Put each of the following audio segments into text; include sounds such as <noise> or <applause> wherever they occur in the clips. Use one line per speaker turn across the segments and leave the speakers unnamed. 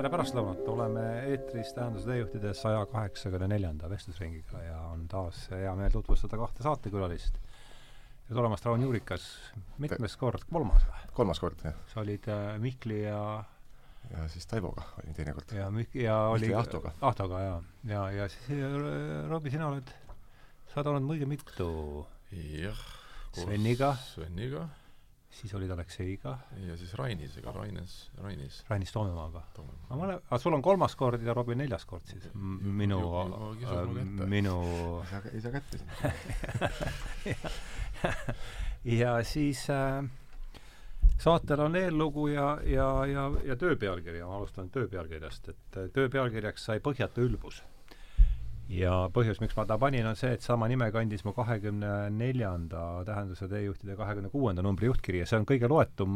tere pärastlõunat, oleme eetris Tähenduse teejuhtide saja kaheksakümne neljanda vestlusringiga ja on taas hea meel tutvustada kahte saatekülalist. ja tulemast Raun Juurikas, mitmes kord, kolmas või?
kolmas kord, jah.
sa olid äh, Mihkli ja
ja siis Taivoga olin teine kord.
ja Mihk- ja oli
Mihkli Ahtoga.
Ahtoga, jaa. ja, ja siis äh, Robbie, sina oled, sa oled olnud õige mitu
jah.
Sveniga.
Sveniga
siis olid Alekseiga,
ja siis Rainisega, Raines, Rainis.
Rainis Toomemaaga.
Toomemaa.
aga mõle-, aga sul on kolmas kord ja Robin neljas kord siis? M- minu äh, minu
ei saa, kätte siin.
ja siis äh, saatel on eellugu ja, ja, ja, ja töö pealkiri, ma alustan töö pealkirjast, et äh, töö pealkirjaks sai Põhjatu ülbus. Ja põhjus, miks ma ta panin, on see, et sama nime kandis mu kahekümne neljanda tähenduse teejuhtide kahekümne kuuenda numbri juhtkiri ja see on kõige loetum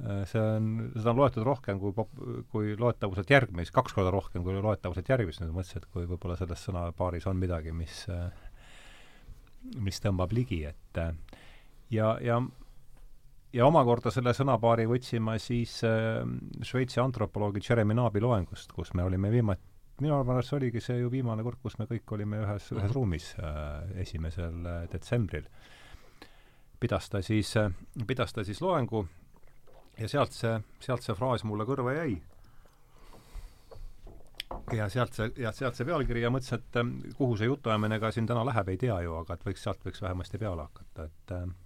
äh, see on, seda on loetud rohkem kui pop-, kui loetavuselt järgmist, kaks korda rohkem kui loetavuselt järgmist, nüüd mõtlesin, et kui võib-olla selles sõnapaaris on midagi, mis äh, mis tõmbab ligi, et äh, ja, ja ja omakorda selle sõnapaari võtsin ma siis äh, Šveitsi antropoloogi Jeremy Naabi loengust, kus me olime viimati, minu arvates oligi see ju viimane kord, kus me kõik olime ühes, ühes ruumis äh, esimesel äh, detsembril. pidas ta siis äh,, pidas ta siis loengu ja sealt see, sealt see fraas mulle kõrva jäi ja sealt see, ja sealt see pealkiri ja mõtlesin, et ähm, kuhu see jutuajamine ka siin täna läheb, ei tea ju, aga et võiks, sealt võiks vähemasti peale hakata, et ähm,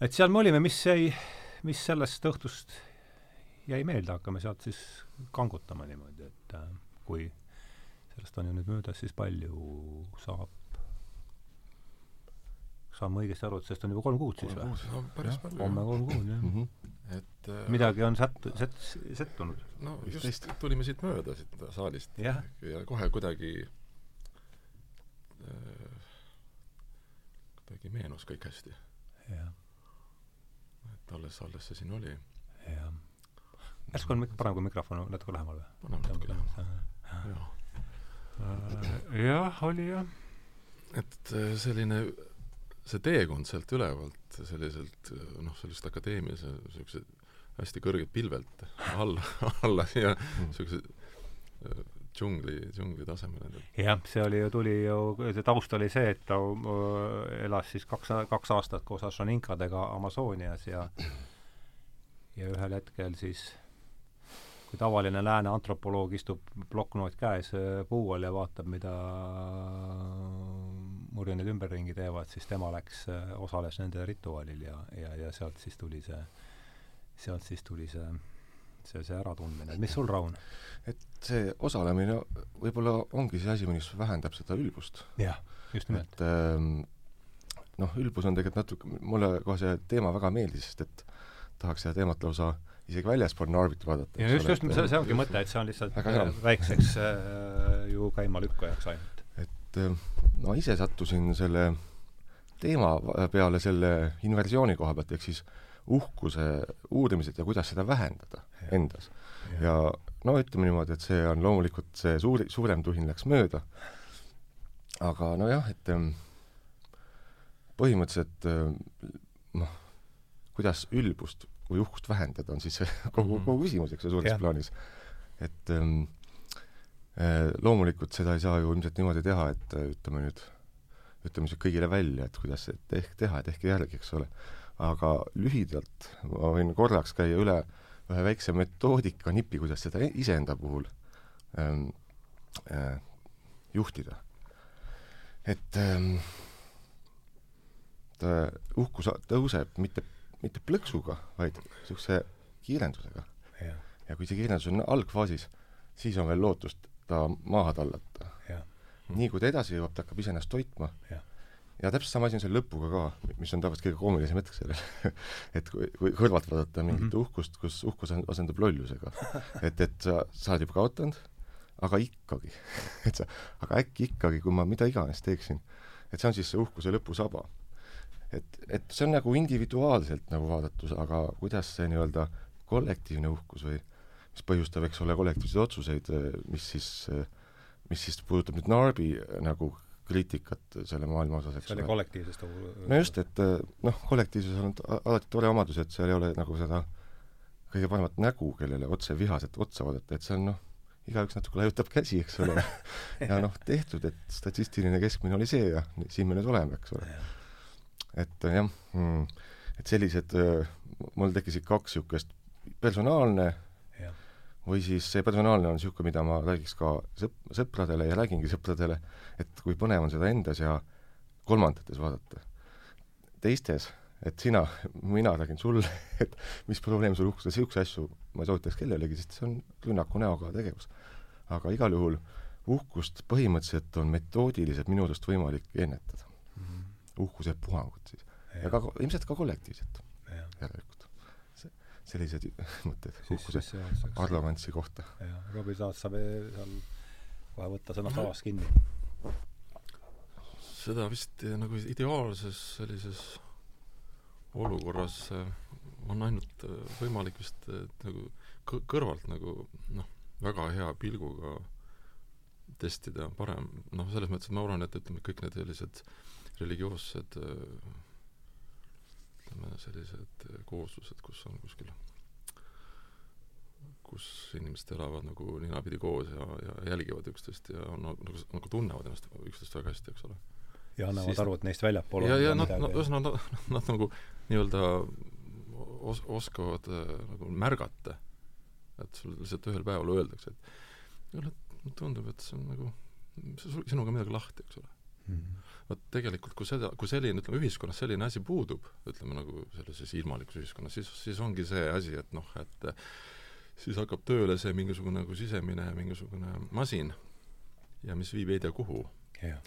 et seal me olime, mis jäi, mis sellest õhtust jäi meelde, hakkame sealt siis kangutama niimoodi, et äh, kui sellest on ju nüüd möödas, siis palju saab, saan ma õigesti aru, et sellest on juba kolm kuud siis või?
no päris
Jah,
palju.
homme kolm kuud, jah.
Mhm.
et äh,
midagi on sätt-, sätt-, settunud.
no just
Viisteist.
tulime siit mööda, siit saalist.
jah,
ja kohe kuidagi äh, kuidagi meenus kõik hästi.
jah,
et alles, alles see siin oli.
jah. Järsku on parem, kui mikrofon on natuke lähemal või?
paneme natuke lähemale. jah.
Äh, jah, oli jah.
et äh, selline see teekond sealt ülevalt selliselt noh, sellist akadeemilise niisuguse hästi kõrgelt pilvelt alla, <laughs> alla siia niisuguse äh, džungli, džungli tasemele.
jah, see oli ju, tuli ju, see taust oli see, et ta äh, elas siis kaks, kaks aastat koos Ashoninkadega Amazonias ja ja ühel hetkel siis kui tavaline lääne antropoloog istub plokknoot käes äh, puu all ja vaatab, mida murjenid ümberringi teevad, siis tema läks, osales nende rituaalil ja, ja, ja sealt siis tuli see, sealt siis tuli see, see, see äratundmine. mis sul, Raun?
et see osalemine võib-olla ongi see asi, mis vähendab seda ülbust.
jah, just nimelt.
et ähm, noh, ülbus on tegelikult natuke, mulle kohe see teema väga meeldis, sest et tahaks seda teemat lausa isegi väljaspool Narvit vaadata.
ja just, just, see, see ongi mõte, et see on lihtsalt
hea.
väikseks äh, ju käimalükkajaks ainult.
et äh, ma ise sattusin selle teema peale selle inversiooni koha pealt, ehk siis uhkuse uurimised ja kuidas seda vähendada
Ja.
endas. ja no ütleme niimoodi, et see on loomulikult, see suur, suurem tuhin läks mööda, aga nojah, et ähm, põhimõtteliselt ähm, noh, kuidas ülbust või uhkust vähendada, on siis <laughs> kogu,
Mhm.
kogu küsimus, eks ju, suures
Jah.
plaanis. et ähm, äh, loomulikult seda ei saa ju ilmselt niimoodi teha, et äh, ütleme nüüd, ütleme siis kõigile välja, et kuidas et ehk teha, et tehke järgi, eks ole. aga lühidalt ma võin korraks käia üle ühe väikse metoodika nipi, kuidas seda iseenda puhul ähm, äh, juhtida. et ähm, ta, uhkus tõuseb mitte, mitte plõksuga, vaid niisuguse kiirendusega. ja kui see kiirendus on algfaasis, siis on veel lootust ta maha tallata.
jah,
nii kui ta edasi jõuab, ta hakkab iseennast toitma. Ja täpselt sama asi on selle lõpuga ka, mis on tavaliselt kõige koomilisem hetk sellel <laughs> et kui, kui kõrvalt vaadata mingit mm. -hmm. uhkust, kus uhkus asendub lollusega. <laughs> et, et sa, sa oled juba kaotanud, aga ikkagi <laughs> et sa, aga äkki ikkagi, kui ma mida iganes teeksin, et see on siis see uhkuse lõpusaba. Et, et see on nagu individuaalselt nagu vaadatus, aga kuidas see nii-öelda kollektiivne uhkus või mis põhjustab, eks ole, kollektiivseid otsuseid, mis siis, mis siis puudutab nüüd Narbi nagu kriitikat selle maailma osas, eks ole.
kollektiivsest
no just, et noh, kollektiivsus on alati tore omadus, et seal ei ole nagu seda kõige paremat nägu, kellele otse vihaselt otsa vaadata, et see on noh, igaüks natuke lajutab käsi, eks ole <laughs> ja noh, tehtud, et statistiline keskmine oli see ja siin me nüüd oleme, eks ole. Et jah mm,, et sellised, mul tekkisid kaks niisugust personaalne ja. või siis see personaalne on niisugune, mida ma räägiks ka sõp-, sõpradele ja räägingi sõpradele, et kui põnev on seda endas ja kolmandates vaadata. teistes et sina, mina räägin sulle, <laughs> et mis probleem sul uhkusega, niisuguseid asju ma ei soovitaks kellelegi, sest see on rünnaku näoga tegevus. aga igal juhul uhkust põhimõtteliselt on metoodiliselt minu arust võimalik ennetada. Uhkuse puhangut siis. ja ka, ilmselt ka kollektiivselt järelikult. sellised <laughs> mõtted uhkuse arrogantsi kohta.
jah, Robbie Taat saab seal kohe võtta sõnast avast kinni.
seda vist nagu ideaalses sellises olukorras äh, on ainult äh, võimalik vist äh, nagu kõrvalt nagu noh, väga hea pilguga testida parem, noh, selles mõttes, et ma arvan, et ütleme, kõik need sellised religioossed ütleme, sellised kooslused, kus on kuskil, kus inimesed elavad nagu ninapidi koos ja, ja jälgivad üksteist ja on nagu, nagu tunnevad ennast üksteist väga hästi, eks ole
ja annavad siis, aru, et neist väljapool
ja, ja nad, nad, ühesõnaga nad, nad, nad nagu nii-öelda os-, oskavad äh, nagu märgata, et sul lihtsalt ühel päeval öeldakse, et kuule, tundub, et see on nagu, sinuga midagi lahti, eks ole. Vot tegelikult, kui seda, kui selline, ütleme, ühiskonnas selline asi puudub, ütleme nagu sellises ilmalikus ühiskonnas, siis, siis ongi see asi, et noh, et siis hakkab tööle see mingisugune nagu sisemine mingisugune masin ja mis viib ei tea kuhu.
Yeah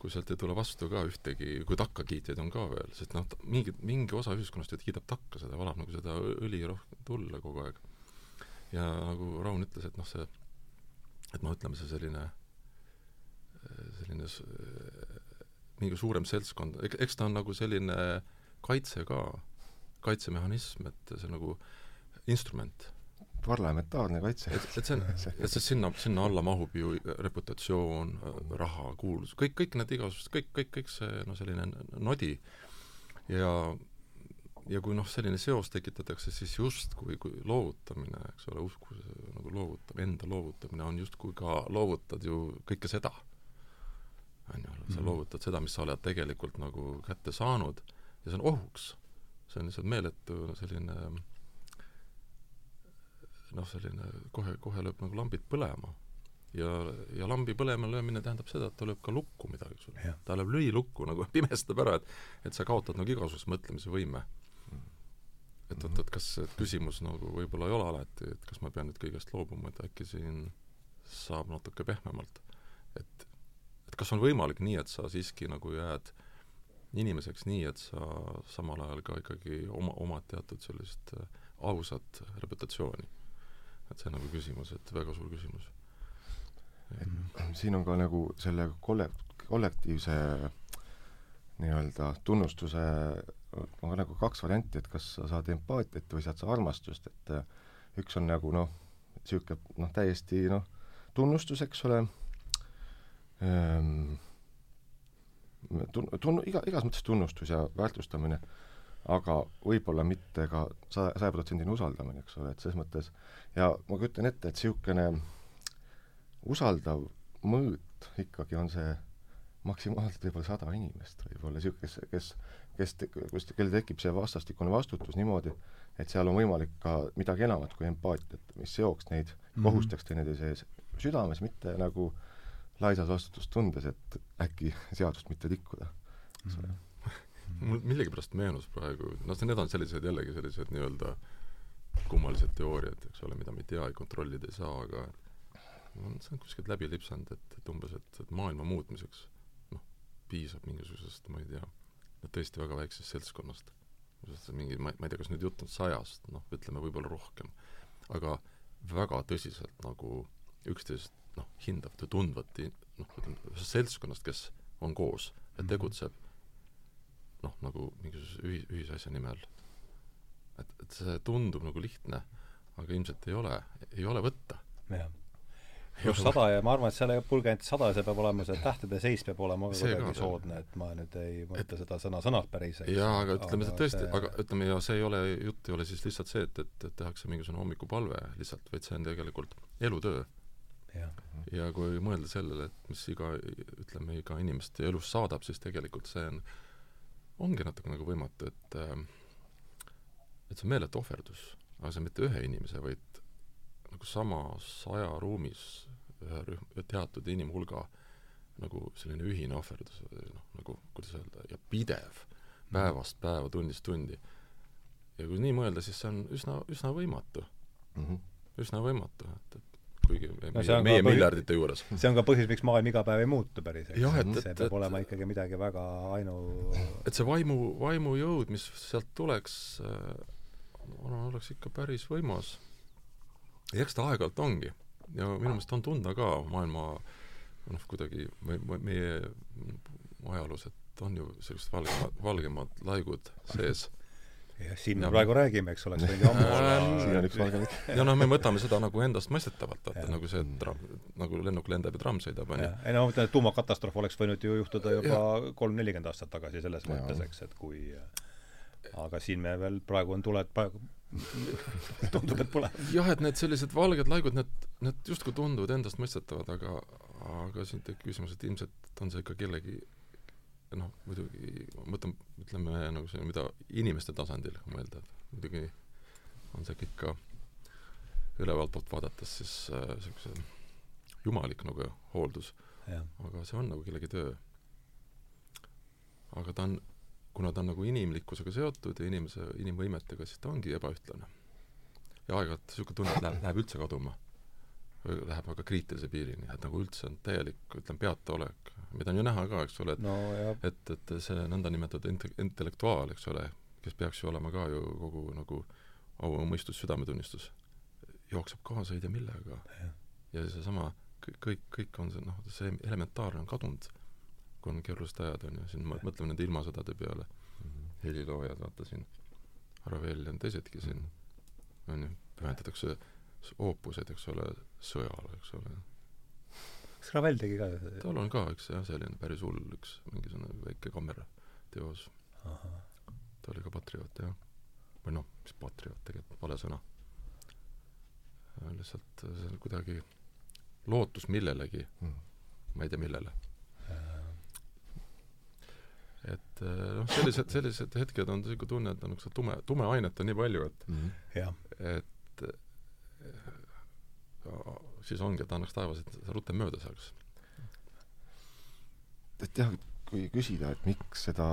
kui sealt ei tule vastu ka ühtegi, kui takkakiitjaid on ka veel, sest noh, mingi, mingi osa ühiskonnast ju kiidab takka seda, valab nagu seda õli rohkem tulle kogu aeg. ja nagu Raun ütles, et noh, see, et noh, ütleme see selline, selline mingi suurem seltskond, eks ta on nagu selline kaitse ka, kaitsemehhanism, et see nagu instrument
parlamentaarne kaitse.
et, et see on, <laughs> et see sinna, sinna alla mahub ju reputatsioon, raha, kuulsus, kõik, kõik need igasugused, kõik, kõik, kõik see noh, selline nodi ja ja kui noh, selline seos tekitatakse, siis justkui kui loovutamine, eks ole, usku nagu loovutab, enda loovutamine on justkui ka, loovutad ju kõike seda. On ju, sa mhm. loovutad seda, mis sa oled tegelikult nagu kätte saanud ja see on ohuks. see on lihtsalt meeletu selline noh, selline kohe, kohe lööb nagu lambid põlema. ja, ja lambi põlema löömine tähendab seda, et ta lööb ka lukku midagi sulle. ta lööb lüilukku nagu <laughs> pimestab ära, et et sa kaotad nagu igasuguse mõtlemise võime. et oot, et kas küsimus nagu võib-olla ei ole alati, et kas ma pean nüüd kõigest loobuma, et äkki siin saab natuke pehmemalt. et, et kas on võimalik nii, et sa siiski nagu jääd inimeseks nii, et sa samal ajal ka ikkagi oma, omad teatud sellist äh, ausat reputatsiooni et see on nagu küsimus, et väga suur küsimus.
siin on ka nagu selle kolle-, kollektiivse nii-öelda tunnustuse on nagu kaks varianti, et kas sa saad empaatiat või saad sa armastust, et äh, üks on nagu noh, niisugune noh, täiesti noh, tunnustus, eks ole ehm,, tun-, tun-, iga, igas mõttes tunnustus ja väärtustamine, aga võib-olla mitte ka saja, sajaprotsendine usaldamine, eks ole, et selles mõttes ja ma kujutan ette, et niisugune usaldav mõõt ikkagi on see maksimaalselt võib-olla sada inimest võib-olla, niisugune, kes, kes, kes, kus, kellel tekib see vastastikune vastutus niimoodi, et seal on võimalik ka midagi enamat kui empaatiat, mis seoks neid mm, -hmm. kohustaks teineteise ees südames, mitte nagu laisas vastutustundes, et äkki seadust mitte ole mm -hmm
mul millegipärast meenus praegu, noh, need on sellised jällegi sellised nii-öelda kummalised teooriad, eks ole, mida me ei tea ja kontrollida ei saa, aga no, see on kuskilt läbi lipsanud, et, et umbes, et, et maailma muutmiseks noh, piisab mingisugusest, ma ei tea, tõesti väga väiksest seltskonnast. mingi, ma, ma ei tea, kas nüüd jutt on sajast, noh, ütleme võib-olla rohkem, aga väga tõsiselt nagu üksteist noh, hindavat ja tundvat noh, seltskonnast, kes on koos ja mhm. tegutseb noh, nagu mingisuguse ühi-, ühisasja nimel. et, et see tundub nagu lihtne, aga ilmselt ei ole, ei ole võtta.
jah. pluss sada ja ma arvan, et seal ei pulge ainult sada, see peab olema, see tähtede seis peab olema kuidagi soodne, et ma nüüd ei mõtle seda sõna-sõnalt päris, eks.
jaa, aga ütleme, see tõesti, aga ütleme, ja see ei ole, jutt ei ole siis lihtsalt see, et, et, et tehakse mingisugune hommikupalve lihtsalt, vaid see on tegelikult elutöö.
Jah,
ja kui mõelda sellele, et mis iga, ütleme, iga inimest elus saadab, siis tegelikult see on, ongi natuke nagu võimatu, et ähm, et see on meeletu ohverdus, aga see mitte ühe inimese, vaid nagu samas ajaruumis ühe rühm, teatud inimhulga nagu selline ühine ohverdus noh, nagu kuidas öelda, ja pidev, päevast päeva, tunnist tundi. ja kui nii mõelda, siis see on üsna, üsna võimatu,
Mhm.
üsna võimatu, et, et kuigi
No
meie, miljardite juures
see on ka põhjus, miks maailm iga päev ei muutu päris, eks. See
et-
peab
et-
olema ikkagi midagi väga ainu
et see vaimu, vaimujõud, mis sealt tuleks äh,, oleks ikka päris võimas. ja eks ta aeg-ajalt ongi. ja minu meelest on tunda ka maailma noh, kuidagi me, me, meie ajaloos, et on ju sellised valgemad, valgemad laigud sees.
Jah, siin me
Ja-
praegu räägime, eks oleks võinud ju ammu olla
siin on üks valge lõik. <laughs>
ja noh, me võtame seda nagu endastmõistetavalt, vaata nagu see tra-, nagu lennuk lendab ja tramm sõidab, on ju.
ei no ma mõtlen, et tuumakatastroof oleks võinud ju juhtuda juba kolm-nelikümmend aastat tagasi selles
Jaa.
mõttes, eks, et kui aga siin me veel, praegu on tuled, praegu <laughs> tundub, et põleb.
jah, et need sellised valged laigud, need, need justkui tunduvad endastmõistetavad, aga aga siin tekib küsimus, et ilmselt on see ikka kellegi noh, muidugi mõtlen, ütleme nagu see, mida inimeste tasandil mõelda, et muidugi on see kõik ka ülevalt poolt vaadates siis niisuguse äh, jumalik nagu hooldus, aga see on nagu kellegi töö. aga ta on, kuna ta on nagu inimlikkusega seotud ja inimese, inimvõimetega, siis ta ongi ebaühtlane. ja aeg-ajalt niisugune tunne, et läheb, läheb üldse kaduma. läheb väga kriitilise piirini, et nagu üldse on täielik, ütleme, peataolek, mida on ju näha ka, eks ole, et
no ja
et, et see nõndanimetatud inte-, intellektuaal, eks ole, kes peaks ju olema ka ju kogu nagu au, mõistus, südametunnistus, jookseb kaasa ei tea millega. ja seesama, kõik, kõik, on see, noh, see elementaarne on kadunud, kui on keerulised ajad, on ju, siin mõtleme nende ilmasõdade peale, heliloojad, vaata siin, Ravel ja teisedki siin, on ju, pühendatakse oopused, eks ole, sõjale, eks ole.
Kas Ravel tegi ka
tal on ka üks jah, selline päris hull üks mingisugune väike kaamera teos. Ta oli ka patrioot, jah. või noh, mis patrioot, tegelikult vale sõna. lihtsalt see on kuidagi lootus millelegi, ma ei tea, millele. et eh, noh, sellised, sellised hetked on niisugune tunne, et on niisugune tume, tume ainet on nii palju, et
jah,
et eh, siis ongi, et annaks taevas, et see rutem mööda saaks.
et jah, kui küsida, et miks seda,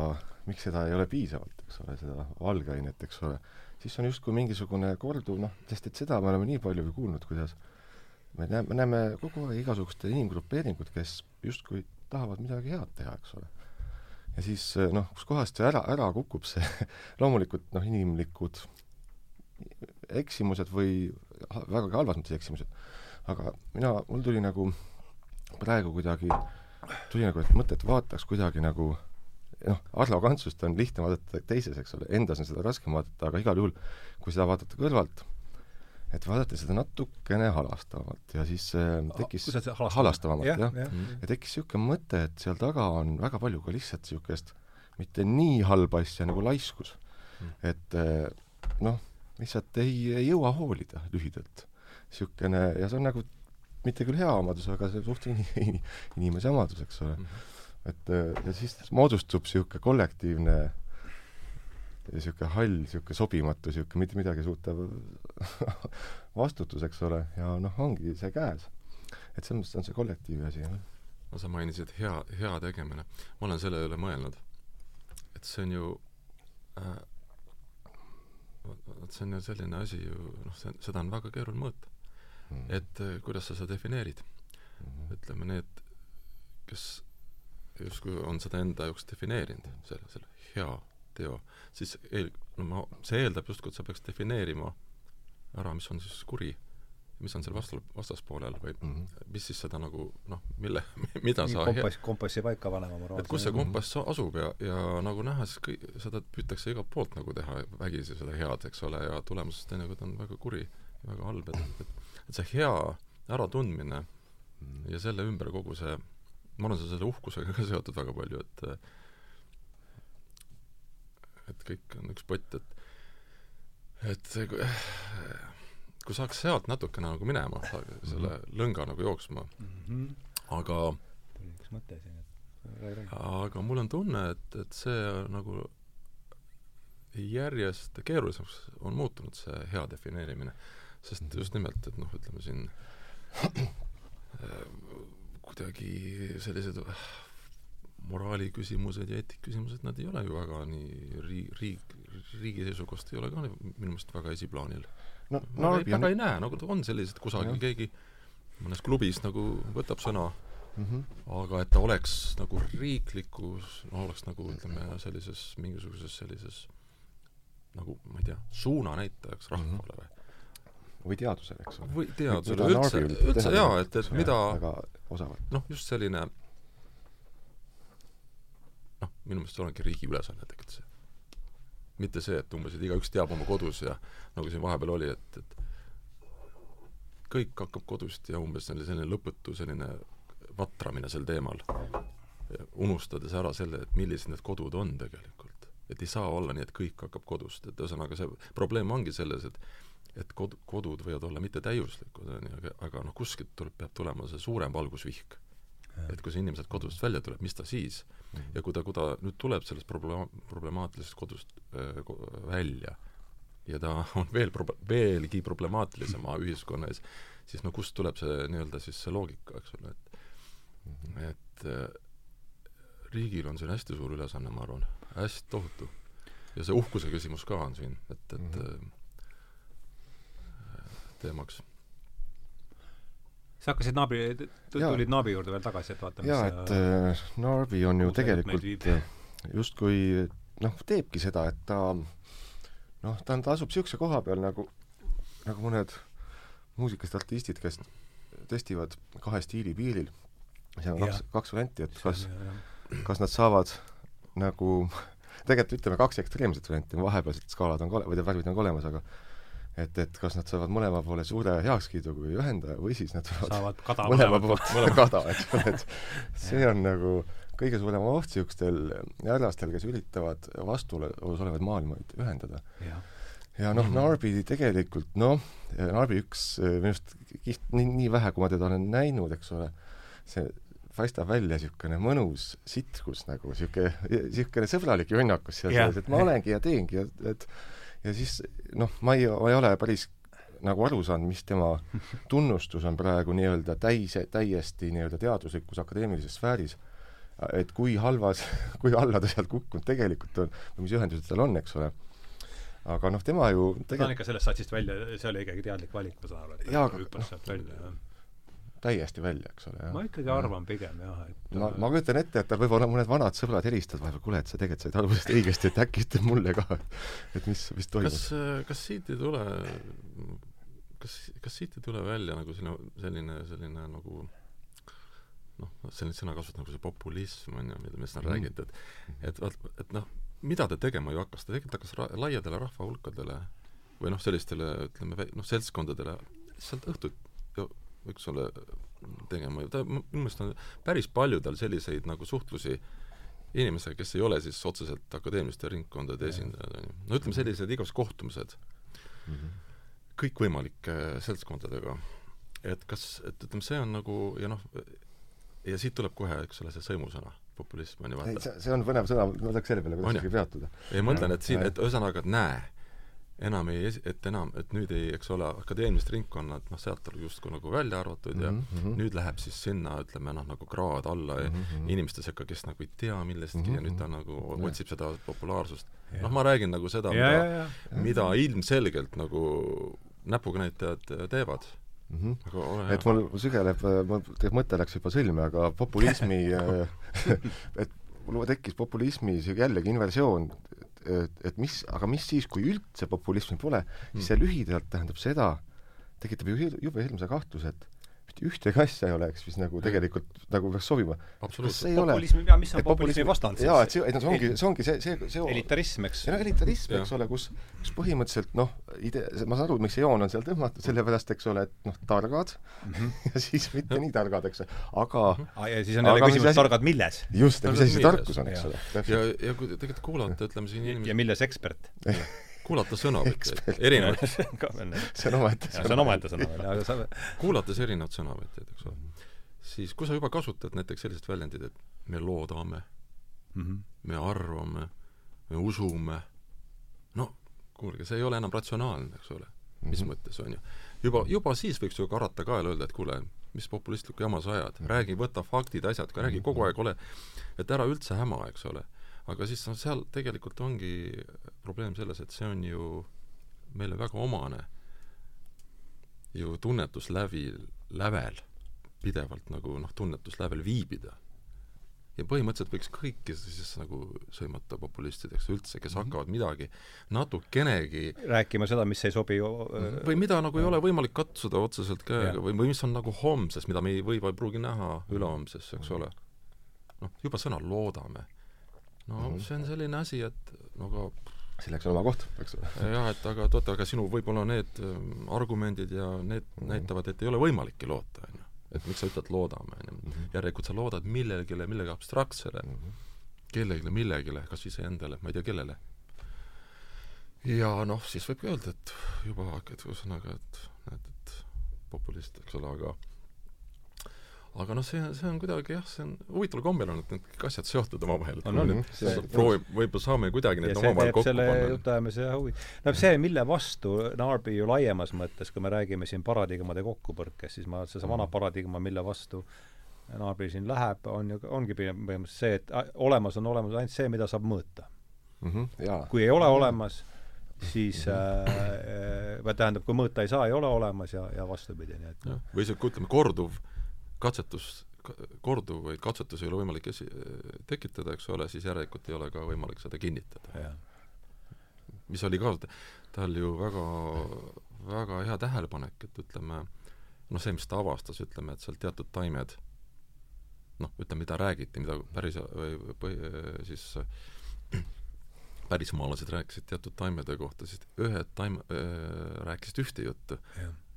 miks seda ei ole piisavalt, eks ole, seda valgeainet, eks ole, siis on justkui mingisugune korduv, noh, sest et seda me oleme nii palju ju kuulnud, kuidas me näeme, me näeme kogu aeg igasuguste inimgrupeeringud, kes justkui tahavad midagi head teha, eks ole. ja siis noh, kuskohast see ära, ära kukub see <laughs> loomulikult noh, inimlikud eksimused või vägagi halvas mõttes eksimused, aga mina, mul tuli nagu praegu kuidagi tuli nagu, et mõte, et vaataks kuidagi nagu noh, arrogantsust on lihtne vaadata teises, eks ole, endas on seda raskem vaadata, aga igal juhul, kui seda vaadata kõrvalt, et vaadata seda natukene halastavamalt ja siis äh, tekkis
halastamine?
halastavamalt, jah,
jah,
Mm.
ja tekkis niisugune mõte, et seal taga on väga palju ka lihtsalt niisugust mitte nii halba asja nagu laiskus
Mm.
et eh, noh, lihtsalt ei, ei jõua hoolida lühidalt. Niisugune, ja see on nagu mitte küll hea omadus, aga see suht in, in, inimese omadus, eks ole. et eh, ja siis moodustub niisugune kollektiivne niisugune hall, niisugune sobimatu, niisugune mitte midagi suutev <laughs> vastutus, eks ole, ja noh, ongi see käes. et selles mõttes on see kollektiivi asi, jah.
no sa mainisid hea, hea tegemine. ma olen selle üle mõelnud. et see on ju äh, vot see on ju selline asi ju, noh, see, seda on väga keeruline mõõta.
Mm.
et äh, kuidas sa seda defineerid.
Mhm.
ütleme, need, kes justkui on seda enda jaoks defineerinud, selle, selle hea teo, siis eel-, no ma, see eeldab justkui, et sa peaks defineerima ära, mis on siis kuri, mis on seal vastu, vastaspoolel või
Mhm.
mis siis seda nagu noh, mille, <laughs> mida sa hea,
kompass, kompassi paika panema, ma arvan.
et kus see kompass a- asub ja, ja nagu näha, siis kõik, seda püütakse igalt poolt nagu teha vägisi seda head, eks ole, ja tulemus teinekord on väga kuri ja väga halb, et, et et see hea äratundmine mm. ja selle ümber kogu see, ma arvan, see selle uhkusega ka seotud väga palju, et et kõik on üks pott, et et see, kui saaks sealt natukene nagu minema, selle mm -hmm. lõnga nagu jooksma mm, -hmm. aga
tuli üks mõte siin, et räägi, räägi.
aga mul on tunne, et, et see nagu järjest keerulisemaks on muutunud, see hea defineerimine. Sest mhm. just nimelt, et noh, ütleme siin äh, kuidagi sellised moraaliküsimused ja eetikaküsimused, nad ei ole ju väga nii riik, riik, riigi seisukohast ei ole ka minu meelest väga esiplaanil. no, no väga, väga ei näe, nagu on sellised kusagil keegi mõnes klubis nagu võtab sõna mm, -hmm. aga et ta oleks nagu riiklikus, no oleks nagu ütleme, sellises mingisuguses sellises nagu ma ei tea, suunanäitajaks rahvale mm -hmm. või
või teadusele, eks ole.
või teadusele, üldse, üldse jaa, et, et mida noh, just selline noh, minu meelest see ongi riigi ülesanne tegelikult see. mitte see, et umbes, et igaüks teab oma kodus ja nagu siin vahepeal oli, et, et kõik hakkab kodust ja umbes selline, selline lõputu selline vatramine sel teemal, unustades ära selle, et millised need kodud on tegelikult. et ei saa olla nii, et kõik hakkab kodust, et ühesõnaga see probleem ongi selles, et et kod-, kodud võivad olla mittetäiuslikud, on ju, aga, aga noh, kuskilt tuleb, peab tulema see suurem valgusvihk et kui see inimene sealt kodust välja tuleb, mis ta siis mm. -hmm. ja kui ta, kui ta nüüd tuleb sellest probleem, problemaatilisest kodust äh, välja ja ta <laughs> on veel prob-, veelgi problemaatilisem oma ühiskonna ees, siis no kust tuleb see nii-öelda siis see loogika, eks ole, et mm -hmm. et äh, riigil on siin hästi suur ülesanne, ma arvan, hästi tohutu. ja see uhkuse küsimus ka on siin, et, et mm -hmm. Teemaks.
Sa hakkasid naabri, tulid Naabi juurde veel tagasi, et vaata,
mis jaa, et äh, Narvi on ju tegelikult justkui noh, teebki seda, et ta noh, ta on, ta asub niisuguse koha peal nagu, nagu mõned muusikast artistid, kes testivad kahe stiili piiril. seal on kaks, kaks varianti, et kas, kas nad saavad nagu <laughs> tegelikult ütleme, kaks ekstreemset varianti, vahepealsed skaalad on ka, või värvid on ka olemas, aga et, et kas nad saavad mõlema poole suure heakskiidu kui ühendaja või siis nad
saavad kada <laughs>
mõlema poolt kada, eks ole, et <laughs> see on nagu kõige suurem oht niisugustel härrastel, kes üritavad vastuolus olevaid maailmaid ühendada. ja noh, Narbi tegelikult noh, Narbi üks minu arust kiht-, nii, nii vähe, kui ma teda olen näinud, eks ole, see paistab välja niisugune mõnus sitrus nagu, niisugune, niisugune sõbralik jonnakus seal sees, et ma olengi ja teengi ja et ja siis noh, ma ei, ma ei ole päris nagu aru saanud, mis tema <laughs> tunnustus on praegu nii-öelda täis, täiesti nii-öelda teaduslikus akadeemilises sfääris. et kui halvas, <laughs> kui alla ta sealt kukkunud tegelikult on või mis ühendused tal on, eks ole. aga noh, tema ju
tegelikult ta on ikka sellest satsist välja, see oli ikkagi teadlik valik, ma saan aru, et ta hüppas noh, sealt välja, jah
täiesti välja, eks ole.
ma ikkagi arvan ja. pigem jah, et
no ma kujutan ette, et tal võib-olla mõned vanad sõbrad helistavad vahepeal, kuule, et sa tegelikult said algusest õigesti, et äkki ütled mulle ka, et mis, mis toimub.
kas, kas siit ei tule, kas, kas siit ei tule välja nagu selline, selline, selline nagu noh, selline sõnakasutus nagu see populism on ju, millest sa mm. räägid, et et vaat, et noh, mida ta tegema ju hakkas, ta tegelikult hakkas ra laiadele rahvahulkadele või noh, sellistele ütleme, noh, seltskondadele lihtsalt õhtuti eks ole, tegema ju, ta, minu meelest on päris paljudel selliseid nagu suhtlusi inimesega, kes ei ole siis otseselt akadeemiliste ringkondade esindajad, on ju. no ütleme, sellised igasugused kohtumised mm -hmm. kõikvõimalike seltskondadega. et kas, et ütleme, see on nagu ja noh, ja siit tuleb kohe, eks ole, see sõimusõna, populism on ju vaata.
see, on põnev sõna, ma tahaks selle peale kuidagi peatuda.
ei, ma mõtlen, et siin, et ühesõnaga, et näe enam ei et enam, et nüüd ei, eks ole, akadeemilised ringkonnad, noh, sealt oli justkui nagu välja arvatud ja mm -hmm. nüüd läheb siis sinna, ütleme noh, nagu kraad alla mm -hmm. inimeste sekka, kes nagu ei tea millestki mm -hmm. ja nüüd ta nagu mm -hmm. otsib seda populaarsust. noh, ma räägin nagu seda, mida, mida ilmselgelt nagu näpuganäitajad teevad
mm. -hmm. aga ole hea. et mul sügeleb, mul tegelikult mõte läks juba sõlme, aga populismi <laughs> <laughs> et mul tekkis populismi jällegi inversioon et, et mis, aga mis siis, kui üldse populismi pole, siis mm. see lühidalt tähendab seda, tekitab ju jube hirmsa kahtluse, et üht, ühtegi asja ei oleks, mis nagu tegelikult nagu peaks sobima. kas
absoluutselt
see ei ole
populism, jaa, mis on
et
populismi vastand
jaa, et
siis?
see, et no see ongi, see ongi see, see, see
elitarism, eks?
ja no elitarism, eks ole, kus, kus põhimõtteliselt noh, idee, ma saan aru, miks see joon on seal tõmmatud, sellepärast eks ole, et noh, targad
Mhm. <laughs>
ja siis mitte nii targad, eks aga
Ah, ja siis on jälle küsimus,
asi-
targad milles?
just, et mis asi see tarkus on, eks ole.
ja, ja kui tegelikult kuulata, ütleme siin
ja
inimesi,
milles ekspert? <laughs>
kuulata sõnavõtjaid, erinevaid, <laughs>
see on ka veel
see on omaette
omaette sõna veel, aga sa
kuulates erinevaid sõnavõtjaid, eks ole, siis kui sa juba kasutad näiteks sellist väljendit, et me loodame,
mm -hmm.
me arvame, me usume, no kuulge, see ei ole enam ratsionaalne, eks ole, mis
Mhm.
mõttes, on ju. juba, juba siis võiks ju karata kaela öelda, et kuule, mis populistlikku jama sa ajad, räägi, võta faktid, asjad, räägi kogu aeg, ole, et ära üldse häma, eks ole. Aga siis noh, seal tegelikult ongi probleem selles, et see on ju meile väga omane ju tunnetuslävi, lävel pidevalt nagu noh, tunnetuslävel viibida. ja põhimõtteliselt võiks kõiki siis nagu sõimata populistideks üldse, kes hakkavad midagi natukenegi
rääkima seda, mis ei sobi ju
või mida nagu ei ole võimalik katsuda otseselt käega või, või mis on nagu homses, mida me ei või või ei pruugi näha ülehomses, eks ole. noh, juba sõna loodame. No
Mhm.
see on selline asi, et no aga
selleks on oma koht, eks ole. <laughs>
jah, et aga oota, aga sinu võib-olla need ähm, argumendid ja need näitavad, et ei ole võimalikki loota, on ju. et miks sa ütled loodame, on ju. järelikult sa loodad millelegi, millegi abstraktsele, kellelegi, millegile, kas iseendale, ma ei tea, kellele. ja noh, siis võib ka öelda, et juba hakkad ühesõnaga, et näed, et populist, eks ole, aga aga noh, see, see on kuidagi jah, see on, huvitaval kombel on, et need kõik asjad seotud omavahel.
On.
See-
proovib, võib-olla saame kuidagi
ja
need
see
omavahel kokku panna.
jutuajamise huvi. no see, mille vastu Narbi ju laiemas mõttes, kui me räägime siin paradigmade kokkupõrkest, siis ma, see vana paradigma, mille vastu Narbi siin läheb, on ju, ongi pigem põhimõtteliselt see, et olemas on olemas ainult see, mida saab mõõta.
Mhm, jaa.
kui ei ole olemas, siis äh, või tähendab, kui mõõta ei saa, ei ole olemas ja, ja vastupidi, nii et
jah, või isegi ütleme, korduv katsetus, korduvaid katsetusi ei ole võimalik esi-, tekitada, eks ole, siis järelikult ei ole ka võimalik seda kinnitada. mis oli ka tal ju väga, väga hea tähelepanek, et ütleme, noh, see, mis ta avastas, ütleme, et seal teatud taimed noh, ütleme, mida räägiti, mida päris või põhi, siis <clears throat> pärismaalased rääkisid teatud taimede kohta, siis ühed taim- äh,, rääkisid ühte juttu,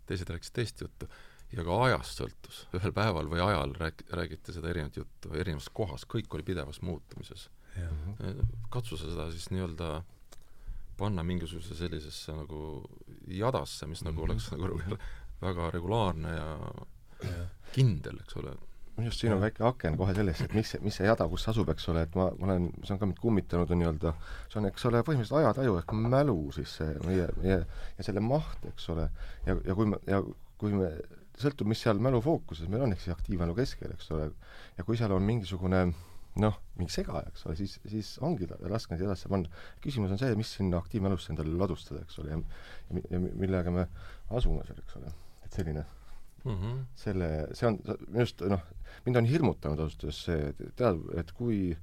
teised rääkisid teist juttu ja ka ajast sõltus, ühel päeval või ajal rääk-, räägiti seda erinevat juttu erinevas kohas, kõik oli pidevas muutumises. katsu sa seda siis nii-öelda panna mingisuguse sellisesse nagu jadasse, mis nagu
Mhm.
oleks nagu <laughs> väga regulaarne ja
jah.
kindel, eks ole.
minu arust siin on väike aken kohe sellesse, et mis see, mis see jada, kus asub, eks ole, et ma, ma olen, see on ka mind kummitanud, on nii-öelda, see on, eks ole, põhimõtteliselt ajataju ehk mälu siis see meie, meie ja selle maht, eks ole, ja, ja kui me, ja kui me, sõltub, mis seal mälu fookuses meil on, ehk siis aktiivmälu keskel, eks ole, ja kui seal on mingisugune noh, mingi segaja, eks ole, siis, siis ongi raske neid edasi panna. küsimus on see, mis sinna aktiivmälusse endale ladustada, eks ole, ja ja, mi- ja mi- millega me asume seal, eks ole. et selline
mm. -hmm.
selle, see on minu arust noh, mind on hirmutanud ausalt öeldes see, et tead, et kui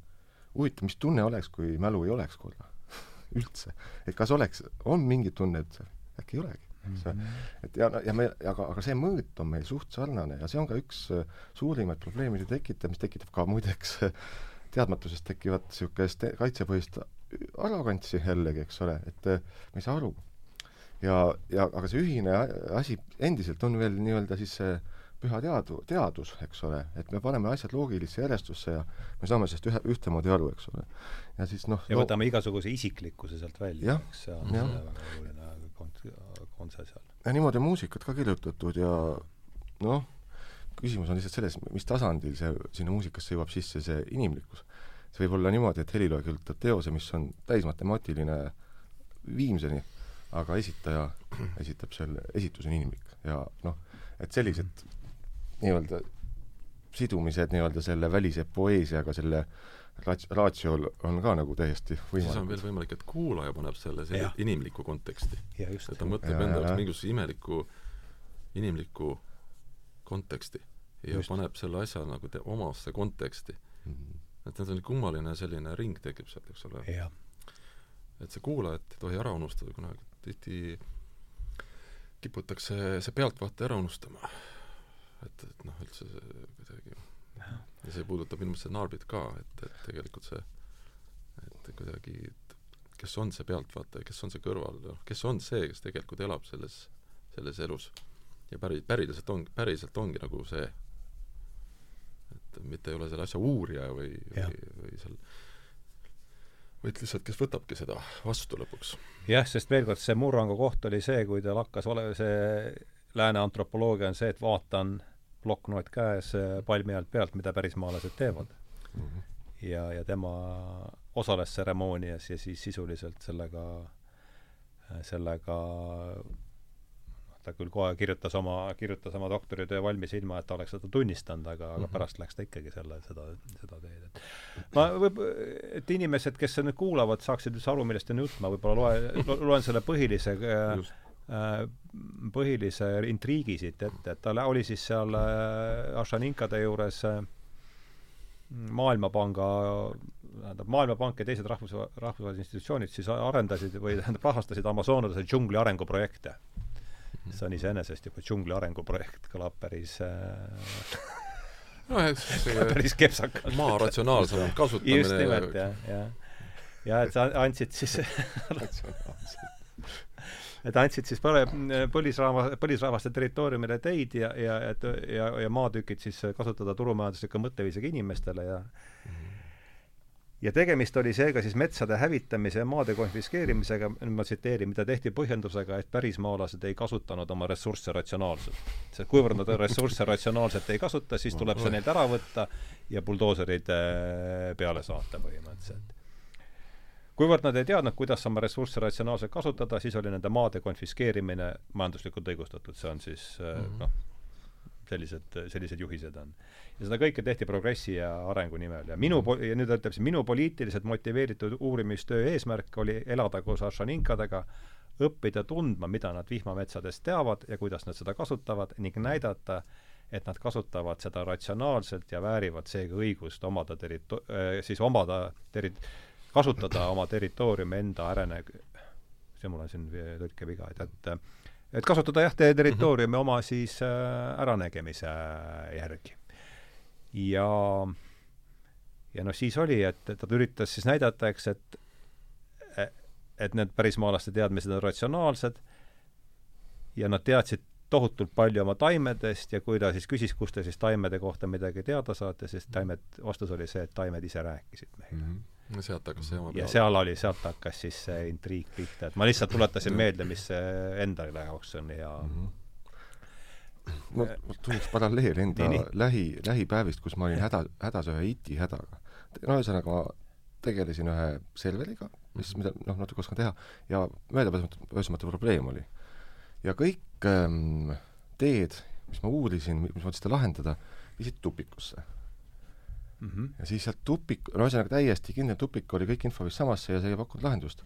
huvitav, mis tunne oleks, kui mälu ei oleks korra <laughs> üldse. et kas oleks, on mingi tunne, et äkki ei olegi, eks ole. et ja, ja me, aga, aga see mõõt on meil suht sarnane ja see on ka üks äh, suurimaid probleeme, mis tekitab, mis tekitab ka muideks äh, teadmatusest tekivat niisugust kaitsepõhist arrogantsi jällegi, eks ole, et äh, me ei saa aru. ja, ja aga see ühine asi endiselt on veel nii-öelda siis see püha teadu, teadus, eks ole, et me paneme asjad loogilisse järjestusse ja me saame sellest ühe, ühtemoodi aru, eks ole. ja siis noh
ja võtame igasuguse isiklikkuse sealt välja eks see on väga oluline kont-, kontse seal.
ja niimoodi on muusikat ka kirjutatud ja noh, küsimus on lihtsalt selles, mis tasandil see sinna muusikasse jõuab sisse see inimlikkus. see võib olla niimoodi, et helilooja kirjutab teose, mis on täismatemaatiline viimseni, aga esitaja esitab selle, esitus on inimlik ja noh, et sellised nii-öelda sidumised nii-öelda selle välise poeesiaga, selle rats-, ratsiool on ka nagu täiesti
siis on veel võimalik, et kuulaja paneb selle
Jah.
selli- inimlikku konteksti.
ja just
et ta mõtleb
Ja,
enda
ja,
jaoks
ja.
mingisuguse imeliku, inimliku konteksti ja
Just.
Paneb selle asja nagu te-, omasse konteksti.
Mhm.
et need on kummaline selline ring tekib sealt, eks ole. et see kuulajat ei tohi ära unustada kunagi, tihti kiputakse see pealtvaataja ära unustama. et, et noh, üldse see kuidagi ja see puudutab minu meelest seda naarbit ka, et, et tegelikult see, et kuidagi, kes on see pealtvaataja, kes on see kõrval, noh, kes on see, kes tegelikult elab selles, selles elus. ja päri, päriselt on, päriselt ongi nagu see, et mitte ei ole selle asja uurija või, või, või seal vaid lihtsalt, kes võtabki seda vastu lõpuks.
jah, sest veel kord, see murrangu koht oli see, kui tal hakkas ole-, see lääne antropoloogia on see, et vaatan plokknoot käes palmi alt pealt, mida pärismaalased teevad mm. -hmm. ja, ja tema osales tseremoonias ja siis sisuliselt sellega, sellega ta küll kohe kirjutas oma, kirjutas oma doktoritöö valmis ilma, et ta oleks seda tunnistanud, aga mm, -hmm. aga mhm. pärast läks ta ikkagi selle, seda, seda teed, et ma võib, et inimesed, kes nüüd kuulavad, saaksid üldse aru, millest on jutt, ma võib-olla loen, loen selle põhilise Just Äh, põhilise intriigi siit ette, et ta oli siis seal äh, Ašaninkade juures äh, Maailmapanga, tähendab, Maailmapank ja teised rahvus, rahvusvahelised institutsioonid siis arendasid või tähendab, rahastasid Amazonase džungli arenguprojekte. see on iseenesest juba džungli arenguprojekt, kõlab päris <laughs>
no see <laughs>
päris kepsakalt.
maa ratsionaalsem kasutamine
just nimelt, jah, jah. ja et sa andsid siis <laughs> et andsid siis põlisrahva, põlisrahvaste territooriumile teid ja, ja, et ja, ja maatükid siis kasutada turumajandusliku mõtteviisiga inimestele ja ja tegemist oli seega siis metsade hävitamise ja maade konfiskeerimisega, nüüd ma tsiteerin, mida tehti põhjendusega, et pärismaalased ei kasutanud oma ressursse ratsionaalselt. sest kuivõrd nad ressursse ratsionaalselt ei kasuta, siis tuleb see neilt ära võtta ja buldooserid äh, peale saata põhimõtteliselt kuivõrd nad ei teadnud, kuidas oma ressursse ratsionaalselt kasutada, siis oli nende maade konfiskeerimine majanduslikult õigustatud, see on siis mm -hmm. noh, sellised, sellised juhised on. ja seda kõike tehti progressi ja arengu nimel ja minu po-, ja nüüd ütleb siin, minu poliitiliselt motiveeritud uurimistöö eesmärk oli elada koos Ašaninkadega, õppida tundma, mida nad vihmametsadest teavad ja kuidas nad seda kasutavad ning näidata, et nad kasutavad seda ratsionaalselt ja väärivad seega õigust omada terito-, siis omada teri-, kasutada oma territooriumi enda arene-, see mul on siin tõlkeviga, et, et et kasutada jah, teie territooriumi mm -hmm. oma siis äh, äranägemise järgi. ja ja noh, siis oli, et, et ta üritas siis näidata, eks, et et need pärismaalaste teadmised on ratsionaalsed ja nad teadsid tohutult palju oma taimedest ja kui ta siis küsis, kust te siis taimede kohta midagi teada saate, siis taimed, vastus oli see, et taimed ise rääkisid meile mm. -hmm
no sealt hakkas see jama
peale. ja seal oli, sealt hakkas siis see intriig pihta, et ma lihtsalt tuletasin meelde, mis endale jaoks on ja mm -hmm
ma, ma tunneks paralleeli enda nii, nii. lähi, lähipäevist, kus ma olin häda, hädas ühe IT hädaga. no ühesõnaga, ma tegelesin ühe serveriga, mis, mida noh, natuke oskan teha, ja möödapääsmatu probleem oli. ja kõik ähm, teed, mis ma uurisin, mis ma mõtlesin lahendada, viisid tupikusse mm. -hmm. ja siis sealt tupik, no ühesõnaga täiesti kindel tupik oli, kõik info viis samasse ja see ei pakkunud lahendust.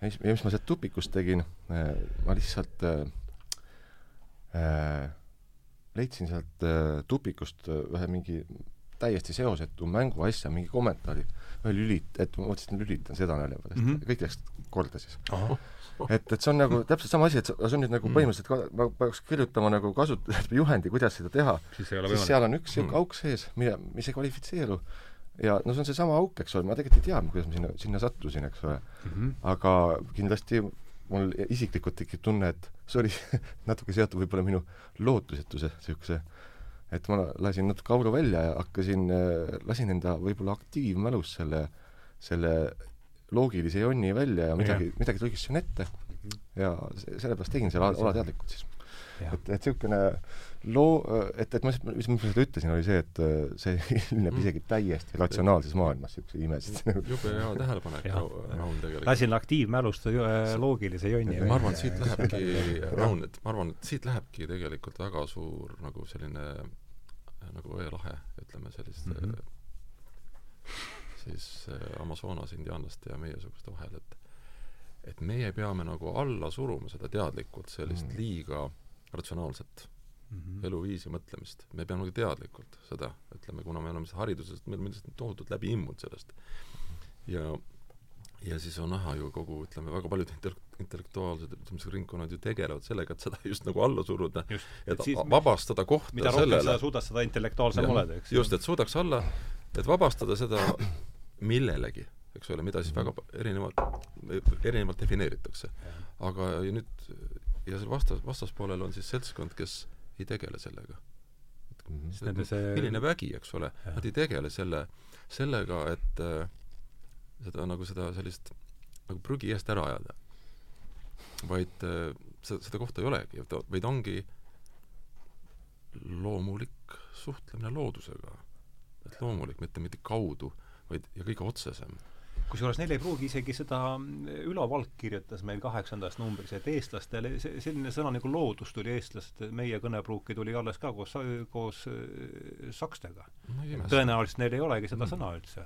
ja mis, ja mis ma sealt tupikust tegin äh,, ma lihtsalt äh, äh, leidsin sealt äh, tupikust äh, ühe mingi täiesti seosetu mänguasja, mingi kommentaari, lülit-, et ma mõtlesin, et lülitan seda nalja pärast mm. -hmm. kõik läks korda siis <laughs> et, et see on nagu täpselt sama asi, et see on nüüd nagu mm. põhimõtteliselt ma peaks kirjutama nagu kasutajate <laughs> juhendi, kuidas seda teha, siis, siis seal on üks niisugune mm. auk sees, mida, mis ei kvalifitseeru. ja no see on seesama auk, eks ole, ma tegelikult ei tea, kuidas ma sinna, sinna sattusin, eks ole mm. -hmm. aga kindlasti mul isiklikult tekib tunne, et see oli <laughs> natuke seotud võib-olla minu lootusetuse niisuguse et ma lasin natuke auru välja ja hakkasin, lasin enda võib-olla aktiivmälus selle, selle loogilise jonni välja ja midagi, midagi trügistasin ette ja sellepärast tegin selle alateadlikult siis. et, et niisugune loo, et, et ma, mis ma seda ütlesin, oli see, et äh, see <laughs> ilmneb mm. isegi täiesti ratsionaalses maailmas, niisuguseid imesid.
jube hea tähelepanek, Raul, tegelikult.
lasin aktiivmälust äh, loogilise jonni
ma arvan, et siit lähebki, <laughs> Raul, et ma arvan, et siit lähebki tegelikult väga suur nagu selline nagu öölahe, ütleme sellist mm -hmm siis äh, Amazonas indiaanlaste ja meiesuguste vahel, et et meie peame nagu alla suruma seda teadlikult, sellist mm. liiga ratsionaalset mm -hmm. eluviisi mõtlemist. me peame nagu teadlikult seda, ütleme, kuna me oleme hariduses, me oleme lihtsalt tohutult läbi immunud sellest. ja ja siis on näha ju kogu, ütleme, väga paljud intel-, intellektuaalsed, ütleme, ringkonnad ju tegelevad sellega, et seda <laughs> just nagu alla suruda, et, et vabastada kohta
mida
sellele
rohkem sa suudad, seda intellektuaalsem oled, eks.
just, et suudaks olla, et vabastada seda millelegi, eks ole, mida siis väga erinevalt, erinevalt defineeritakse. aga ja nüüd, ja seal vastas, vastaspoolel on siis seltskond, kes ei tegele sellega.
Nende see
milline vägi, eks ole, nad ei tegele selle, sellega, et äh, seda nagu seda sellist nagu prügi eest ära ajada. vaid äh, seda, seda kohta ei olegi, vaid ongi loomulik suhtlemine loodusega. et loomulik, mitte mitte kaudu, vaid ja kõige otsesem
kusjuures neil ei pruugi isegi seda, Ülo Valk kirjutas meil kaheksandas numbris, et eestlastele see, selline sõna nagu loodus tuli eestlaste, meie kõnepruuki tuli alles ka koos, koos äh, sakstega no,. tõenäoliselt neil ei olegi seda sõna üldse,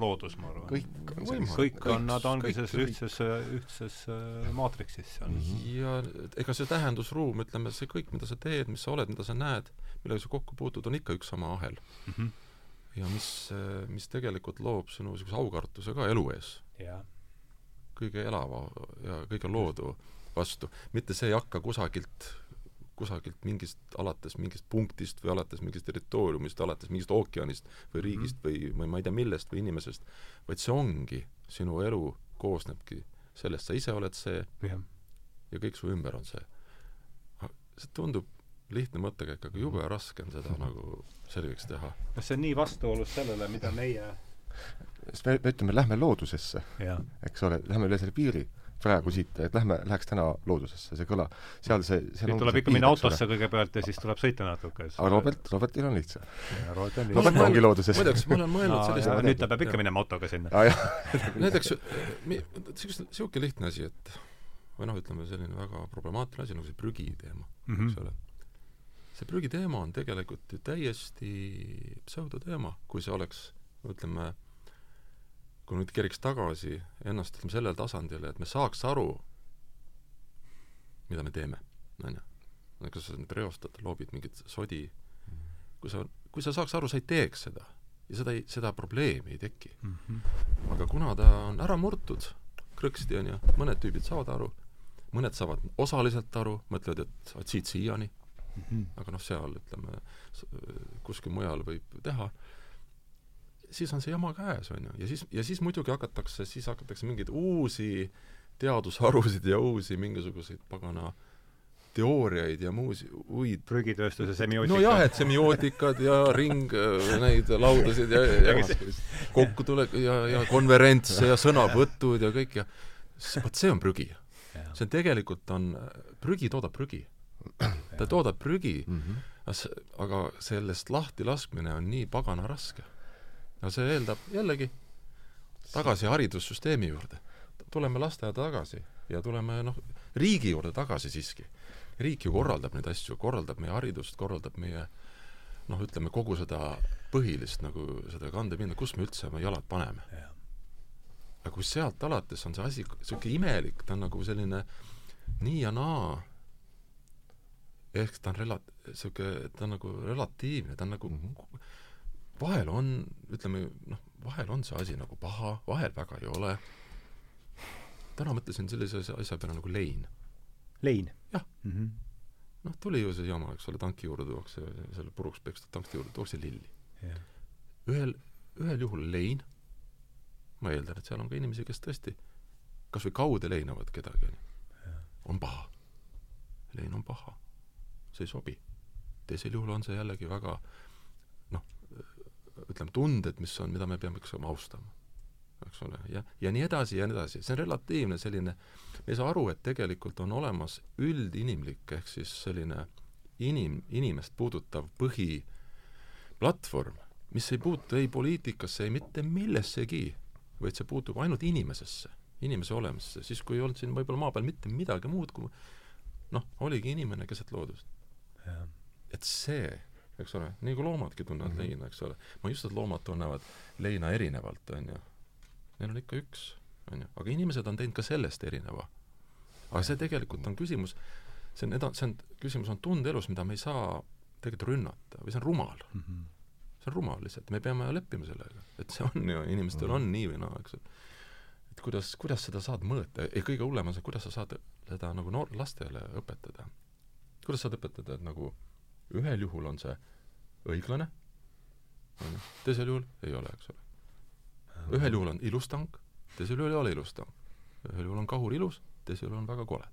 loodus, ma arvan.
kõik
on sellised. kõik on, nad ongi selles ühtses, ühtses äh, maatriksis seal mm.
-hmm. ja ega see tähendusruum, ütleme, see kõik, mida sa teed, mis sa oled, mida sa näed, millega sa kokku puutud, on ikka üks sama ahel mm. -hmm ja mis, mis tegelikult loob sinu niisuguse aukartuse ka elu ees. kõige elava ja kõige loodu vastu. mitte see ei hakka kusagilt, kusagilt mingist, alates mingist punktist või alates mingist territooriumist, alates mingist ookeanist või mhm. riigist mm -hmm. või, või ma ei tea millest või inimesest, vaid see ongi, sinu elu koosnebki sellest, sa ise oled see
ja,
ja kõik su ümber on see. see tundub lihtne mõttekäik, aga jube raske on seda nagu selgeks teha.
kas see on nii vastuolus sellele, mida meie
sest me, me ütleme, lähme loodusesse, eks ole, lähme üle selle piiri praegu siit, et lähme, läheks täna loodusesse, see kõla, seal see,
seal nüüd tuleb ikka minna autosse kõigepealt ja siis tuleb sõita natuke.
aga Robert, Robertil on lihtsam.
Robert on
lihtsam. Robert ongi looduses.
muideks, ma olen mõelnud no, sellist
nüüd ta peab ikka minema autoga sinna.
näiteks niisugune, niisugune lihtne asi, et või noh, ütleme selline väga problemaatiline asi nagu see prügi teema mm, -hmm. eks ole see prügiteema on tegelikult ju täiesti pseudoteema, kui see oleks, ütleme, kui nüüd keriks tagasi ennast, ütleme, sellele tasandile, et me saaks aru, mida me teeme, on ju. kas sa nüüd reostad, loobid mingit sodi, kui sa, kui sa saaks aru, sa ei teeks seda ja seda ei, seda probleemi ei teki mm. -hmm. aga kuna ta on ära murtud, krõksti, on ju, mõned tüübid saavad aru, mõned saavad osaliselt aru, mõtlevad, et, et siit-siiani mm. -hmm. aga noh, seal ütleme, kuskil mujal võib teha, siis on see jama käes, on ju, ja siis, ja siis muidugi hakatakse, siis hakatakse mingeid uusi teadusharusid ja uusi mingisuguseid pagana teooriaid ja muusi, muid
prügitööstuse semiootika.
nojah, et semiootikad ja ring, neid laudasid ja, ja kokkutulek ja, ja konverentse ja sõnavõtud ja kõik ja vot see on prügi. see on tegelikult on, prügi toodab prügi <clears throat> ta toodab prügi mm, -hmm. aga sellest lahti laskmine on nii pagana raske. no see eeldab jällegi tagasi haridussüsteemi juurde. tuleme lasteaeda tagasi ja tuleme noh, riigi juurde tagasi siiski. riik ju korraldab neid asju, korraldab meie haridust, korraldab meie noh, ütleme kogu seda põhilist nagu seda kandepinda, kus me üldse oma jalad paneme. aga kui sealt alates on see asi niisugune imelik, ta on nagu selline nii ja naa ehk ta on rela-, niisugune, ta on nagu relatiivne, ta on nagu mm -hmm. vahel on, ütleme noh, vahel on see asi nagu paha, vahel väga ei ole. täna mõtlesin sellise asja peale nagu lein.
lein?
jah mm -hmm.. noh, tuli ju see jama, eks ole, tanki juurde tuuakse, selle puruks pekstud tanki juurde tuuakse lilli yeah.. ühel, ühel juhul lein, ma eeldan, et seal on ka inimesi, kes tõesti kas või kaude leinavad kedagi, on paha. lein on paha see ei sobi. teisel juhul on see jällegi väga noh, ütleme, tunded, mis on, mida me peame, eks ole, austama. eks ole, ja, ja nii edasi ja nii edasi, see on relatiivne selline, me ei saa aru, et tegelikult on olemas üldinimlik, ehk siis selline inim, inimest puudutav põhiplatvorm, mis ei puutu ei poliitikasse, ei mitte millessegi, vaid see puutub ainult inimesesse, inimese olemisesse, siis kui ei olnud siin võib-olla maa peal mitte midagi muud kui noh, oligi inimene keset loodust et see, eks ole, nii kui loomadki tunnevad mm -hmm. leina, eks ole, ma usu, et loomad tunnevad leina erinevalt, on ju. Neil on ikka üks, on ju, aga inimesed on teinud ka sellest erineva. aga see tegelikult on küsimus, see on eda-, see on, küsimus on tundeelus, mida me ei saa tegelikult rünnata või see on rumal mm. -hmm. see on rumal lihtsalt, me peame leppima sellega, et see on ju, inimestel mm -hmm. on nii või naa, eks ole. et kuidas, kuidas seda saad mõõta ja kõige hullem on see, kuidas sa saad seda nagu noor-, lastele õpetada. Kuidas saad õpetada, et nagu ühel juhul on see õiglane, on ju, teisel juhul ei ole, eks ole. ühel juhul on ilus tank, teisel juhul ei ole ilus tank. ühel juhul on kahur ilus, teisel juhul on väga kole.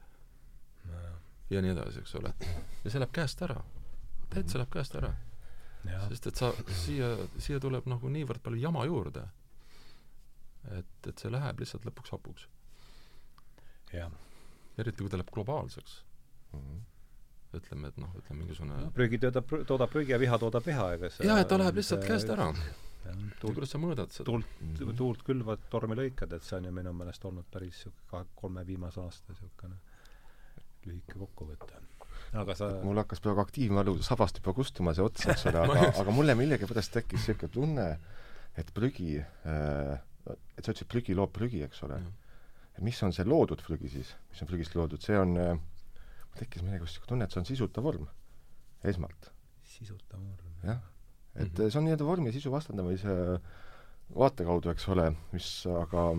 ja nii edasi, eks ole. ja see läheb käest ära. täitsa läheb käest ära. sest et sa, siia, siia tuleb nagu niivõrd palju jama juurde et, et see läheb lihtsalt lõpuks hapuks. eriti kui ta läheb globaalseks mm. -hmm ütleme, et noh, ütleme mingisugune no,
prügi toodab, toodab prügi ja viha toodab viha, ega see
jaa, et ta läheb lihtsalt käest ära. tuult, kuidas sa mõõdad seda?
tuult mm, -hmm. tuult külvad, tormi lõikad, et see on ju minu meelest olnud päris niisugune kahe, kolme viimase aasta niisugune lühike kokkuvõte. aga sa
mul hakkas praegu aktiivmälu sabast juba kustuma see ots, eks ole, <laughs> aga aga mulle millegipärast tekkis niisugune tunne, et prügi äh, et sa ütlesid, prügi loob prügi, eks ole. et mis on see loodud prügi siis, mis on prügist loodud, see on, äh, tekkis millegipärast niisugune tunne, et see on sisuta vorm, esmalt.
sisuta vorm.
jah, et mm -hmm. see on nii-öelda vormi ja sisu vastandamise vaate kaudu, eks ole, mis aga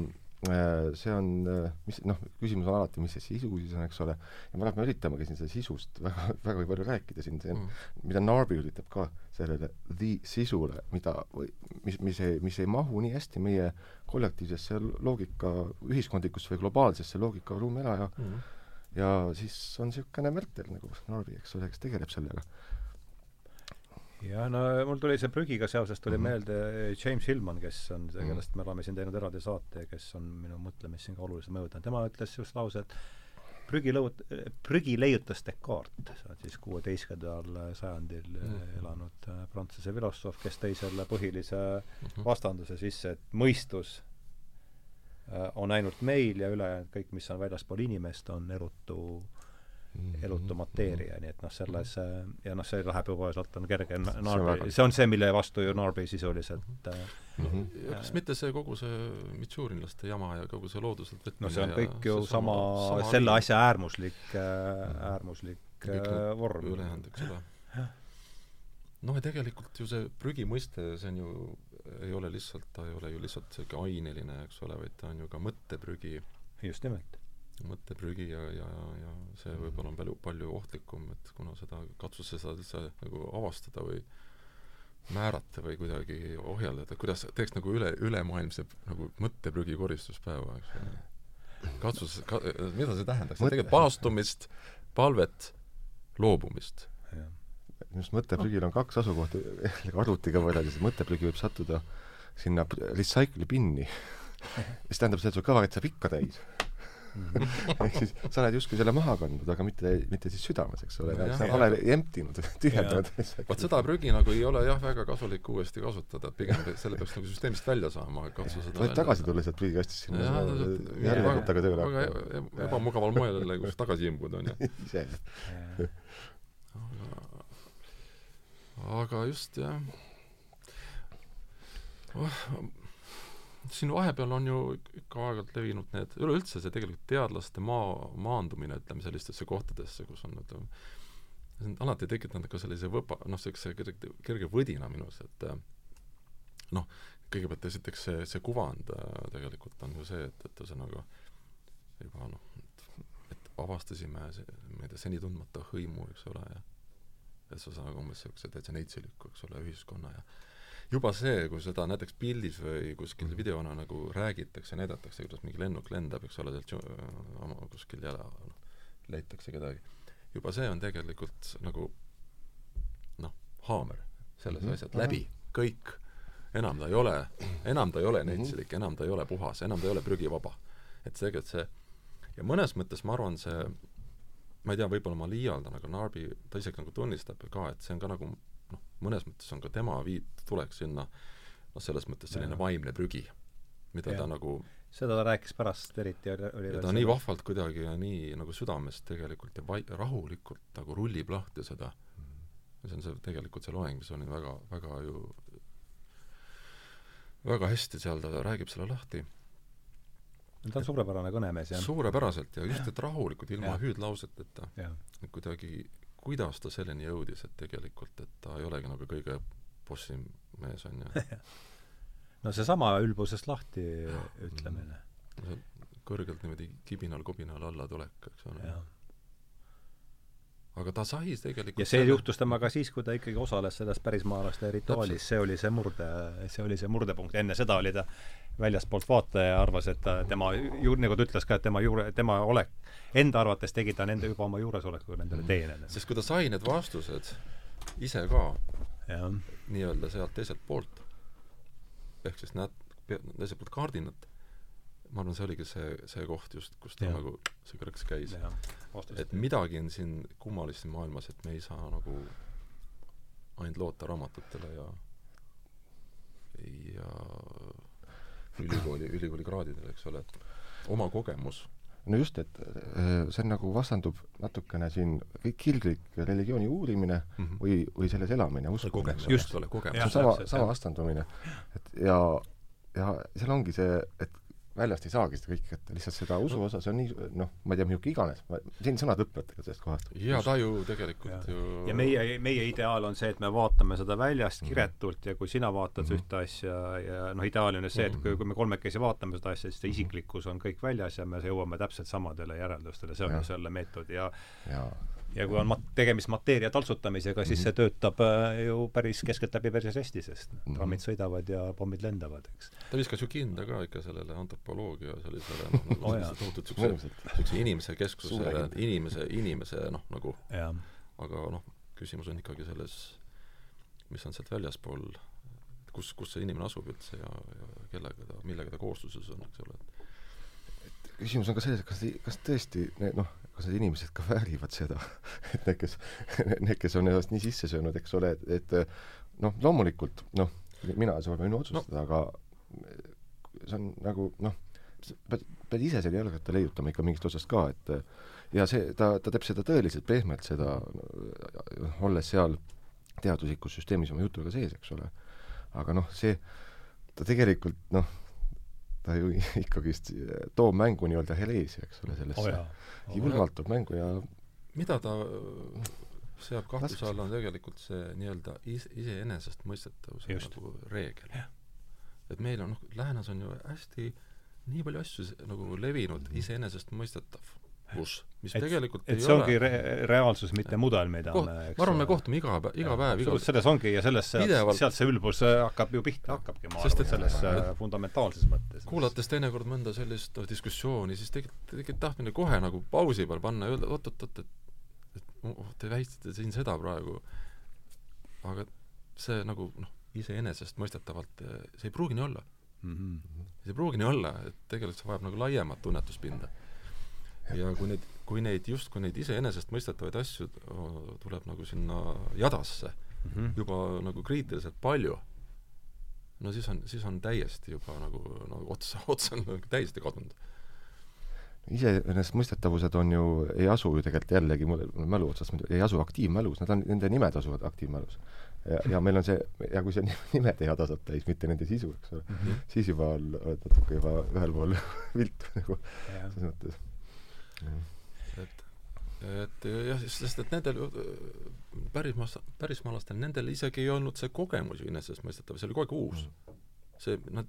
Äh, see on, äh, mis noh, küsimus on alati, mis see sisu siis on, eks ole, ja me oleme, üritamegi siin seda sisust väga, <laughs> väga palju rääkida siin, see on mm., mida Narby üritab ka sellele the sisule, mida või mis, mis ei, mis ei mahu nii hästi meie kollektiivsesse loogika, ühiskondlikusse või globaalsesse loogikaruumi ära ja mm. Ja siis on niisugune Mertel nagu Narby, eks ole, kes tegeleb sellega
jah, no mul tuli see prügiga seoses tuli mm -hmm. meelde James Hillman, kes on see, kellest mhm. me oleme siin teinud eraldi saate ja kes on minu mõtlemist siin ka oluliselt mõjutanud, tema ütles just lause, et prügi lõut-, prügi leiutas Descartes, see on siis kuueteistkümnendal sajandil mm -hmm. elanud äh, prantsuse filosoof, kes tõi selle põhilise mm -hmm. vastanduse sisse, et mõistus on ainult meil ja ülejäänud kõik, mis on väljaspool inimest, on erutu äh, Mhm. elutu mateeria, nii et noh, selles ja noh, see läheb juba sealt on kerge Narbi, see on see, mille vastu ju Narbi sisuliselt mm
-hmm. ja kas mitte see kogu see mitsuurinlaste jama ja kogu see looduselt võtmine
no see on kõik ju sama, sama, selle asja äärmuslik äh,, äärmuslik äh, vorm.
ülejäänud, eks ole. noh, ja tegelikult ju see prügi mõiste, see on ju, ei ole lihtsalt, ta ei ole ju lihtsalt niisugune aineline, eks ole, vaid ta on ju ka mõtteprügi.
just nimelt
mõtteprügi ja, ja, ja see võib-olla on palju, palju ohtlikum, et kuna seda, katsus seda üldse nagu avastada või määrata või kuidagi ohjeldada, kuidas, teeks nagu üle, ülemaailmse nagu mõtteprügi koristuspäeva, eks ole. katsus ka,, mida see tähendaks tegelikult paastumist, palvet, loobumist.
Arust mõtteprügil on kaks asukohta, <laughs> arvutiga võrreldes, mõtteprügi võib sattuda sinna recycle'i binni mis tähendab seda, et su kõvarit saab ikka täis. Ehk siis sa oled justkui selle maha kandnud, aga mitte, mitte siis südames, eks ole, sa oled emptinud, <laughs> tühjendanud.
vot seda prügi nagu ei ole jah, väga kasulik uuesti kasutada, et pigem selle peaks nagu süsteemist välja saama, katsu seda
võid tagasi tulla sealt prügikastist sinna järjekorda tööle
hakkama. väga ebamugaval moel jälle, kus tagasi imbuda, on ju. <laughs> ise. Aga just, jah. Oh, siin vahepeal on ju ikka aeg-ajalt levinud need, üleüldse see tegelikult teadlaste maa, maandumine, ütleme, sellistesse kohtadesse, kus on ütleme, see on alati tekitanud ka sellise võpa, noh, niisuguse kerge, kerge võdina minus, et noh, kõigepealt esiteks see, see kuvand äh, tegelikult on ju see, et, et ühesõnaga juba noh, et, avastasime ma ei tea, seni tundmata hõimu, eks ole, ja et see ühesõnaga umbes niisuguse täitsa neitsuliku, eks ole, ühiskonna ja juba see, kui seda näiteks pildis või kuskil mm. videona nagu räägitakse, näidatakse, kuidas mingi lennuk lendab, eks ole, sealt kuskil jala, noh, leitakse kedagi, juba see on tegelikult nagu noh, haamer selles mm -hmm. asjas, läbi, kõik. enam ta ei ole, enam ta ei ole mhm. neitselik, enam ta ei ole puhas, enam ta ei ole prügivaba. et tegelikult see, ja mõnes mõttes ma arvan, see ma ei tea, võib-olla ma liialdan, aga Narbi, ta isegi nagu tunnistab ka, et see on ka nagu noh, mõnes mõttes on ka tema viit tulek sinna noh, selles mõttes selline ja. vaimne prügi, mida ja. ta nagu
seda ta rääkis pärast eriti, oli
ja ta nii vahvalt kuidagi ja nii nagu südamest tegelikult ja vai-, rahulikult nagu rullib lahti seda mm. ja see on see, tegelikult see loeng, mis oli väga, väga ju väga hästi seal ta räägib selle lahti.
Ta on suurepärane kõnemees, jah.
suurepäraselt ja just, et rahulikult, ilma hüüdlauseteta. kuidagi kuidas ta selleni jõudis, et tegelikult, et ta ei olegi nagu kõige bossim mees, on ju <laughs>
no seesama ülbusest lahti ütlemine.
kõrgelt niimoodi kibinal-kobinal alla tulek, eks ole. Aga ta sai tegelikult
ja see selle... juhtus temaga siis, kui ta ikkagi osales selles pärismaalaste rituaalis, see oli see murde, see oli see murdepunkt, enne seda oli ta väljastpoolt vaataja ja arvas, et ta, tema ju-, nagu ta ütles ka, et tema juure, tema olek, enda arvates tegi ta nende juba oma juuresolekuga nendele teenele.
sest kui ta sai need vastused ise ka nii-öelda sealt teiselt poolt, ehk siis näed, teiselt poolt kaardinat, ma arvan, see oligi see, see koht just, kus ta ja. nagu see krõks käis. et midagi on siin kummalist siin maailmas, et me ei saa nagu ainult loota raamatutele ja ja ülikooli, ülikooli kraadidele, eks ole, oma kogemus.
no just, et äh, see on nagu vastandub natukene siin kõik kirglik religiooni uurimine mm -hmm. või, või selles elamine, uskumine.
just, kogemus.
see on sama, sama vastandumine. et ja, ja seal ongi see, et väljast ei saagi seda kõike kätte, lihtsalt seda usu osa, see on nii, noh, ma ei tea, niisugune iganes, siin sõnad lõpevad ka sellest kohast.
jaa, ta ju tegelikult ja. ju
ja meie, meie ideaal on see, et me vaatame seda väljast mhm. kiretult ja kui sina vaatad mm -hmm. ühte asja ja noh, ideaal on ju see, et kui, kui me kolmekesi vaatame seda asja, siis see mhm. isiklikkus on kõik väljas ja me jõuame täpselt samadele järeldustele, see on ju selle meetodi ja
ja
ja kui on mat-, tegemist mateeria taltsutamisega, siis see mhm. töötab äh, ju päris keskeltläbi päris hästi, sest mm -hmm. trammid sõidavad ja pommid lendavad, eks.
ta viskas ju kinda ka ikka sellele antropoloogia sellisele noh, nagu oh, tohutult niisuguse, niisuguse inimese keskusele, inimese, inimese noh, nagu
ja.
aga noh, küsimus on ikkagi selles, mis on sealt väljaspool, kus, kus see inimene asub üldse ja, ja kellega ta, millega ta koosluses on, eks ole,
et küsimus on ka selles, et kas, kas tõesti noh, kas need inimesed ka väärivad seda, <laughs> et need, kes, need, kes on ennast nii sisse söönud, eks ole, et, et noh, loomulikult noh, mina võin otsustada no., aga see on nagu noh, pead, pead ise selle jalgratta leiutama ikka mingist otsast ka, et ja see, ta, ta teeb seda tõeliselt pehmelt, seda olles seal teaduslikus süsteemis oma jutuga sees, eks ole. aga noh, see, ta tegelikult noh, ta ju <laughs> ikkagist toob mängu nii-öelda Heleesi, eks ole, sellesse. Oh julmalt toob mängu ja
mida ta seab kahtluse alla, on tegelikult see nii-öelda is-, iseenesestmõistetavuse nagu reegel. et meil on, noh, läänes on ju hästi nii palju asju nagu levinud iseenesestmõistetav kus, mis et, tegelikult
et see ongi re reaalsus, mitte mudel, mida
Koht, me ma arvan, me kohtume iga päev, iga päev, iga
selles ongi ja sellest sealt, see ülbus äh, hakkab ju pihta, hakkabki, ma arvan, selles äh, fundamentaalses mõttes.
kuulates teinekord mõnda sellist no, diskussiooni, siis tegelikult, tegelikult tahtmine kohe nagu pausi peal panna ja öelda oot-oot-oot, et et oh, te väitsite siin seda praegu, aga see nagu noh, iseenesestmõistetavalt, äh, see ei pruugi nii olla mm. -hmm. see ei pruugi nii olla, et tegelikult see vajab nagu laiemat tunnetuspinda ja kui neid, kui neid, justkui neid iseenesestmõistetavaid asju tuleb nagu sinna jadasse mm -hmm. juba nagu kriitiliselt palju, no siis on, siis on täiesti juba nagu, nagu otsa, <laughs> otsa on nagu täiesti kadunud
iseenesestmõistetavused on ju, ei asu ju tegelikult jällegi mul mälu otsast, ei asu aktiivmälus, nad on, nende nimed asuvad aktiivmälus. ja, ja meil on see, ja kui see <laughs> nimed ei häda saab täis, mitte nende sisu, eks ole mm, -hmm. siis juba on natuke juba ühel pool <laughs> viltu nagu selles mõttes
et, et jah, sest et nendel pärismaa, pärismaalastel, nendel isegi ei olnud see kogemus ju iseenesestmõistetav, see oli kogu aeg uus. see, nad,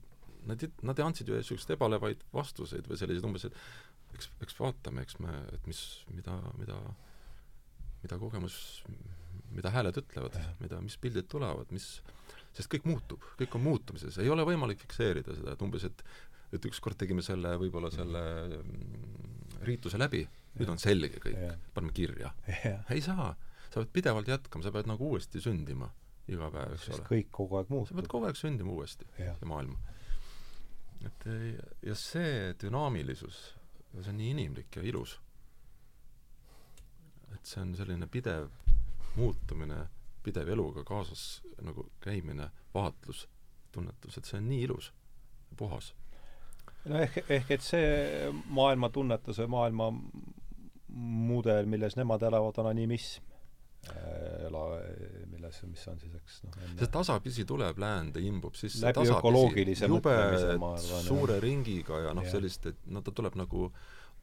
nad, nad andsid ju niisuguseid ebalevaid vastuseid või selliseid umbes, et eks, eks vaatame, eks me, et mis, mida, mida, mida kogemus, mida hääled ütlevad, mida, mis pildid tulevad, mis, sest kõik muutub, kõik on muutumises, ei ole võimalik fikseerida seda, et umbes, et et ükskord tegime selle, võib-olla selle mm, riituse läbi, nüüd on selge kõik, paneme kirja. ei saa, sa pead pidevalt jätkama, sa pead nagu uuesti sündima iga päev, eks ole.
kõik kogu aeg muutub.
sa pead kogu aeg sündima uuesti, see maailm. et ja see dünaamilisus, see on nii inimlik ja ilus. et see on selline pidev muutumine, pidev eluga kaasas nagu käimine, vaatlus, tunnetus, et see on nii ilus ja puhas
no ehk, ehk et see maailmatunnetus või maailma mudel, milles nemad elavad, on animiism äh, ela, milles, mis on siis, eks noh
enne... see tasapisi tuleb läände, imbub sisse
läbi ökoloogilise
jube suure ringiga ja noh, sellist, et no ta tuleb nagu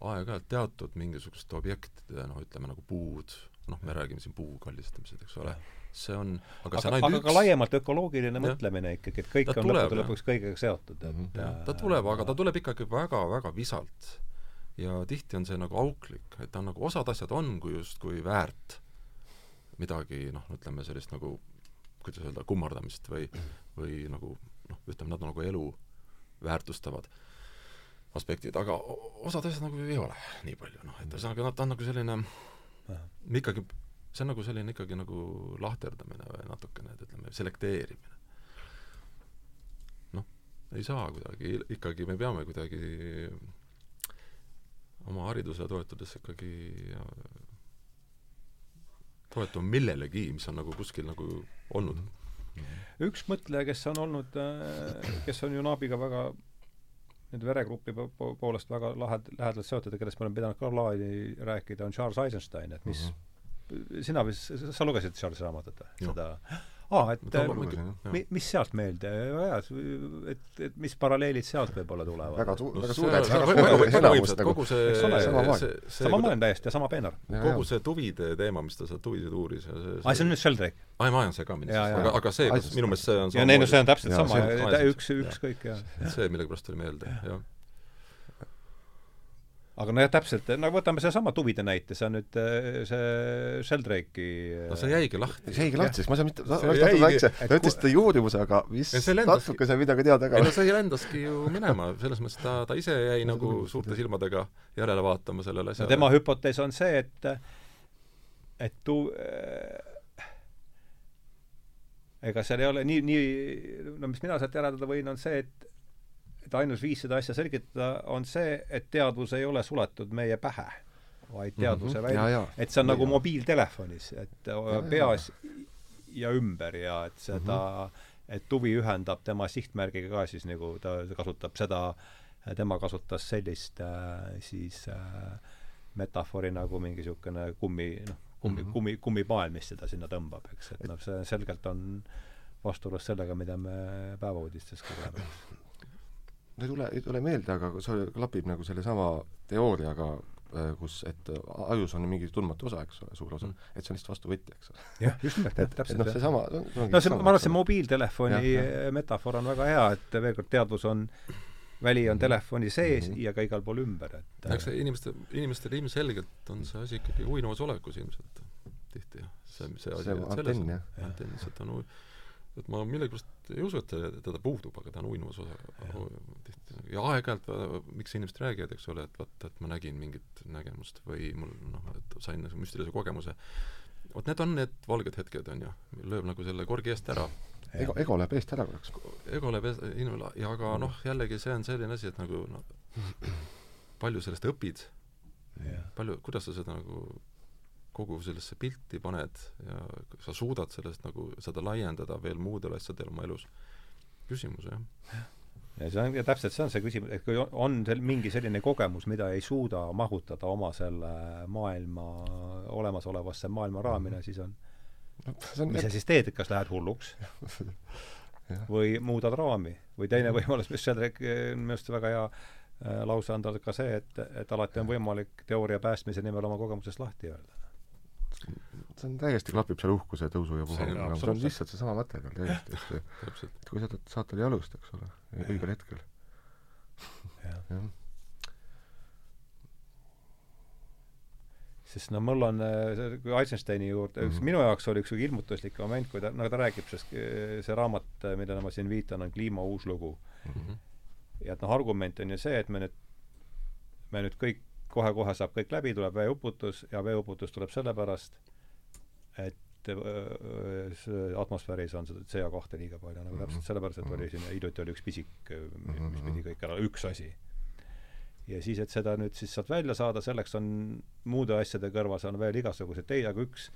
aeg-ajalt teatud mingisuguste objektide, noh ütleme nagu puud, noh, me räägime siin puu kallistamised, eks ole, see on aga,
aga, aga
üks
ka laiemalt ökoloogiline
Jah.
mõtlemine ikkagi, et kõik
Ta
on lõppude lõpuks kõigega seotud,
Mhm.
et
jah,
äh,
ta tuleb, aga ta tuleb ikkagi väga-väga visalt. ja tihti on see nagu auklik, et ta on nagu, osad asjad on kui justkui väärt midagi noh, ütleme sellist nagu kuidas öelda, kummardamist või, või nagu noh, ütleme, nad on nagu elu väärtustavad aspektid, aga osad asjad nagu ei ole nii palju, noh, et ühesõnaga nad, ta on nagu selline
Jah.
ikkagi, see on nagu selline ikkagi nagu lahterdamine või natukene, et ütleme, selekteerimine. noh, ei saa kuidagi, ikkagi me peame kuidagi oma haridusele toetudes ikkagi äh, toetuma millelegi, mis on nagu kuskil nagu olnud.
üks mõtleja, kes on olnud, kes on ju Naabiga väga nüüd veregrupi po- po- poolest väga lahed, lähedalt seotud ja kellest me oleme pidanud ka laadi rääkida, on Charles Eisenstein, et mis sina vist, sa lugesid Charlesi raamatut või? Seda? Aa, et äh, mi-, mis sealt meelde, väga hea, et, et mis paralleelid sealt võib-olla tulevad?
väga tu-,
No
väga suured,
väga-
suured
väga
enamus
võimsad,
nagu
kogu see,
Eks ole,
sama maailm.
see, see,
sama maailm täiesti ja sama peenar.
kogu see tuvide teema, mis ta seal tuvisid uuris ja see,
aa, see on nüüd Sheldrake?
aa, ma ajan segamini aga, aga see, minu meelest see on
ja neil, see on täpselt sama, üks, ükskõik, jah.
see millegipärast tuli meelde, jah.
Aga nojah, täpselt, no võtame sedasama tuvide näite, see on nüüd äh, see Sheldrake'i
no see jäigi lahti.
see jäigi lahti, sest ma ei saa mitte, ta ütles seda juurimuse, aga vist
lendas-
natukese midagi teada ka
ei no see lendaski ju minema, selles mõttes ta, ta ise jäi nagu suurte silmadega järele vaatama sellele
no
asjale.
tema hüpotees on see, et et tu- ega seal ei ole nii, nii, no mis mina sealt järeldada võin, on see, et et ainus viis seda asja selgitada on see, et teadvus ei ole suletud meie pähe, vaid teadvuse
Mhm.
välja
Jaa, jaa.
et see on nagu
Jaa.
mobiiltelefonis, et
jaa.
peas ja ümber ja et seda et huvi ühendab tema sihtmärgiga ka siis nagu ta kasutab seda, tema kasutas sellist äh, siis äh, metafoori nagu mingi niisugune kummi, noh, kummi mm. -hmm. kummi, kummipael, mis seda sinna tõmbab, eks, et noh, see selgelt on vastuolus sellega, mida me päevauudistes kogume.
Ei tule, ei tule meelde, aga see klapib nagu sellesama teooriaga, kus, et ajus on mingi tundmatu osa, eks ole, suur osa
Mm.
et see on lihtsalt vastuvõtja, eks ole.
jah, just nimelt, <laughs> täpselt
noh, seesama
no see, ma arvan, see mobiiltelefoni
Jah, jah.
metafoor on väga hea, et veel kord, teadvus on, väli on telefoni sees mm
Mhm.
-hmm. ja ka igal pool ümber, et
eks see inimeste, inimestel ilmselgelt on see asi ikkagi uinuvas olekus ilmselt tihti jah. see, see asi
See
et selles on- antenn, see ta on ui-, et ma millegipärast ei usu, et teda puudub, aga ta on uinuvas osa tihti. ja aeg-ajalt, va- miks inimesed räägivad, eks ole, et vot, et ma nägin mingit nägemust või mul noh, et sain nagu müstilise kogemuse. vot need on need valged hetked, on ju, lööb nagu selle korgi eest ära
ego, ego läheb eest ära korraks.
ego läheb ees- inimene ja aga noh, jällegi see on selline asi, et nagu noh, palju sellest õpid,
jah.
palju, kuidas sa seda nagu kogu sellesse pilti paned ja sa suudad sellest nagu seda laiendada veel muudele asjadele oma elus. küsimus, jah.
ja see on ja täpselt see on see küsimus, et kui on- on seal mingi selline kogemus, mida ei suuda mahutada oma selle maailma, olemasolevasse maailma raamina, siis on
no on
mis sa siis teed, et kas lähed hulluks <laughs> või muudad raami või teine võimalus, mis seal rek- minu arust väga hea äh, lause on tal ka see, et, et alati on võimalik teooria päästmise nimel oma kogemusest lahti öelda.
See on täiesti, klapib seal uhkuse tõusu ja
See
puha
on
aga see on
absoluutselt.
lihtsalt seesama materjal täiesti, et <laughs> et kui sa saad talle jalust, eks ole, õigel hetkel.
jah. sest no mul on, äh, kui Eisensteini juurde üks
Mhm.
minu jaoks oli üks ilmutuslik moment, kui ta, nagu ta räägib, sest äh, see raamat, millele ma siin viitan, on Kliima uus lugu.
Mhm.
ja et noh, argument on ju see, et me nüüd, me nüüd kõik, kohe-kohe saab kõik läbi, tuleb veeuputus ja veeuputus tuleb sellepärast, et see atmosfääris on seda CO2 liiga palju, nagu täpselt sellepärast, et oli siin hiljuti oli üks pisik, mis pidi kõik ära, üks asi. ja siis, et seda nüüd siis sealt välja saada, selleks on muude asjade kõrvas on veel igasuguseid teisi, aga üks,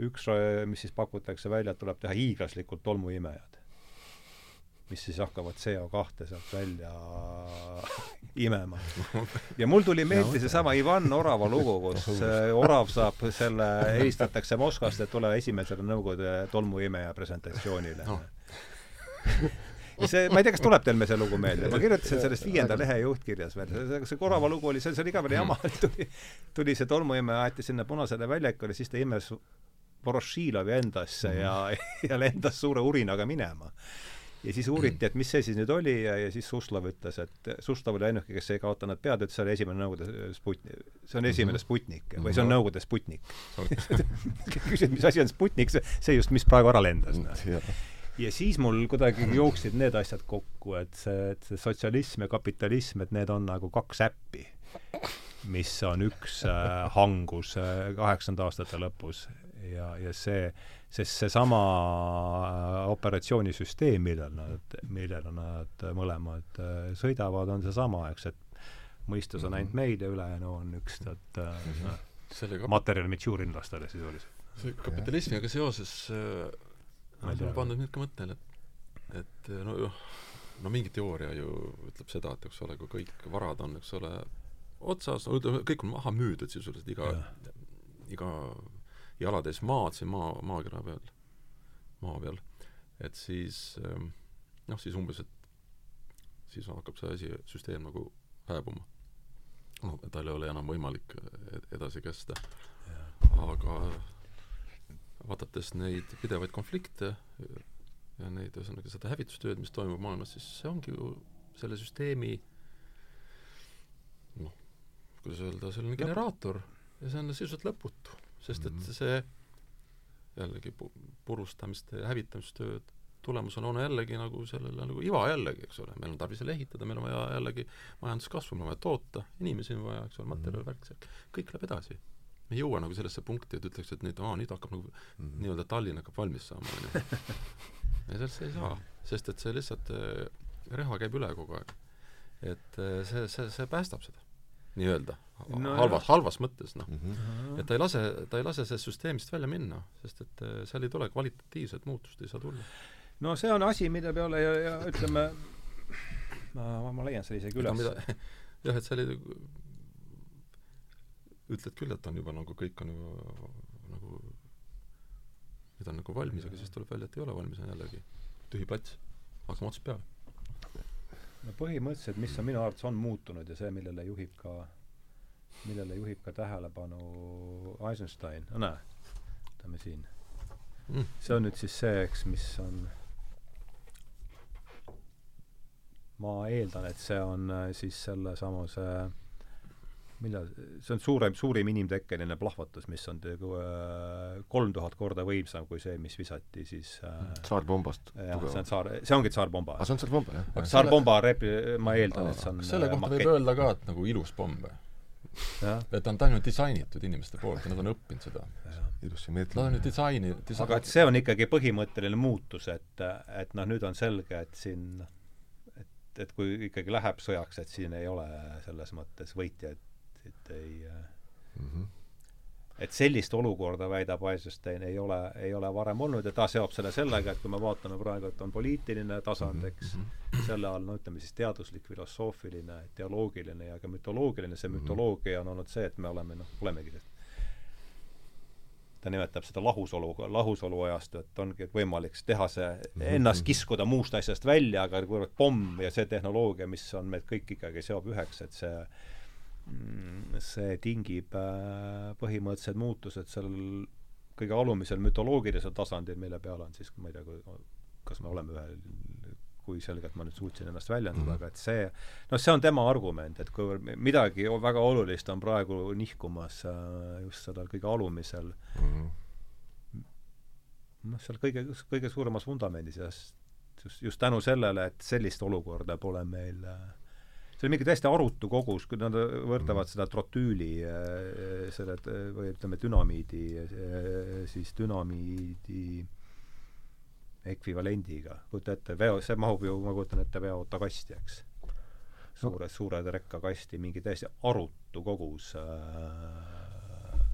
üks, mis siis pakutakse välja, et tuleb teha hiiglaslikud tolmuimejad mis siis hakkavad CO2 sealt välja <laughs> imema. ja mul tuli meelde seesama Ivan Orava lugu, kus <laughs> äh, orav saab selle, helistatakse Moskvast, et tule esimesele Nõukogude tolmuimeja presentatsioonile.
Noh. <laughs>
see, ma ei tea, kas tuleb teil see lugu meelde, ma kirjutasin sellest viienda lehe juhtkirjas veel, see, Korava lugu oli, see, see oli igavene jama, et tuli, tuli see tolmuimeja, aeti sinna Punasele väljakule, siis ta imes Vorošilovi endasse mm -hmm. ja, ja lendas suure urinaga minema ja siis uuriti, et mis see siis nüüd oli ja, ja siis Suslov ütles, et Suslov oli ainuke, kes ei kaotanud pead, ütles, see oli esimene Nõukogude Sputnik, see on esimene mhm. Sputnik või see on Nõukogude Sputnik. <laughs> Küsid, mis asi on Sputnik, see, see just, mis praegu ära lendas no. ja. Siis mul kuidagi jooksid need asjad kokku, et see, et see sotsialism ja kapitalism, et need on nagu kaks äppi, mis on üks äh, hangus kaheksakümnendate äh, aastate lõpus. Ja, ja see sest seesama äh, operatsioonisüsteem, millel nad, millele nad mõlemad äh, sõidavad, on seesama, eks, et mõistus on ainult mhm. meil ja ülejäänu on üks tead äh, materjal mitšurinlastele sisuliselt.
see kapitalismiga seoses äh, on pandud mind ka mõttele, et et no noh, no mingi teooria ju ütleb seda, et eks ole, kui kõik varad on, eks ole, otsas, kõik on maha müüdud sisuliselt, iga, iga jalades maad siin maa, maakera peal, maa peal, et siis ähm, noh, siis umbes, et siis hakkab see asi, süsteem nagu hääbuma. noh, tal ei ole enam võimalik edasi kesta. aga vaadates neid pidevaid konflikte ja neid, ühesõnaga seda hävitustööd, mis toimub maailmas, siis see ongi ju selle süsteemi noh, kuidas öelda, selline generaator. Ja see on sisuliselt lõputu sest et mhm. see jällegi pu-, purustamiste ja hävitamistööd tulemusena on jällegi nagu sellele nagu iva jällegi, eks ole, meil on tarvis jälle ehitada, meil on vaja jällegi majanduskasvu, meil on vaja toota, inimesi on vaja, eks ole, materjal, värk, see, kõik läheb edasi. me ei jõua nagu sellesse punkti, et ütleks, et nüüd, aa, nüüd hakkab nagu mm -hmm. nii-öelda Tallinn hakkab valmis saama, on ju. <laughs> ja sellesse ei saa, sest et see lihtsalt, eh, reha käib üle kogu aeg. et eh, see, see, see päästab seda nii-öelda no, halvas, halvas mõttes, noh mm. -hmm. et ta ei lase, ta ei lase sellest süsteemist välja minna, sest et äh, seal ei tule kvalitatiivset muutust, ei saa tulla.
no see on asi, mille peale ja, ja ütleme, ma, ma leian selle isegi üles. <laughs>
jah, et seal ei ütled küll, et on juba nagu kõik on ju nagu nüüd on nagu valmis, aga siis tuleb välja, et ei ole valmis, on jällegi tühi plats. hakkame otsast peale
no põhimõtteliselt, mis on minu arvates on muutunud ja see, millele juhib ka, millele juhib ka tähelepanu Eisenstein, no näe, võtame siin. Mm.. see on nüüd siis see, eks, mis on ma eeldan, et see on äh, siis sellesamuse millal, see on suurem, suurim inimtekkeline plahvatus, mis on äh, kolm tuhat korda võimsam kui see, mis visati siis äh,
tsaarpombast.
jah, see on tsaar, see ongi tsaarpomba.
aa, see on tsaarpomba, jah?
aga tsaarpomba repi-, ma eeldan, et see on
selle kohta makett. võib öelda ka, et nagu ilus pomm või? et on, ta on ju disainitud inimeste poolt ja nad on õppinud seda. ilus sümmeetriline. Nad on ju disaini,
disaini aga et see on ikkagi põhimõtteline muutus, et, et noh, nüüd on selge, et siin et, et kui ikkagi läheb sõjaks, et siin ei ole selles mõttes võitjaid et ei mm -hmm. et sellist olukorda, väidab Eisenstein, ei ole, ei ole varem olnud ja ta seob selle sellega, et kui me vaatame praegu, et on poliitiline tasand, eks mm, -hmm. selle all, no ütleme siis teaduslik, filosoofiline, teoloogiline ja ka mütoloogiline, see mm -hmm. mütoloogia on olnud see, et me oleme, noh, olemegi ta nimetab seda lahusolu, lahusolu ajastu, et ongi võimalik teha see, mhm. ennast kiskuda muust asjast välja, aga kuivõrd pomm ja see tehnoloogia, mis on meid kõik ikkagi seob üheks, et see see tingib äh, põhimõttelised muutused sellel kõige alumisel mütoloogilisel tasandil, mille peale on siis, ma ei tea, kas me oleme ühel, kui selgelt ma nüüd suutsin ennast väljendada mm, -hmm. aga et see, noh, see on tema argument, et kuivõrd midagi väga olulist on praegu nihkumas äh, just sellel kõige alumisel mm -hmm. noh, seal kõige, kõige suuremas vundamendis ja just, just tänu sellele, et sellist olukorda pole meil äh, see oli mingi täiesti arutu kogus, kui nad võrdlevad seda trotüüli äh, selle või ütleme, dünamiidi, äh, siis dünamiidi ekvivalendiga. kujuta ette, veo, see mahub ju, ma kujutan ette, veoautakasti, eks. suure, suure rekkakasti, mingi täiesti arutu kogus äh,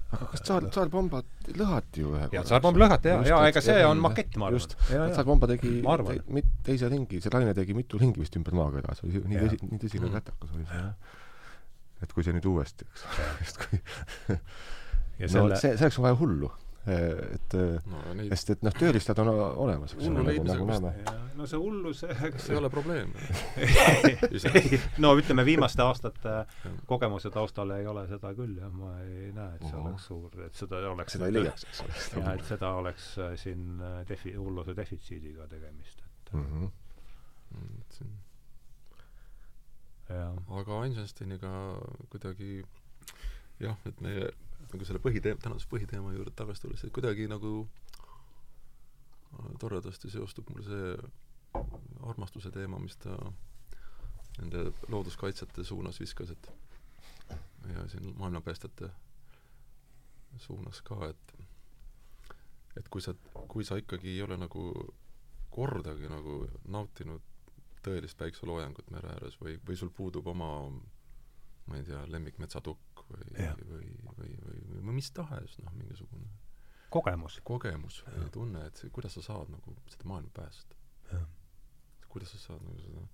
aga kas Tsaar, Tsaar-Pomba lõhati ju ühe
korra? jaa, Tsaar-Pomba lõhati jaa, jaa, ega see on makett, ma arvan.
Tsaar-Pomba tegi te, mit, teise ringi, see Laine tegi mitu ringi vist ümber maakera, see oli nii tõsi, nii tõsine mm. kätakas oli see, et kui see nüüd uuesti, eks. <laughs> Ole, just kui
ja
selle... no see, selleks on vaja hullu. Et
no neid
sest et noh, tööriistad on olemas, eks
Hullu
ole, nagu,
leidmisega
nagu
vist-
näeme.
no see hullus <laughs>
see ei ole probleem. <laughs>
no ütleme, viimaste aastate
Jah.
kogemuse taustal ei ole seda küll jah, ma ei näe, et see
Mhm.
oleks suur, et seda oleks
seda ei leiaks, eks
jah,
ole <laughs>
et. seda oleks äh, siin äh, defi-, hulluse defitsiidiga tegemist, et
Mhm.
jah.
aga Einsteiniga kuidagi jah, et meie nagu selle põhiteema, tänase põhiteema juurde tagasi tulles, et kuidagi nagu äh, toredasti seostub mul see armastuse teema, mis ta nende looduskaitsjate suunas viskas, et ja siin maailmapäästjate suunas ka, et et kui sa, kui sa ikkagi ei ole nagu kordagi nagu nautinud tõelist päikseloojangut mere ääres või, või sul puudub oma ma ei tea, lemmikmetsatukk või, või, või, või, või, või mis tahes, noh, mingisugune
kogemus.
kogemus või tunne, et see, kuidas sa saad nagu seda maailma päästa. Kuidas sa saad nagu seda?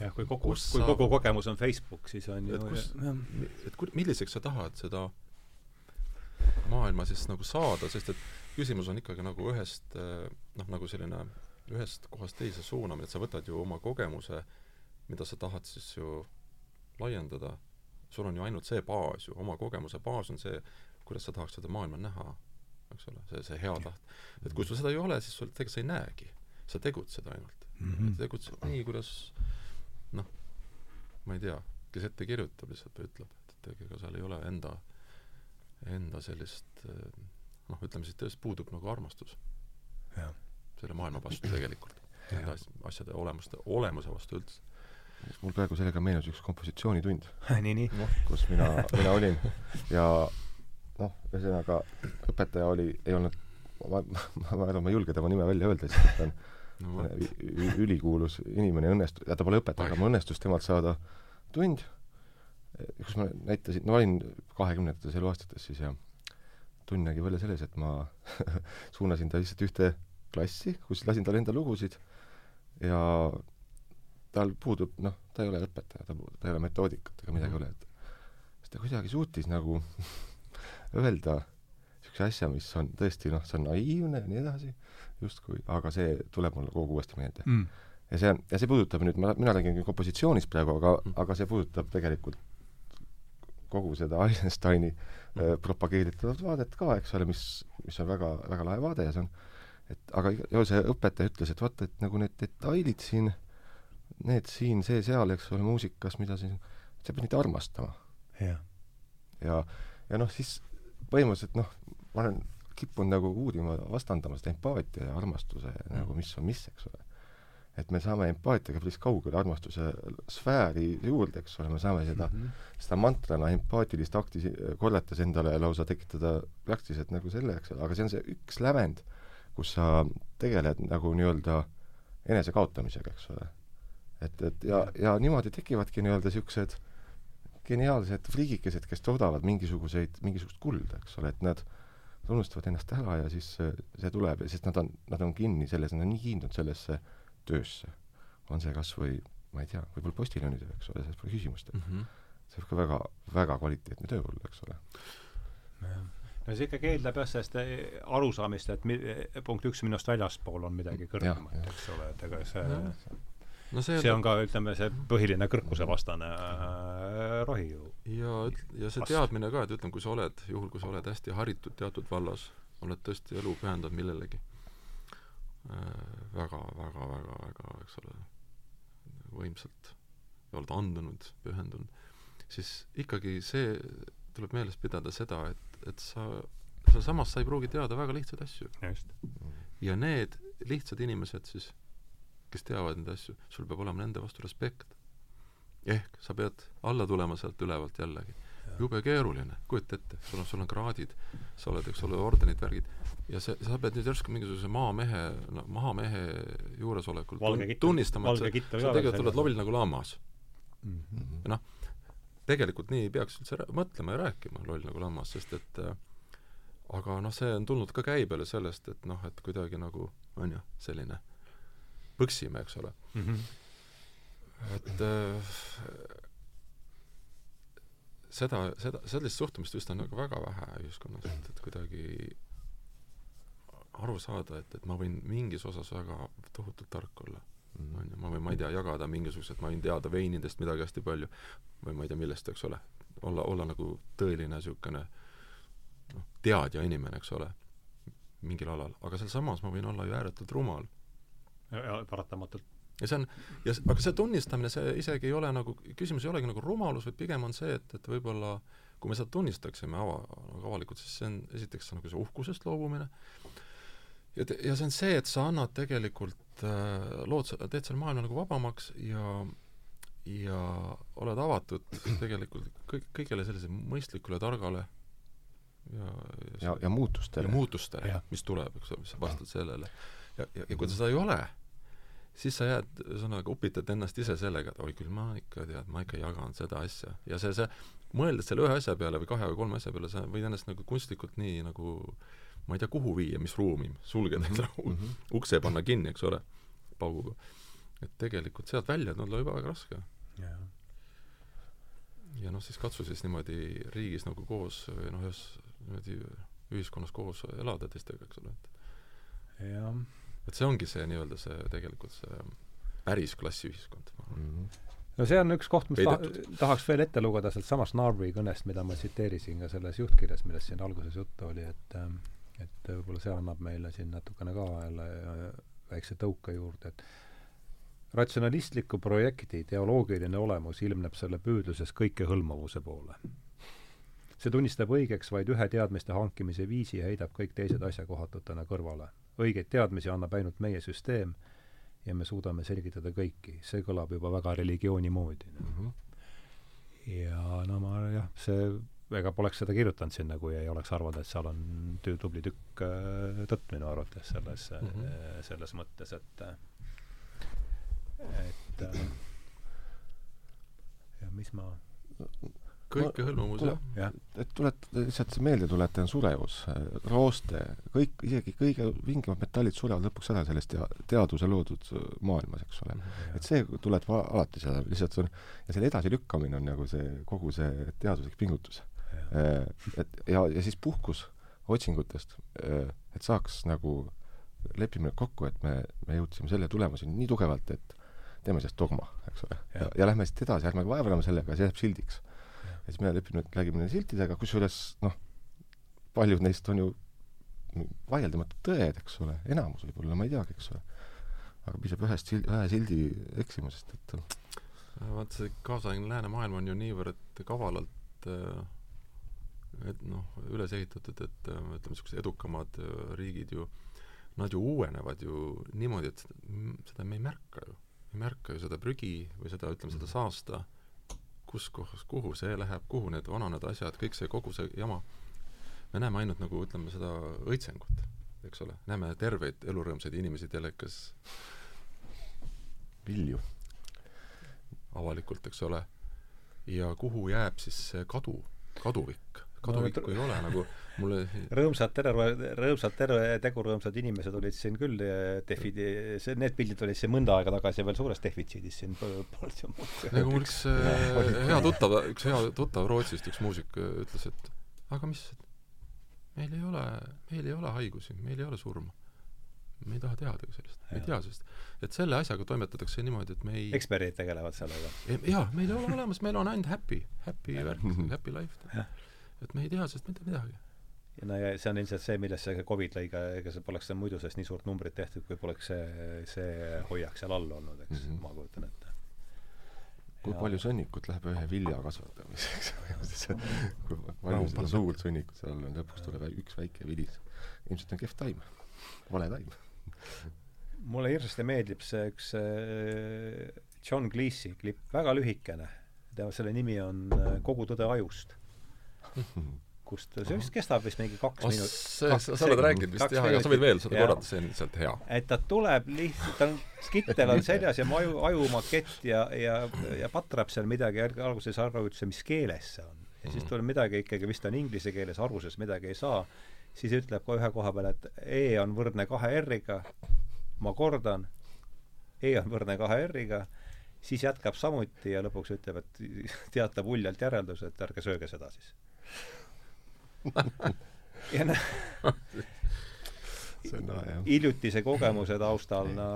Jah, kui kogu, kui kogu kogemus on Facebook, siis on ju
et kus et ku-, milliseks sa tahad seda maailma siis nagu saada, sest et küsimus on ikkagi nagu ühest noh, nagu selline ühest kohast teise suunamine, et sa võtad ju oma kogemuse, mida sa tahad siis ju laiendada, sul on ju ainult see baas ju, oma kogemuse baas on see, kuidas sa tahaks seda maailma näha, eks ole, see, see hea taht. et kui sul seda ei ole, siis sul tegelikult sa ei näegi, sa tegutsed ainult mm. -hmm. tegutsed nii, kuidas noh, ma ei tea, kes ette kirjutab lihtsalt või ütleb, et et ega seal ei ole enda, enda sellist noh, ütleme siis tõesti puudub nagu armastus selle maailma vastu tegelikult. Nende as- asjade olemuste, olemuse vastu üldse.
Mul praegu sellega meenus üks kompositsioonitund, <laughs>
nii, nii.
kus mina, mina olin. Ja noh, ühesõnaga õpetaja oli, ei olnud ma, ma, ma arvan, ma ei julge tema nime välja öelda, sest et ta on
no
ülikuulus inimene õnnestus, ta pole õpetaja, aga mul õnnestus temalt saada tund, kus ma näitasin, no ma olin kahekümnendates eluaastates siis ja tund nägi välja selles, et ma <laughs> suunasin ta lihtsalt ühte klassi, kus lasin tal enda lugusid ja tal puudub, noh, ta ei ole õpetaja, ta, ta ei ole metoodikat ega midagi ei ole, et siis ta kuidagi suutis nagu <laughs> öelda niisuguse asja, mis on tõesti noh, see on naiivne ja nii edasi, justkui, aga see tuleb mulle kogu uuesti meelde.
Mm.
ja see on, ja see puudutab nüüd, ma, mina räägin küll kompositsioonist praegu, aga
Mm.,
aga see puudutab tegelikult kogu seda Einsteini äh, propageeritavat vaadet ka, eks ole, mis, mis on väga, väga lahe vaade ja see on et aga ja see õpetaja ütles, et vaata, et nagu need detailid siin, need siin, see, seal, eks ole, muusikas, mida siin, sa pead neid armastama.
jah.
ja, ja noh, siis põhimõtteliselt noh, ma olen kippunud nagu uurima, vastandama seda empaatia ja armastuse mm. nagu mis on mis, eks ole. et me saame empaatiaga päris kaugele armastuse sfääri juurde, eks ole, me saame seda mm. -hmm. seda mantrana empaatilist akti korrates endale lausa tekitada praktiliselt nagu selle, eks ole, aga see on see üks lävend, kus sa tegeled nagu nii-öelda enesekaotamisega, eks ole. et, et ja, ja niimoodi tekivadki nii-öelda niisugused geniaalsed friigikesed, kes toodavad mingisuguseid, mingisugust kulda, eks ole, et nad unustavad ennast ära ja siis see, tuleb, sest nad on, nad on kinni selles, nad on nii kiindunud sellesse töösse. on see kas või ma ei tea, võib-olla postiljonide, eks ole, selles pole küsimust, et
mm -hmm.
see võib ka väga, väga kvaliteetne töö olla, eks ole.
no see ikkagi eeldab jah, sellest eh, arusaamist, et mi-, punkt üks, minust väljaspool on midagi kõrgemat,
jah.
eks ole, et ega see
Jah. No see,
see on ka, ütleme, see põhiline kõrkusevastane äh, rohi ju.
ja, ja see teadmine ka, et ütleme, kui sa oled, juhul kui sa oled hästi haritud teatud vallas, oled tõesti elu pühendanud millelegi äh, väga, väga, väga, väga, eks ole, võimsalt ja oled andunud, pühendunud, siis ikkagi see tuleb meeles pidada seda, et, et sa, sealsamas sa ei pruugi teada väga lihtsaid asju. ja need lihtsad inimesed siis, kes teavad neid asju, sul peab olema nende vastu respekt. ehk sa pead alla tulema sealt ülevalt jällegi. jube keeruline, kujuta ette, sul on, sul on kraadid, sa oled, eks ole, ordenid, värgid, ja see, sa pead nüüd järsku mingisuguse maamehe, no mahamehe juuresolekul
Valge
tunnistama,
valge
et sa,
kittel
sa
ka
tegelikult oled loll nagu lammas.
Mhm.
ja noh, tegelikult nii ei peaks üldse mõtlema ja rääkima, loll nagu lammas, sest et äh, aga noh, see on tulnud ka käibele sellest, et noh, et kuidagi nagu on ju, selline põksime, eks ole.
Mhm.
et äh, seda, seda, sellist suhtumist vist on nagu väga vähe ühiskonnas, et, et kuidagi aru saada, et, et ma võin mingis osas väga tohutult tark olla
Mhm.
on ju, ma võin, ma ei tea, jagada mingisugused, ma võin teada veinidest midagi hästi palju või ma ei tea, millest, eks ole. olla, olla nagu tõeline niisugune noh, teadja inimene, eks ole, mingil alal, aga sealsamas ma võin olla ju ääretult rumal.
Ja paratamatult.
ja see on, ja aga see tunnistamine, see isegi ei ole nagu, küsimus ei olegi nagu rumalus, vaid pigem on see, et, et võib-olla kui me seda tunnistaksime ava, nagu avalikult, siis see on esiteks nagu see uhkusest loobumine, ja te-, ja see on see, et sa annad tegelikult äh, lood, teed selle maailma nagu vabamaks ja ja oled avatud tegelikult kõik, kõigele sellisele mõistlikule, targale ja
ja, ja muutustele
ja muutustele mis tuleb, eks ole, mis sa vastad sellele. Ja, ja, ja kui seda ei ole, siis sa jääd, ühesõnaga, upitad ennast ise sellega, et oi küll, ma ikka tead, ma ikka jagan seda asja. ja see, see, mõeldes selle ühe asja peale või kahe või kolme asja peale, sa võid ennast nagu kunstlikult nii nagu ma ei tea, kuhu viia, mis ruumi, sulgeda enda
mm -hmm.
ukse panna kinni, eks ole, pauguga. et tegelikult sealt välja tulla juba väga raske. ja noh, siis katsu siis niimoodi riigis nagu koos või noh, ühes niimoodi ühiskonnas koos elada teistega, eks ole, et
jah.
Et see ongi see nii-öelda see tegelikult see päris klassiühiskond.
Mm -hmm.
no see on üks koht, mis ta,
Peidetud.
tahaks veel ette lugeda sealt samast Narvi kõnest, mida ma tsiteerisin ka selles juhtkirjas, millest siin alguses juttu oli, et ähm, et võib-olla see annab meile siin natukene ka jälle äh, väikse tõuke juurde, et ratsionalistliku projekti teoloogiline olemus ilmneb selle püüdluses kõikehõlmavuse poole. see tunnistab õigeks vaid ühe teadmiste hankimise viisi ja heidab kõik teised asjakohatutena kõrvale. Õigeid teadmisi annab ainult meie süsteem ja me suudame selgitada kõiki. see kõlab juba väga religiooni moodi.
Mm -hmm.
ja no ma jah, see, ega poleks seda kirjutanud sinna, kui ei oleks arvanud, et seal on töö tubli tükk äh, tõtt minu arvates selles mm. -hmm. selles mõttes, et et äh, ja mis ma
kõikehõlmamus jah.
jah,
et tulet-, lihtsalt see meeldetuletan surevus, rooste, kõik, isegi kõige vingemad metallid surevad lõpuks ära selles tea-, teaduse loodud äh, maailmas, eks ole. et see tuleb alati seda, lihtsalt see on, ja selle edasilükkamine on nagu see, kogu see teaduslik pingutus. et ja, ja siis puhkus otsingutest, et saaks nagu, lepime kokku, et me, me jõudsime selle tulemuseni nii tugevalt, et teeme sellest dogma, eks ole. ja, ja lähme siit edasi, ärme vaevleme sellega, see jääb sildiks. Ja siis me lepime, räägime nende siltidega, kusjuures noh, paljud neist on ju vaieldamatult tõed, eks ole, enamus võib-olla, ma ei teagi, eks ole. aga piisab ühest sil-, ühe sildi eksimusest, et
vaata see kaasaegne läänemaailm on ju niivõrd kavalalt äh, et noh, üles ehitatud, et äh, ütleme, niisugused edukamad äh, riigid ju nad ju uuenevad ju niimoodi, et seda, seda me ei märka ju. ei märka ju seda prügi või seda, ütleme, seda saasta, kus kohas, kuhu see läheb, kuhu need vananenud asjad, kõik see, kogu see jama, me näeme ainult nagu ütleme, seda õitsengut, eks ole, näeme terveid elurõõmsaid inimesi telekas.
Vilju.
avalikult, eks ole, ja kuhu jääb siis see kadu, kaduvik, kaduvikku
No,
ei ole nagu mulle
rõõmsad terve, rõõmsad terve tegurõõmsad inimesed olid siin küll defi-, see, need pildid olid siin mõnda aega tagasi veel suures defitsiidis siin po- polnud ju muud
nagu mul üks <laughs> äh, hea tuttav, üks hea tuttav Rootsist, üks muusik äh, ütles, et aga mis, meil ei ole, meil ei ole haigusi, meil ei ole surma. me ei taha teadagi sellest, me ei tea sellest. et selle asjaga toimetatakse niimoodi, et me ei
eksperdid tegelevad sellega.
jaa, meil ei ole olemas, meil on ainult happy, happy värk, happy life et me ei tea sellest mitte midagi.
Ja no ja see on ilmselt see, millest see Covid lõi ka, ega see poleks seal muidu sellest nii suurt numbrit tehtud, kui poleks see, see hoiak seal all olnud, eks mm. -hmm. ma kujutan ette.
kui
Ja-
palju sõnnikut läheb ühe vilja kasvatamiseks <laughs> kui palju seda suurt sõnnikut seal on, lõpuks tuleb üks väike vilis. ilmselt on kehv taim, vale taim.
mulle hirmsasti meeldib see üks äh, John Cleese klipp, väga lühikene. tema, selle nimi on äh, Kogu tõde ajust, <laughs> kust, see vist kestab vist mingi kaks minutit.
sa, oled rääkinud vist jah, aga sa võid veel seda korrata, see on lihtsalt hea.
et ta tuleb lihtsalt, tal on skittel on seljas ja aju, ajumakett ja, ja, ja patrab seal midagi, alguses aru üldse, mis keeles see on. ja siis
Mhm.
tuleb midagi ikkagi, vist on inglise keeles, Aruses midagi ei saa, siis ütleb kohe ühe koha peale, et E on võrdne kahe R-iga, ma kordan, E on võrdne kahe R-iga, siis jätkab samuti ja lõpuks ütleb, et <laughs> teatab uljalt järelduse, et ärge sööge seda siis. Ja noh, <laughs> hiljutise kogemuse taustal, no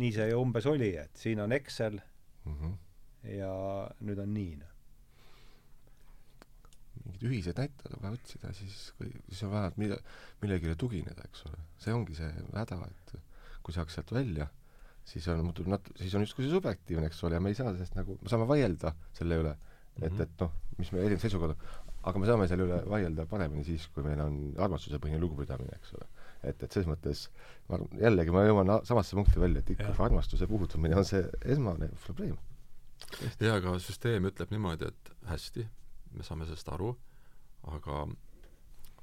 nii see ju umbes oli, et siin on Excel
mm. -hmm.
ja nüüd on nii, noh.
mingid ühised näitajad on vaja otsida, siis, kui, siis on vaja mille, millegile tugineda, eks ole. see ongi see häda, et kui saaks sealt välja, siis on, muutub nat-, siis on justkui see subjektiivne, eks ole, ja me ei saa sellest nagu, me saame vaielda selle üle, et -hmm. et noh, mis me erinevad seisukohad, aga me saame selle üle vaielda paremini siis, kui meil on armastusepõhine lugupidamine, eks ole. et, et selles mõttes ma arvan, jällegi ma jõuan samasse punkti välja, et ikkagi armastuse puudutamine on see esmane probleem.
jaa, aga süsteem ütleb niimoodi, et hästi, me saame sellest aru, aga,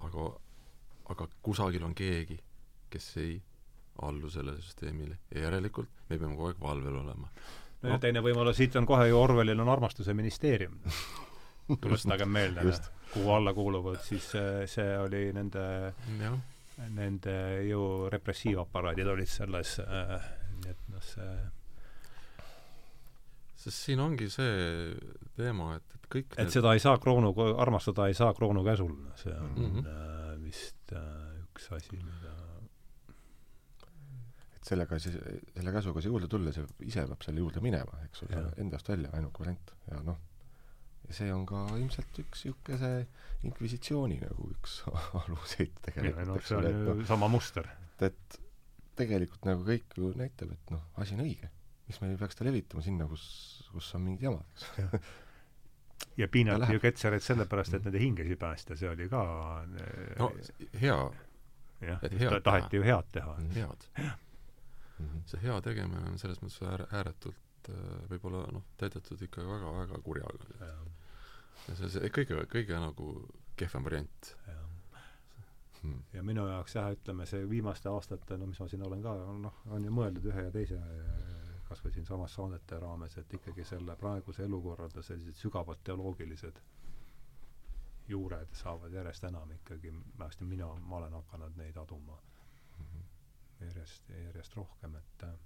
aga, aga kusagil on keegi, kes ei allu sellele süsteemile ja järelikult me peame kogu aeg valvel olema.
No. Ja teine võimalus siit on kohe ju Orwellil on armastuse ministeerium. Tuletagem meelde, kuhu alla kuuluvad, siis see, see oli nende, nende ju repressiivaparaadid olid selles äh,, nii et noh, see
sest siin ongi see teema, et, et kõik
et need... seda ei saa kroonu, armastada ei saa kroonu käsul, see on mm -hmm. äh, vist äh, üks asi,
et sellega siis, selle käsuga see juurde tulla, see ise peab selle juurde minema, eks ole, endast välja, ainuke variant. ja noh, see on ka ilmselt üks niisuguse inkvisitsiooni nagu üks <laughs> aluseid tegelikult.
no see on ju no, sama muster.
et tegelikult nagu kõik ju näitab, et noh, asi on õige. miks me ei peaks ta levitama sinna, kus, kus on mingid jamad, eks
ja piinati ju Ketserit sellepärast, et nende hingesid päästa, see oli ka
no hea.
jah, taheti ju head teha.
head. See hea tegemine on selles mõttes äär, ääretult äh, võib-olla noh, täidetud ikka väga-väga kurjaga ja see, see kõige, kõige nagu kehvem variant.
Hmm. ja minu jaoks jah, ütleme see viimaste aastate, no mis ma siin olen ka, noh, on ju mõeldud ühe ja teise kas või siinsamas saadete raames, et ikkagi selle praeguse elukorralda sellised sügavad teoloogilised juured saavad järjest enam ikkagi, vähemasti mina, ma olen hakanud neid aduma mm -hmm. Järjest, järjest rohkem, et äh,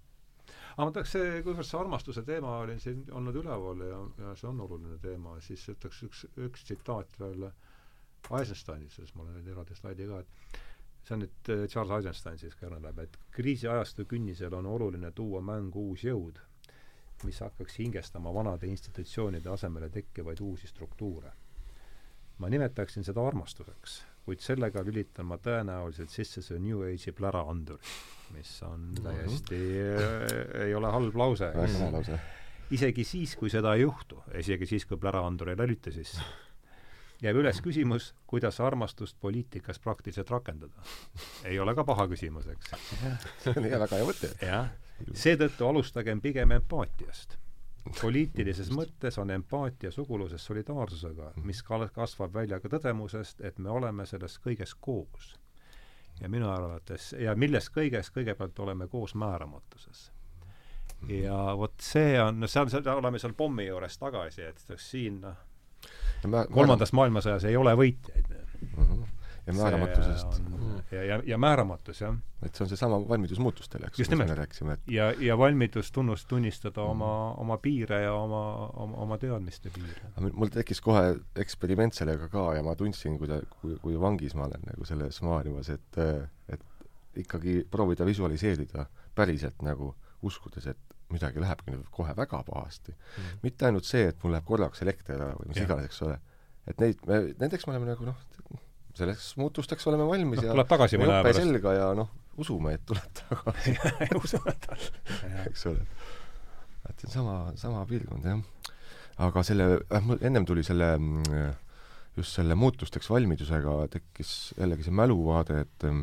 aga ma tahaks, kuivõrd see armastuse teema oli siin olnud üleval ja, ja see on oluline teema, siis ütleks üks, üks tsitaat veel Eisensteinist, sest mul on nüüd eraldi slaidi ka, et see on nüüd äh, Charles Eisenstein siis kõneleb, et kriisiajastu künnisel on oluline tuua mängu uus jõud, mis hakkaks hingestama vanade institutsioonide asemele tekkivaid uusi struktuure. ma nimetaksin seda armastuseks, kuid sellega lülitan ma tõenäoliselt sisse see New Age'i pläraanduri mis on täiesti äh,, ei ole halb lause.
väga hea lause.
isegi siis, kui seda ei juhtu, isegi siis, kui pläraandur ei lülita sisse, jääb üles küsimus, kuidas armastust poliitikas praktiliselt rakendada. ei ole ka paha küsimus, eks. <laughs>
see on hea, väga hea mõte.
jah, seetõttu alustagem pigem empaatiast poliitilises mõttes on empaatia suguluses solidaarsusega, mis kasvab välja ka tõdemusest, et me oleme selles kõiges koos ja minu arvates, ja millest kõigest kõigepealt oleme koos määramatuses. ja vot see on, no seal, seal oleme seal pommi juures tagasi, et siin noh, kolmandas maailmasõjas ei ole võitjaid
ja määramatusest.
ja, ja, ja määramatus, jah.
et see on seesama valmidus muutustele, eks,
mis me rääkisime, et ja, ja valmidus tunnust, tunnistada mm. oma, oma piire ja oma, oma, oma teadmiste piire.
mul tekkis kohe eksperiment sellega ka ja ma tundsin, kui ta, kui, kui vangis ma olen nagu selles maailmas, et et ikkagi proovida visualiseerida päriselt nagu uskudes, et midagi lähebki nüüd kohe väga pahasti mm.. mitte ainult see, et mul läheb korraks elekter ära või mis iganes, eks ole. et neid, me, nendeks me oleme nagu noh, selleks muutusteks oleme valmis no,
ja tuleb tagasi mõne aja
pärast. selga ja noh, usume, et tuleb tagasi <laughs>
usume, tuleb. <laughs>
eks ole. et see on sama, sama piirkond, jah. aga selle äh,, mul ennem tuli selle mm, just selle muutusteks valmidusega tekkis jällegi see mäluvaade, et äh,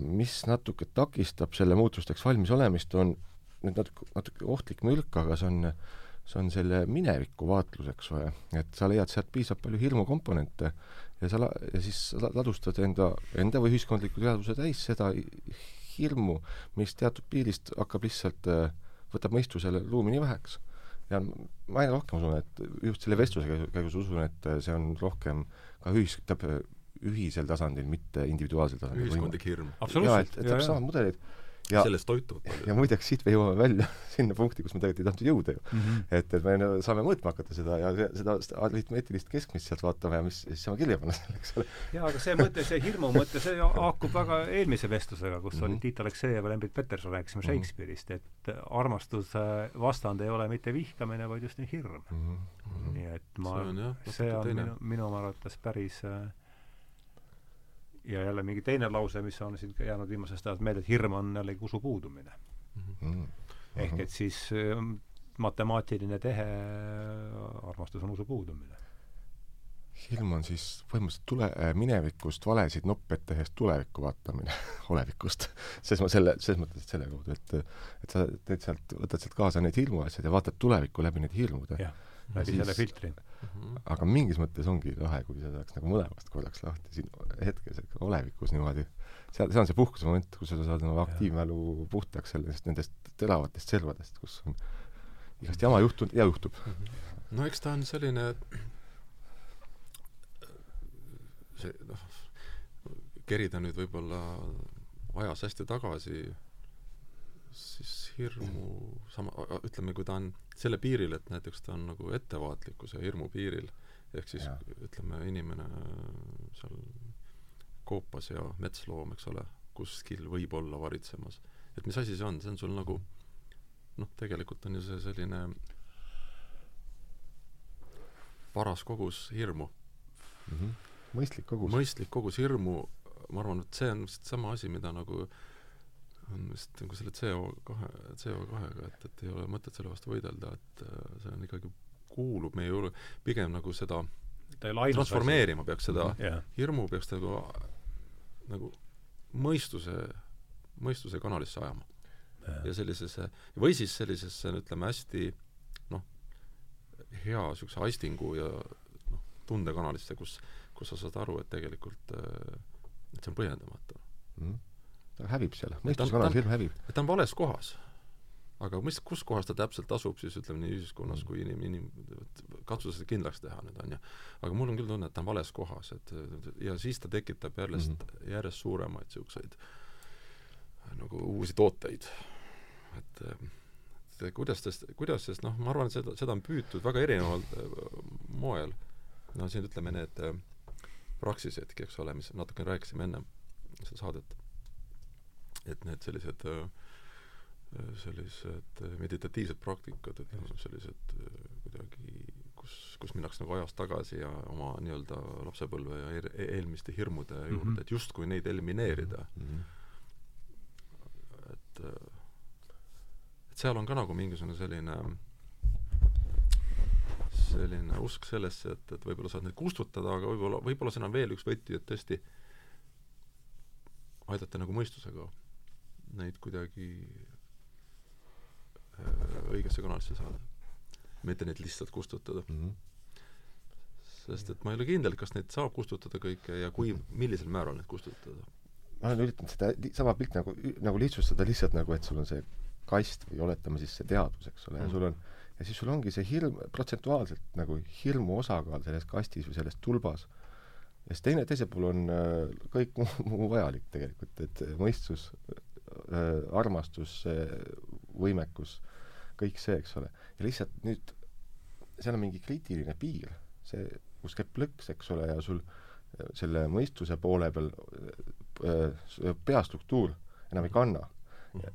mis natuke takistab selle muutusteks valmis olemist, on nüüd natuke, natuke ohtlik mürk, aga see on äh, see on selle mineviku vaatlus, eks ole, et sa leiad sealt piisavalt palju hirmukomponente ja sa la-, ja siis sa ladustad enda, enda või ühiskondliku teadvuse täis seda hirmu, mis teatud piirist hakkab lihtsalt, äh, võtab mõistusele ruumi nii väheks. ja ma aina rohkem usun, et just selle vestluse käigus usun, et see on rohkem ka ühis-, ühisel tasandil, mitte individuaalsel tasandil.
ühiskondlik hirm.
jaa, et, et täpselt samad mudelid ja,
sellest toituvad
ja
paljud.
muideks siit me jõuame välja <laughs> sinna punkti, kus me tegelikult ei tahtnud jõuda ju.
mm. -hmm.
et, et me saame mõõtma hakata seda ja se- seda, aritmeetilist keskmist sealt vaatama ja mis siis saame kirja panna selle, eks ole.
jaa, aga see mõte, see hirmu mõte, see haakub väga eelmise vestlusega, kus mm -hmm. Oli Tiit Aleksejev ja Lembit Peterson, rääkisime
Mhm.
Shakespeare'ist, et armastuse vastand ei ole mitte vihkamine, vaid just hirm.
Mhm.
nii et ma
see on jah,
see on minu, minu arvates päris äh, ja jälle mingi teine lause, mis on siin jäänud viimasest ajast meelde, et hirm on jällegi usu puudumine.
Mhm.
ehk et siis äh, matemaatiline tehe äh, armastus on usu puudumine.
hirm on siis põhimõtteliselt tule-, minevikust valesid noppe ette tehes tulevikku vaatamine <laughs> olevikust. selles mõttes selle, selles mõttes, et selle kaudu, et et sa teed sealt, võtad sealt kaasa need hirmuasjad ja vaatad tulevikku läbi need hirmude.
jah, läbi selle filtri.
Mhm.
aga mingis mõttes ongi lahe, kui sa saaks nagu mõlemast korraks lahti siin hetkes, olevikus niimoodi. seal, see on see puhkuse moment, kus sa saad oma aktiivmälu puhtaks sellest, nendest teravatest servadest, kus on igast jama juhtunud ja juhtub.
no eks ta on selline see noh kerida nüüd võib-olla ajas hästi tagasi siis hirmu sama ütleme kui ta on selle piiril et näiteks ta on nagu ettevaatlikkuse ja hirmu piiril ehk siis
Jaa.
ütleme inimene seal koopas ja metsloom eks ole kuskil võib olla varitsemas. Et mis asi see on? See on sul nagu noh tegelikult on ju see selline paras kogus hirmu.
Mõistlik kogus.
mõistlik kogus hirmu. Ma arvan et see on vist sama asi mida nagu on vist nagu selle CO2 CO2-ga et et ei ole mõtet selle vastu võidelda et äh, see on ikkagi kuulub meie juurde. Pigem nagu seda
ta
transformeerima peaks seda
asi. jah,
hirmu peaks nagu nagu mõistuse mõistuse kanalisse ajama. Ja sellisesse või siis sellisesse ütleme hästi noh hea niisuguse aistingu ja noh tundekanalisse kus kus sa saad aru et tegelikult äh, et see on põhjendamatu.
Mhm. Ta hävib seal,
ta-
hirm hävib.
ta on vales kohas. Aga mis kus kohas ta täpselt asub siis ütleme nii ühiskonnas kui inim- inim- katsu seda kindlaks teha nüüd on ju. Aga mul on küll tunne et ta on vales kohas et ja siis ta tekitab järjest mm -hmm. järjest suuremaid niisuguseid nagu uusi tooteid. Et kuidas tast- kuidas sest noh ma arvan et seda seda on püütud väga erineval äh, moel. No siin ütleme need äh, praksisedki eks ole mis natuke rääkisime ennem seda saadet et need sellised äh, sellised äh, meditatiivsed praktikad et noh sellised äh, kuidagi kus kus minnakse nagu ajas tagasi ja oma nii-öelda lapsepõlve ja eel- eelmiste hirmude juurde mm
Mhm.
-hmm. et justkui neid elimineerida
Mhm.
et äh, et seal on ka nagu mingisugune selline selline usk sellesse, et, et võib-olla saad neid kustutada, aga võib-olla, võib-olla siin on veel üks võti, et tõesti aidata nagu mõistusega neid kuidagi äh, õigesse kanalisse saada. mitte neid lihtsalt kustutada
mm. -hmm.
sest et ma ei ole kindel, kas neid saab kustutada kõike ja kui, millisel määral neid kustutada.
ma olen üritanud seda sama pilti nagu, nagu lihtsustada lihtsalt nagu, et sul on see kast või oletame siis see teadvus, eks ole, ja sul on ja siis sul ongi see hirm, protsentuaalselt nagu hirmu osakaal selles kastis või selles tulbas. ja siis teine, teisel pool on äh, kõik muu, muu vajalik tegelikult, et mõistus armastus äh,, võimekus, kõik see, eks ole. ja lihtsalt nüüd, seal on mingi kriitiline piir, see, kus käib plõks, eks ole, ja sul äh, selle mõistuse poole peal äh, peastruktuur enam ei kanna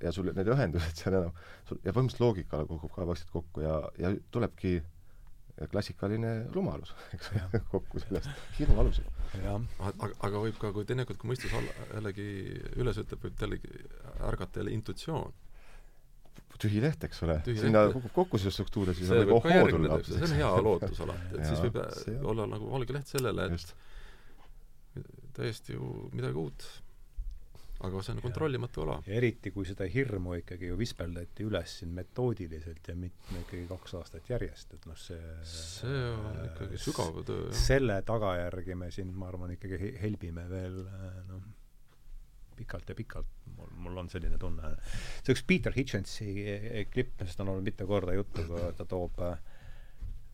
ja, sul need ühendused seal enam, sul ja põhimõtteliselt loogika kukub ka vaikselt kokku ja, ja tulebki klassikaline rumalus, <laughs> eks ole, kokku sellest. <laughs> Hirmu alusel.
aga, aga võib ka, kui teinekord, kui mõistus alla, jällegi üles ütleb, võib jällegi ärgata jälle intuitsioon.
tühi leht, eks ole, sinna kukub kokku see struktuur ja siis
see
on nagu ohoo tulla
see on hea <laughs> lootus alati, et
Jaa,
siis võib
on-
olla nagu valge leht sellele, et
just.
täiesti ju midagi uut. Aga see on kontrollimatu ala.
ja eriti, kui seda hirmu ikkagi ju vispeldati üles siin metoodiliselt ja mitme ikkagi kaks aastat järjest, et noh, see
see on ikkagi sügav töö, jah.
selle tagajärgi me siin, ma arvan, ikkagi he- helbime veel noh, pikalt ja pikalt, mul, mul on selline tunne. see üks Peter Hitchensi klipp, millest on olnud mitu korda juttu, kui ta toob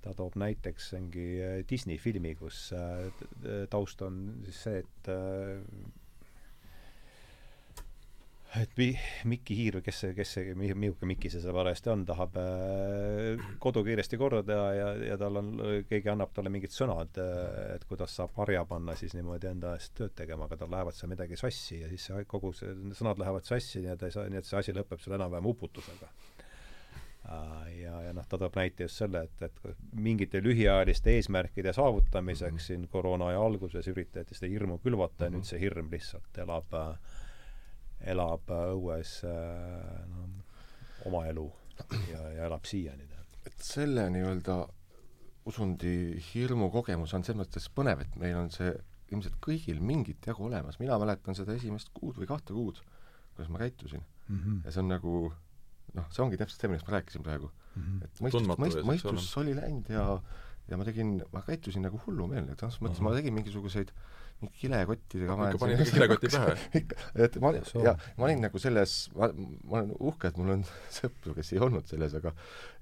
ta toob näiteks mingi Disney filmi, kus taust on siis see, et et Mi-, Mikki Hiir või kes see, kes see, milline Mikki see seal parajasti on, tahab äh, kodu kiiresti korda teha ja, ja tal on, keegi annab talle mingid sõnad, äh, et kuidas saab harja panna siis niimoodi enda eest tööd tegema, aga tal lähevad seal midagi sassi ja siis see kogu see, sõnad lähevad sassi ja ta ei saa, nii et see asi lõpeb seal enam-vähem uputusega äh, ja, ja noh, ta toob näite just selle, et, et mingite lühiajaliste eesmärkide saavutamiseks mm -hmm. siin koroona aja alguses üritati seda hirmu külvata ja mm -hmm. nüüd see hirm lihtsalt elab äh, elab õues äh, no, oma elu ja, ja elab siiani.
et selle nii-öelda usundi hirmu kogemus on selles mõttes põnev, et meil on see ilmselt kõigil mingit jagu olemas, mina mäletan seda esimest kuud või kahte kuud, kuidas ma käitusin mm. -hmm. ja see on nagu noh, see ongi täpselt see, millest ma rääkisin praegu mm. -hmm. et mõistus, mõist-, mõistus oli läinud ja ja ma tegin, ma käitusin nagu hullumeelne, et selles mõttes uh -huh. ma tegin mingisuguseid äh, kilekottidega
ikka panin kilekoti pähe? <laughs>
ikka, et ma, ja ma olin nagu selles, ma, ma olen uhke, et mul on <laughs> sõpru, kes ei olnud selles, aga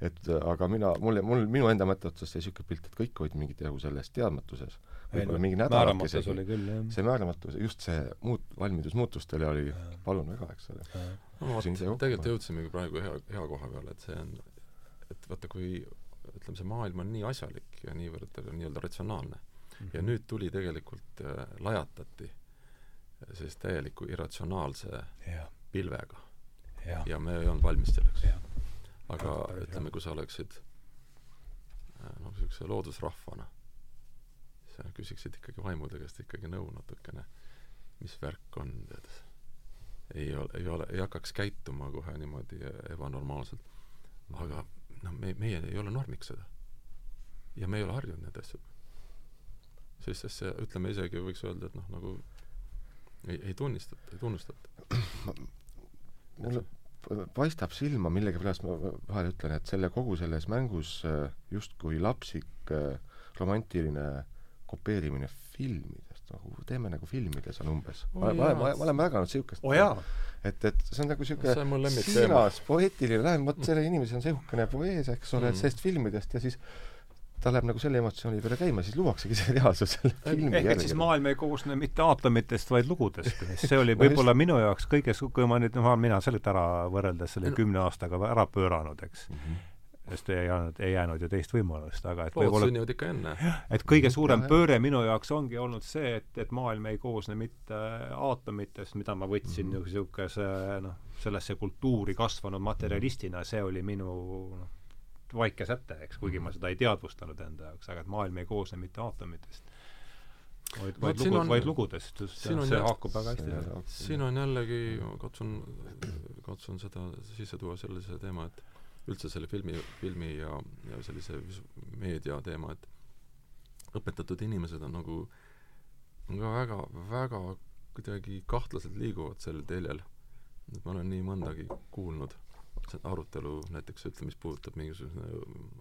et aga mina, mulle, mul, minu enda mõtte otsast jäi niisugune pilt, et kõik olid mingit jagu selles teadmatuses. võib-olla mingi nädalakesegi. see määramatus, just see muut-, valmidus muutustele oli palun väga, eks ole.
no vot, tegelikult jõudsimegi praegu hea, hea koha peale, et see on, et vaata, kui ütleme, see maailm on nii asjalik ja niivõrd nii-öelda ratsionaalne. Ja nüüd tuli tegelikult äh,, lajatati äh, sellise täieliku irratsionaalse ja. pilvega. ja me ei olnud valmis selleks. aga ja, ütleme, kui sa oleksid äh, noh, niisuguse loodusrahvana, sa küsiksid ikkagi vaimude käest ikkagi nõu natukene, mis värk on, tead. ei ole, ei ole, ei hakkaks käituma kohe niimoodi ebanormaalselt. aga noh, me, meie ei ole normiks seda. ja me ei ole harjunud nende asjadega sest see, ütleme isegi võiks öelda, et noh, nagu ei, ei tunnistata, ei tunnustata.
mulle paistab silma millegipärast, ma vahel ütlen, et selle kogu selles mängus äh, justkui lapsik äh, romantiline kopeerimine filmidest, nagu teeme nagu filmides on umbes oh,. ma, ma, ma, ma olen märganud niisugust
oh,.
et, et see on nagu niisugune siiras poeetiline lähenemine, vot sellel inimesel on niisugune poees, eks ole mm., sellest filmidest ja siis ta läheb nagu selle emotsiooni peale käima, siis luuaksegi see reaalsus selle filmi
ehk et siis maailm ei koosne mitte aatomitest, vaid lugudest. see oli <laughs> võib-olla minu jaoks kõige, kui ma nüüd, noh, mina selle ära võrreldes selle kümne aastaga ära pööranud, eks mm. -hmm sest ei jäänud, ei jäänud ju teist võimalust, aga et
võib-olla sünnivad ikka enne.
et kõige suurem pööre minu jaoks ongi olnud see, et, et maailm ei koosne mitte aatomitest, mida ma võtsin mm -hmm. niisuguse noh, sellesse kultuuri kasvanud materjalistina, see oli minu noh, vaike säte, eks, kuigi ma seda ei teadvustanud enda jaoks, aga et maailm ei koosne mitte aatomitest, vaid, vaid lugu, vaid lugudest, just see, see haakub väga hästi.
siin on jällegi, katsun, katsun seda sisse tuua sellise teema, et üldse selle filmi, filmi ja, ja sellise meedia teema, et õpetatud inimesed on nagu, on ka väga, väga kuidagi kahtlaselt liiguvad sel teljel. et ma olen nii mõndagi kuulnud arutelu näiteks ütleme, mis puudutab mingisuguse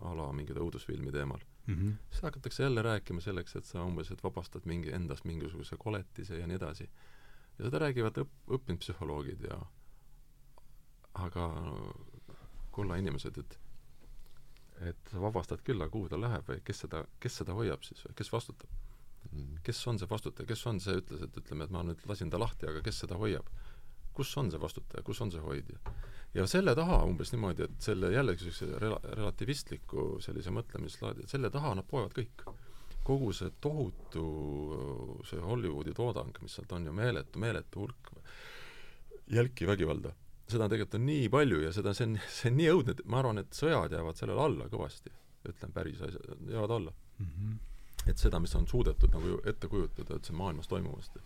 a la mingite õudusfilmi teemal mm, -hmm. siis hakatakse jälle rääkima selleks, et sa umbes, et vabastad mingi, endast mingisuguse koletise ja nii edasi. ja seda räägivad õpp, õppinud psühholoogid ja aga kulla inimesed, et et sa vabastad küll, aga kuhu ta läheb või kes seda, kes seda hoiab siis või kes vastutab mm? -hmm. kes on see vastutaja, kes on see, ütles, et ütleme, et ma nüüd lasin ta lahti, aga kes seda hoiab? kus on see vastutaja, kus on see hoidja? Ja selle taha umbes niimoodi, et selle jällegi sellise rela-, relativistliku sellise mõtlemislaadi, et selle taha nad poevad kõik. kogu see tohutu see Hollywoodi toodang, mis sealt on ju meeletu, meeletu hulk jälki vägivalda, seda tegelikult on nii palju ja seda, see on, see on nii õudne, et ma arvan, et sõjad jäävad sellele alla kõvasti, ütlen päris asjad, jäävad alla mm. -hmm. et seda, mis on suudetud nagu ette kujutada üldse maailmas toimuvast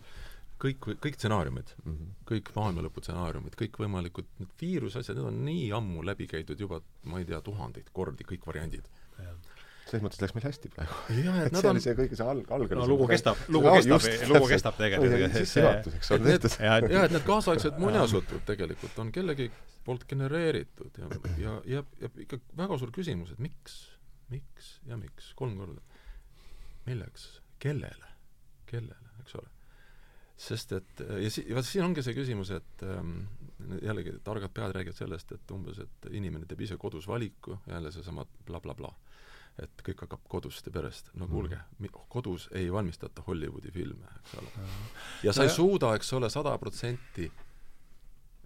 kõik, kõik stsenaariumid mm, -hmm. kõik maailmalõpu stsenaariumid, kõikvõimalikud need viirusasjad, need on nii ammu läbi käidud juba, ma ei tea, tuhandeid kordi, kõik variandid.
selles mõttes läks meil hästi praegu.
et <laughs>
see on... oli see kõige see alg-, alg-
no lugu kestab, lugu kestab, lugu kestab tegelikult.
sissejuhatuseks on
tehtud. jah, et need kaasaegsed muinasjutud tegelikult on kellegi poolt genereeritud ja, ja, ja, ja ikka väga suur küsimus, et miks, miks ja miks, kolm korda. milleks, kellele, kellele, eks ole sest et ja si-, vaat siin ongi see küsimus, et ähm, jällegi targad pead räägivad sellest, et umbes, et inimene teeb ise kodus valiku, jälle seesama blablabla bla, bla. et kõik hakkab kodust ja perest. no kuulge mm., kodus ei valmistata Hollywoodi filme, eks ole. ja sa ei suuda, eks ole, sada protsenti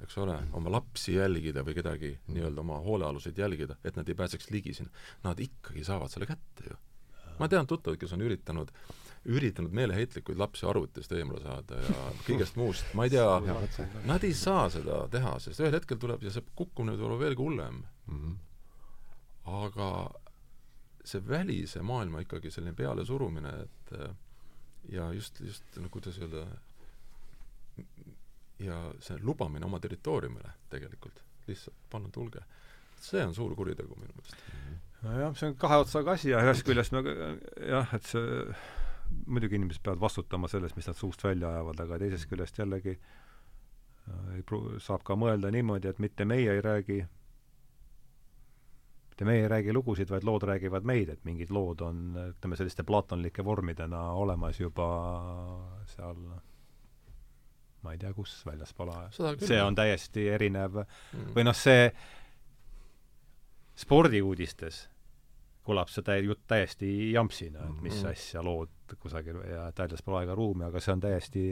eks ole, oma lapsi jälgida või kedagi nii-öelda oma hoolealuseid jälgida, et nad ei pääseks ligi sinna, nad ikkagi saavad selle kätte ju. ma tean tuttavaid, kes on üritanud üritanud meeleheitlikuid lapsi arvutist eemale saada ja kõigest muust, ma ei tea, nad ei saa seda teha, sest ühel hetkel tuleb ja see kukkumine võib olla veelgi hullem mm. -hmm. aga see välise maailma ikkagi selline pealesurumine, et ja just, just no kuidas öelda, ja see lubamine oma territooriumile tegelikult, lihtsalt panna tulge, see on suur kuritegu minu meelest.
nojah, see on kahe otsaga asi ja ühest küljest me jah, et see muidugi inimesed peavad vastutama sellest, mis nad suust välja ajavad, aga teisest küljest jällegi äh, ei pru-, saab ka mõelda niimoodi, et mitte meie ei räägi, mitte meie ei räägi lugusid, vaid lood räägivad meid, et mingid lood on, ütleme, selliste platonlike vormidena olemas juba seal ma ei tea, kus väljaspool aja. see on täiesti erinev mm. või noh, see spordiuudistes kõlab see tä-, jutt täiesti jampsina, et mis -hmm. asja lood kusagil ja väljaspool aega ruumi, aga see on täiesti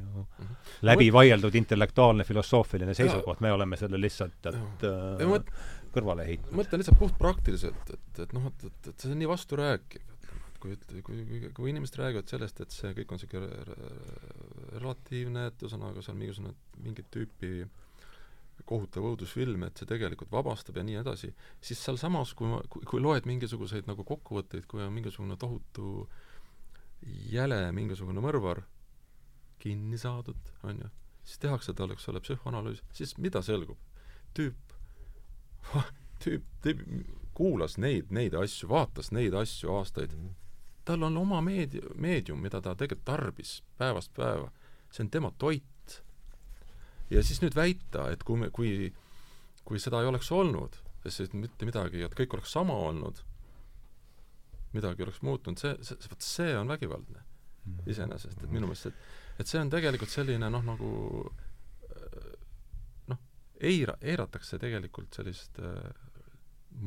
no, -hmm. läbi vaieldud intellektuaalne filosoofiline seisukoht, me oleme selle lihtsalt, et äh, mõt, kõrvale heitnud.
mõtlen lihtsalt puhtpraktiliselt, et, et noh, et, et, et see on nii vasturääkiv, et kui, kui, kui, kui inimesed räägivad sellest, et see kõik on niisugune relatiivne, et ühesõnaga see on mingisugune mingit tüüpi äh, kohutav õudusfilm, et see tegelikult vabastab ja nii edasi, siis sealsamas, kui ma, kui, loed mingisuguseid nagu kokkuvõtteid, kui on mingisugune tohutu jäle mingisugune mõrvar kinni saadud, on ju, siis tehakse talle, eks ole, psühhoanalüüs, siis mida selgub? tüüp, tüüp, tüüp kuulas neid, neid asju, vaatas neid asju aastaid mm, -hmm. tal on oma meedi-, meedium, mida ta tegelikult tarbis päevast päeva, see on tema toit, ja siis nüüd väita, et kui me, kui, kui seda ei oleks olnud, sest mitte midagi, et kõik oleks sama olnud, midagi oleks muutunud, see, see, vot see on vägivaldne mm. iseenesest, et minu meelest, et et see on tegelikult selline noh, nagu noh, eira-, eiratakse tegelikult sellist äh,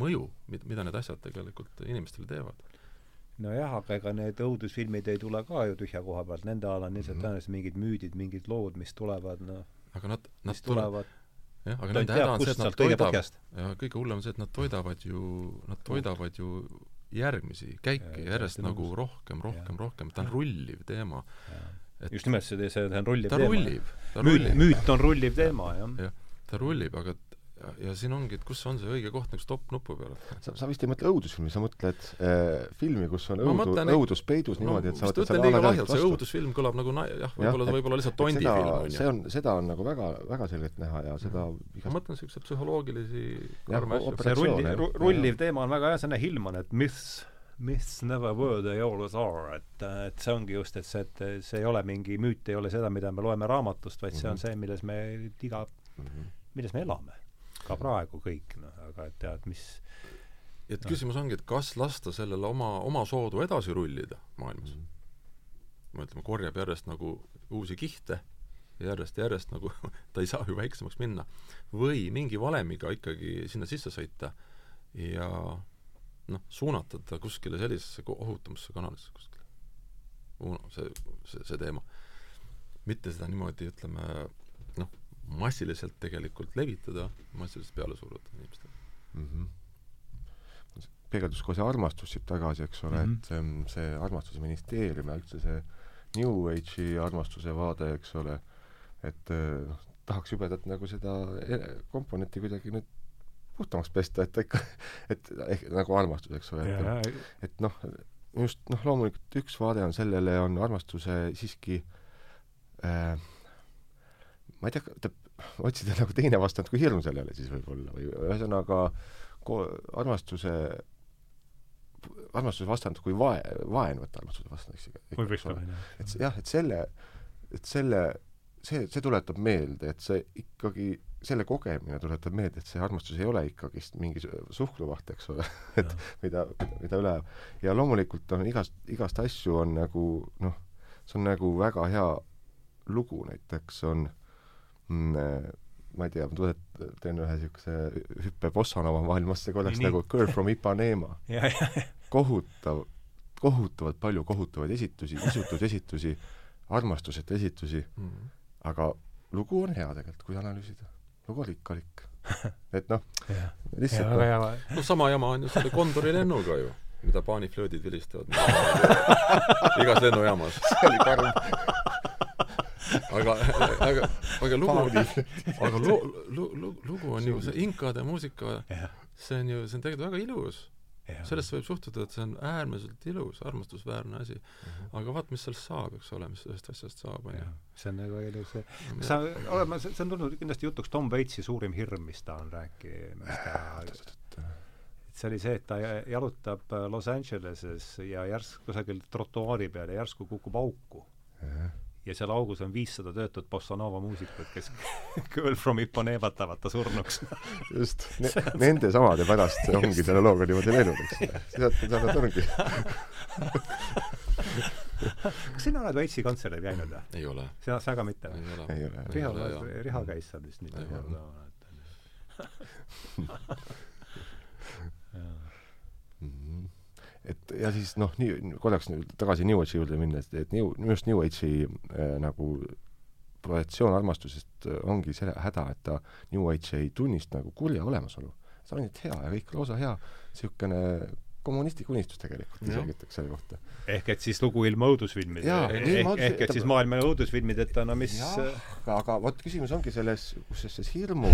mõju, mid-, mida need asjad tegelikult inimestele teevad
nojah, aga ega need õudusfilmid ei tule ka ju tühja koha pealt, nende all on lihtsalt mm -hmm. tõenäoliselt mingid müüdid, mingid lood, mis tulevad noh,
aga nad,
nad tulevad
jah, aga nende häda on see, et nad toidavad, ja kõige hullem on see, et nad toidavad ju, nad toidavad ju järgmisi käike ja, järjest nagu rohkem, rohkem, rohkem, ta on rulliv teema.
just nimelt, see, see on rulliv
ta
teema.
rullib.
müüt, müüt on rulliv teema, jah.
jah, ta rullib, aga ja, ja siin ongi, et kus on see õige koht nagu stopp-nupu peal.
sa, sa vist ei mõtle õudusfilmi, sa mõtled äh, filmi, kus on õudu, mõtlen, õudus peidus no, niimoodi, et sa võtad selle
ala lahjalt, see õudusfilm kõlab nagu na-, jah, võib-olla ta võib olla lihtsalt Tondi
seda,
film, on
ju. see on, seda on nagu väga, väga selgelt näha ja seda
igast... ma mõtlen niisuguseid psühholoogilisi
karme asju. see rulli, rulliv teema on väga hea, see on Hillman, et myths myths never were, they always are, et, et see ongi just, et see, et see ei ole mingi müüt, ei ole seda, mida me loeme raamatust, vaid mm -hmm. see on mhm. see, milles me iga mm, -hmm. milles me elame ka praegu kõik, noh, aga et tead, mis
et no. küsimus ongi, et kas lasta sellele oma, oma soodu edasi rullida maailmas mm. -hmm. ma ütleme, korjab järjest nagu uusi kihte järjest järjest nagu <laughs> ta ei saa ju väiksemaks minna. või mingi valemiga ikkagi sinna sisse sõita ja noh, suunata ta kuskile sellisesse ohutamasse kanalisse kuskile. see, see, see teema. mitte seda niimoodi, ütleme, noh, massiliselt tegelikult levitada, massiliselt peale suruda inimestele mm. -hmm
peegeldus kohe see armastus siit tagasi, eks ole mm, -hmm. et see armastuse ministeerium ja üldse see New Age'i armastuse vaade, eks ole, et noh, tahaks jubedalt nagu seda e-, komponenti kuidagi nüüd puhtamaks pesta, et ikka, et ehk nagu armastus, eks ole, et, et noh, just noh, loomulikult üks vaade on sellele, on armastuse siiski äh, ma ei tea, ta, otsida nagu teine vastand kui hirm sellele siis võib-olla või ühesõnaga armastuse armastuse vastand kui vae, vaen võtta armastuse vastu, eks ju. et jah, et selle, et selle, see, see tuletab meelde, et see ikkagi, selle kogemine tuletab meelde, et see armastus ei ole ikkagist mingi suhkruvaht, eks ole, <laughs> et mida, mida üle ja loomulikult on igast, igast asju on nagu noh, see on nagu väga hea lugu näiteks on ma ei tea, ma tulet-, teen ühe niisuguse hüppe Bossanova maailmasse korraks nagu Girl from Ipanema <laughs> kohutav, kohutavalt palju kohutavaid esitusi, isutusi esitusi, armastuseta esitusi mm, -hmm. aga lugu on hea tegelikult, kui analüüsida. lugu on rikkalik. <laughs> et noh, lihtsalt
hea.
no sama jama on ju selle Kondori lennuga ju, mida paaniflöödid vilistavad <laughs> igas lennujaamas.
see oli karm.
aga, aga, aga lugu, aga lu-, lu-, lu-, lugu on ju, see inkade muusika, see on ju, see on tegelikult väga ilus. sellesse võib suhtuda, et see on äärmiselt ilus, armastusväärne asi. aga vaat, mis sellest saab, eks ole, mis sellest asjast saab, on ju
see on nagu ilus. sa, oleme, see on tulnud kindlasti jutuks Tom Waitsi suurim hirm, mis ta on rääkimas. see oli see, et ta jalutab Los Angeleses ja järsku kusagil trotuaari peal ja järsku kukub auku. Ja seal augus on viissada töötut bossa nova muusikut, kes <laughs> Girl from Ipanema tahavad ta surnuks.
just <laughs> ne,, nende samade pärast ongi selle looga niimoodi läinud, eks ole. sealt, sealt ongi. <laughs>
kas sina oled Waitsi kontserdil käinud või?
ei ole,
sina, sa ka mitte või?
ei ole.
ei ole,
Riho Riho käis seal vist mitu
Ei ole.
korda, ma mäletan.
Et ja siis noh, nii, korraks nüüd tagasi New Age'i juurde minnes, et New, minu arust New Age'i äh, nagu projektsioon armastusest äh, ongi selle häda, et ta New Age ei tunnista nagu kurja olemasolu. see on ainult hea ja kõik lausa hea niisugune kommunistlik unistus tegelikult isegi ütleks selle kohta.
ehk et siis lugu ilma õudusfilmideta ehk,
ilma
ehk, et siis maailma õudusfilmideta, no mis
jah, aga, aga vot küsimus ongi selles, kus see hirmu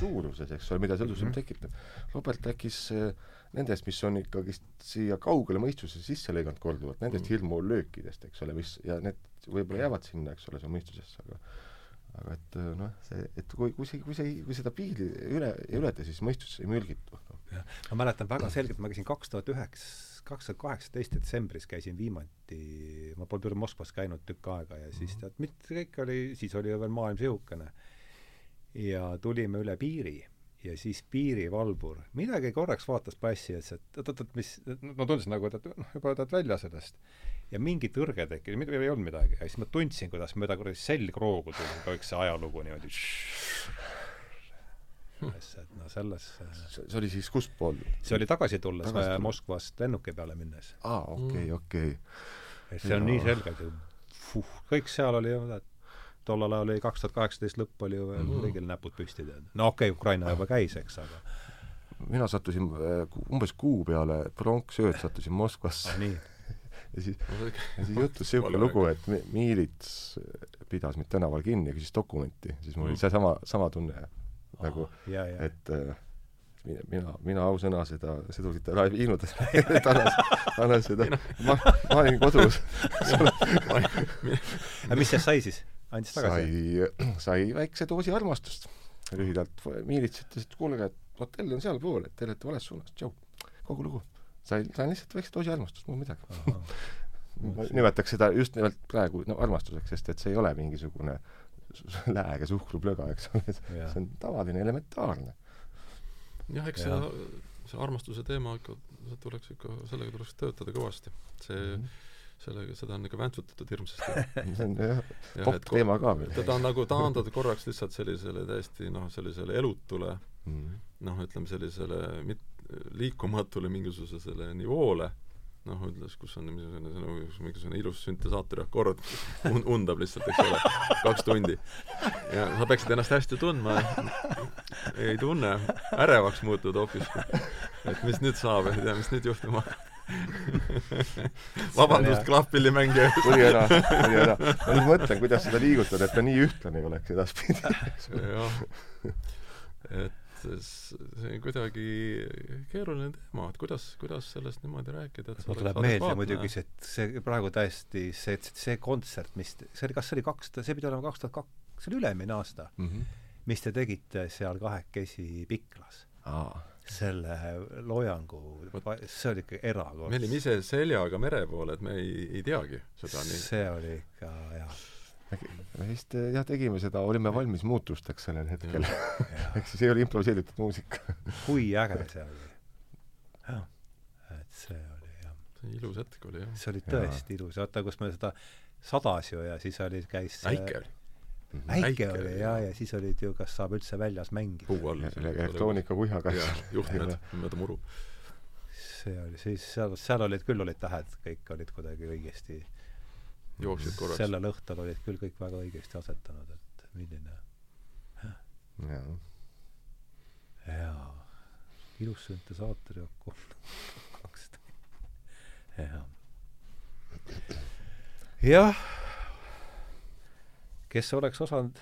suuruses, eks ole, mida see õudusfilm
Mhm.
tekitab. Robert rääkis äh, nendest, mis on ikkagist siia kaugele mõistusesse sisse lõiganud korduvalt, nendest
Mhm.
hirmulöökidest, eks ole, mis ja need võib-olla jäävad sinna, eks ole, see mõistusesse, aga aga et äh, noh, see, et kui, kui see, kui see, kui seda piiri üle, ei ületa, siis mõistus ei mürgitu.
ma mäletan väga selgelt, ma käisin kaks tuhat üheksa, kaks tuhat kaheksateist detsembris käisin viimati, ma pole küll Moskvas käinud tükk aega ja siis tead, mitte kõik oli, siis oli ju veel maailm sihukene. ja tulime üle piiri ja siis piirivalvur midagi korraks vaatas passi ja ütles, et oot-oot, mis, ma tundsin nagu, et, et noh, juba oled välja sellest. ja mingi tõrge tekkis, mitte ei olnud midagi, ja siis ma tundsin, kuidas mööda kuradi selgroogu tuli ka üks see ajalugu niimoodi. et no selles,
see see oli siis kustpool?
see oli tagasi tulles
Tagasi tulles.
Moskvast lennuki peale minnes.
aa, okei, okei.
et see on
Jaa.
nii selgelt ju fuh, kõik seal oli ju tead tollal ajal oli kaks tuhat kaheksateist lõpp oli ju veel
Mhm.
kõigil näpud püsti tead. No okei okay,, Ukraina juba käis eks aga
mina sattusin äh, umbes kuu peale pronksööd sattusin Moskvasse.
Ah, nii.
Ja siis ja siis juhtus niisugune lugu, et Mi- Miilits pidas mind tänaval kinni ja küsis dokumenti, siis mul oli
Mm.
seesama, sama tunne nagu,
ja
et äh, mina, mina, mina ausõna seda sõdurit ära ei viinud, et annas, annas seda, ma, ma olin kodus, <laughs>
aga mis sellest sai siis andis tagasi
sai, <clears throat> sai väikse doosi armastust. lühidalt Miilits ütles, et kuulge, et hotell on sealpool, et te olete vales suunas, tšau, kogu lugu. sain, sain lihtsalt väikse doosi armastust, muud midagi. ma nimetaks seda just nimelt praegu no armastuseks, sest et see ei ole mingisugune <laughs> lääge suhkruplöga, eks ole, see on tavaline elementaarne.
jah, eks
Jah.
see, see armastuse teema ikka, see tuleks ikka, sellega tuleks töötada kõvasti. see,
Mhm.
sellega, seda on ikka väntsutatud hirmsasti. <laughs>
see on jah,
Jah,
popp teema ka veel.
teda on nagu taandada korraks lihtsalt sellisele täiesti noh, sellisele elutule
Mhm.
noh, ütleme sellisele mit-, liikumatule mingisugusele nivoole, noh, ütles, kus on mingisugune, mingisugune ilus süntesaatoriakord un,, undab lihtsalt, eks ole, kaks tundi. ja sa peaksid ennast hästi tundma, ei tunne, ärevaks muutud hoopis. et mis nüüd saab, ei tea, mis nüüd juhtuma hakkab. <laughs> vabandust, klahvpillimängija.
tuli ära, tuli ära. ma nüüd mõtlen, kuidas seda liigutada, et ta nii ühtlane ei oleks edaspidi.
jah, et see on kuidagi keeruline teema, et kuidas, kuidas sellest niimoodi rääkida, et see
mul tuleb meelde muidugi see, et see praegu täiesti see, see kontsert, mis see oli, kas see oli kaks, see pidi olema kaks tuhat kaks, see oli üle-eelmine aasta, mis te tegite seal kahekesi Piklas,
aa,
selle lojangu, see oli ikka erakordne.
me olime ise seljaga mere pool, et me ei, ei teagi seda nii.
see oli ikka jah,
me vist jah, tegime seda, olime valmis muutusteks sellel hetkel. <laughs> ehk siis ei ole improviseeritud muusika.
kui äge see oli. jah, et see oli jah,
see ilus hetk oli jah.
see oli tõesti ilus, vaata kus me seda sadas ju ja siis oli, käis
äike oli,
äike
Äike
oli ja,
jah.
ja siis olid ju, kas saab üldse väljas mängida.
puu all.
elektroonika kuhjaga.
jah, juhtmed mööda muru.
see oli siis seal, seal olid küll olid tähed, kõik olid kuidagi õigesti
jooksid korraks.
sellel õhtul olid küll kõik väga õigesti asetanud, et milline
jaa
jaa ilus süntesaator ja kaks <laughs> jah jah kes oleks osanud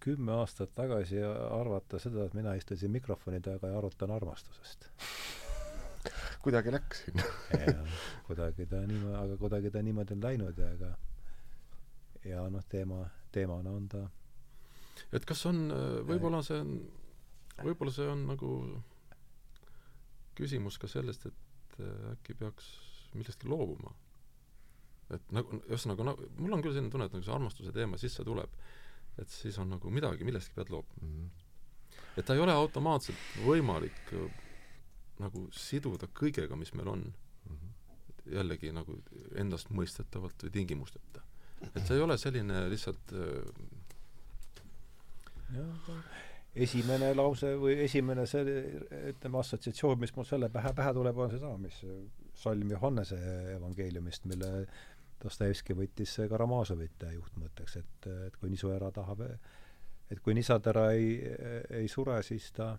kümme aastat tagasi arvata seda, et mina istun siin mikrofoni taga ja arutan armastusest.
Kuidagi läks sinna
kuidagi ta niimoodi, aga kuidagi ta niimoodi on läinud ja ega ja noh, teema, teemana on ta
et kas on, võib-olla see on, võib-olla see on nagu küsimus ka sellest, et äkki peaks millestki loobuma. Et nagu, ühesõnaga, no mul on küll selline tunne, et nagu see armastuse teema sisse tuleb, et siis on nagu midagi, millestki pead loobuma mm. -hmm. et ta ei ole automaatselt võimalik nagu siduda kõigega, mis meil on mm. -hmm. jällegi nagu endastmõistetavalt või tingimusteta. et see ei ole selline lihtsalt
esimene lause või esimene see, ütleme, assotsiatsioon, mis mul selle pähe, pähe tuleb, on seesama, mis Salm Johannese evangeeliumist, mille Dostojevski võttis Karamazovite juhtmõtteks, et, et kui nisuära tahab, et kui nisatära ei, ei sure, siis ta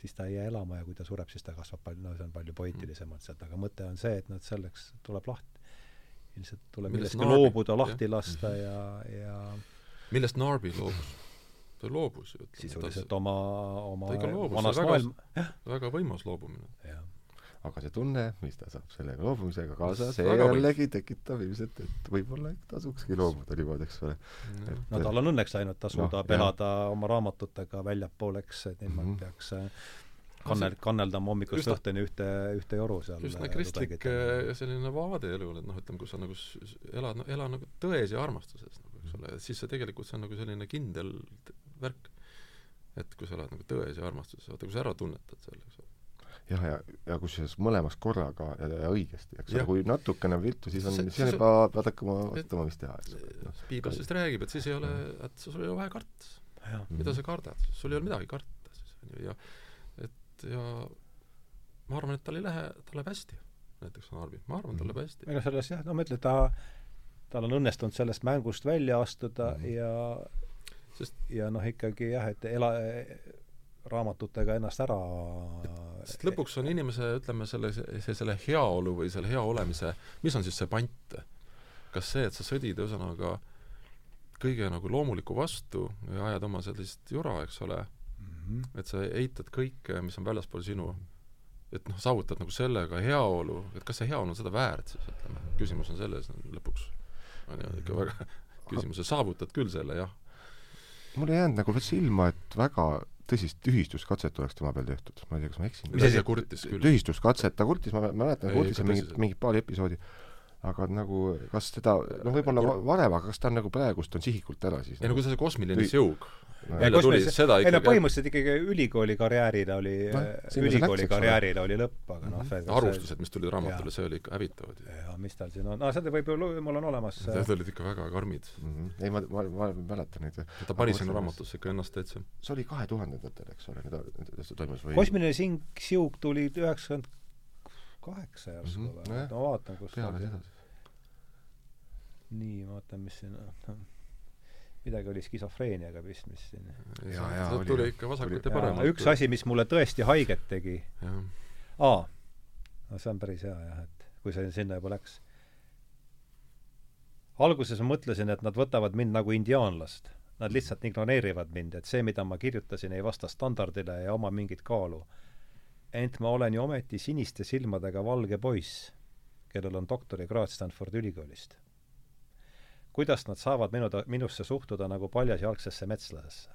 siis ta ei jää elama ja kui ta sureb, siis ta kasvab palju, no see on palju poeetilisemalt sealt, aga mõte on see, et noh, selleks tuleb lahti, ilmselt tuleb millestki loobuda, lahti lasta ja, ja
millest Narby loobus? ta loobus ju.
sisuliselt oma, oma
see on väga, väga võimas loobumine.
Aga see tunne, mis ta saab selle loobumisega kaasa, see jällegi tekitab ilmselt, et võib-olla tasukski loobuda niimoodi, eks ole.
no tal on õnneks läinud, ta suudab no, elada oma raamatutega väljapoole, eks, et ilma mm -hmm. peaks kannel, kanneldama hommikust õhtuni ühte, ühte joru seal.
just nagu kristlik selline vaade elule, et noh, ütleme, kui sa nagu elad, ela nagu tões ja armastuses nagu, eks ole, siis see tegelikult, see on nagu selline kindel värk. et kui sa elad nagu tões ja armastuses, vaata kui sa ära tunnetad selle, eks ole
jah, ja, ja, ja kusjuures mõlemas korraga ja, ja õigesti, eks ole, kui natukene viltu, siis on, siis on juba, pead hakkama vaatama, mis teha, eks
ole. piibel sellest räägib, et siis ei ole, et sul ei ole vaja karta. mida sa kardad, sul ei ole midagi karta siis, on ju, ja et ja ma arvan, et tal ei lähe, tal läheb hästi, näiteks Narvi, ma arvan, tal läheb hästi.
noh, selles jah, no ma ütlen, ta tal on õnnestunud sellest mängust välja astuda mm -hmm. ja sest ja noh, ikkagi jah, et ela, raamatutega ennast ära
sest lõpuks on inimese, ütleme, selle, selle heaolu või selle hea olemise, mis on siis see pant? kas see, et sa sõdid ühesõnaga kõige nagu loomuliku vastu ja ajad oma sellist jura, eks ole mm, -hmm. et sa eitad kõike, mis on väljaspool sinu, et noh, saavutad nagu sellega heaolu, et kas see heaolu on seda väärt siis, ütleme, küsimus on selles lõpuks on ju ikka väga küsimuse, saavutad küll selle, jah.
mul ei jäänud nagu silma, et väga tõsist tühistuskatset oleks tema peal tehtud, ma ei tea, kas ma eksin.
mis asi ta kurtis küll?
tühistuskatset, ta kurtis, ma mäletan, kurtis mingit, mingit paari episoodi aga nagu kas teda, no võib-olla varem, aga kas ta on nagu praegust on sihikult ära siis?
ei no kui see kosmiline siug välja tuli, seda
ikkagi ei no põhimõtteliselt ikkagi ülikooli karjäärile oli no,, ülikooli karjäärile oli lõpp, aga noh
mm -hmm. arvustused, mis tulid raamatule, see oli ikka hävitavad.
jaa, mis tal siin on, aa, seda võib ju, mul on olemas
Need olid ikka väga karmid
mm. -hmm. ei, ma, ma, ma mäletan neid.
ta pani sinna raamatusse ikka ennast täitsa.
see oli kahe tuhandendatel, eks ole, see toimus
või? kosmiline sing-, siug tuli üheksakümmend kaheksa järsku -hmm. või? ma vaatan, kus
peale seda
nii, ma vaatan, mis siin on midagi oli skisofreeniaga vist, mis siin
ja, ja oli, tuli ikka vasakult ja paremalt.
üks asi, mis mulle tõesti haiget tegi, aa, no see on päris hea jah, et kui see sinna juba läks. alguses ma mõtlesin, et nad võtavad mind nagu indiaanlast. Nad lihtsalt ignoreerivad mind, et see, mida ma kirjutasin, ei vasta standardile ja oma mingit kaalu. ent ma olen ju ometi siniste silmadega valge poiss, kellel on doktorikraad Stanfordi ülikoolist kuidas nad saavad minu, minusse suhtuda nagu paljasjalgsesse metslasesse.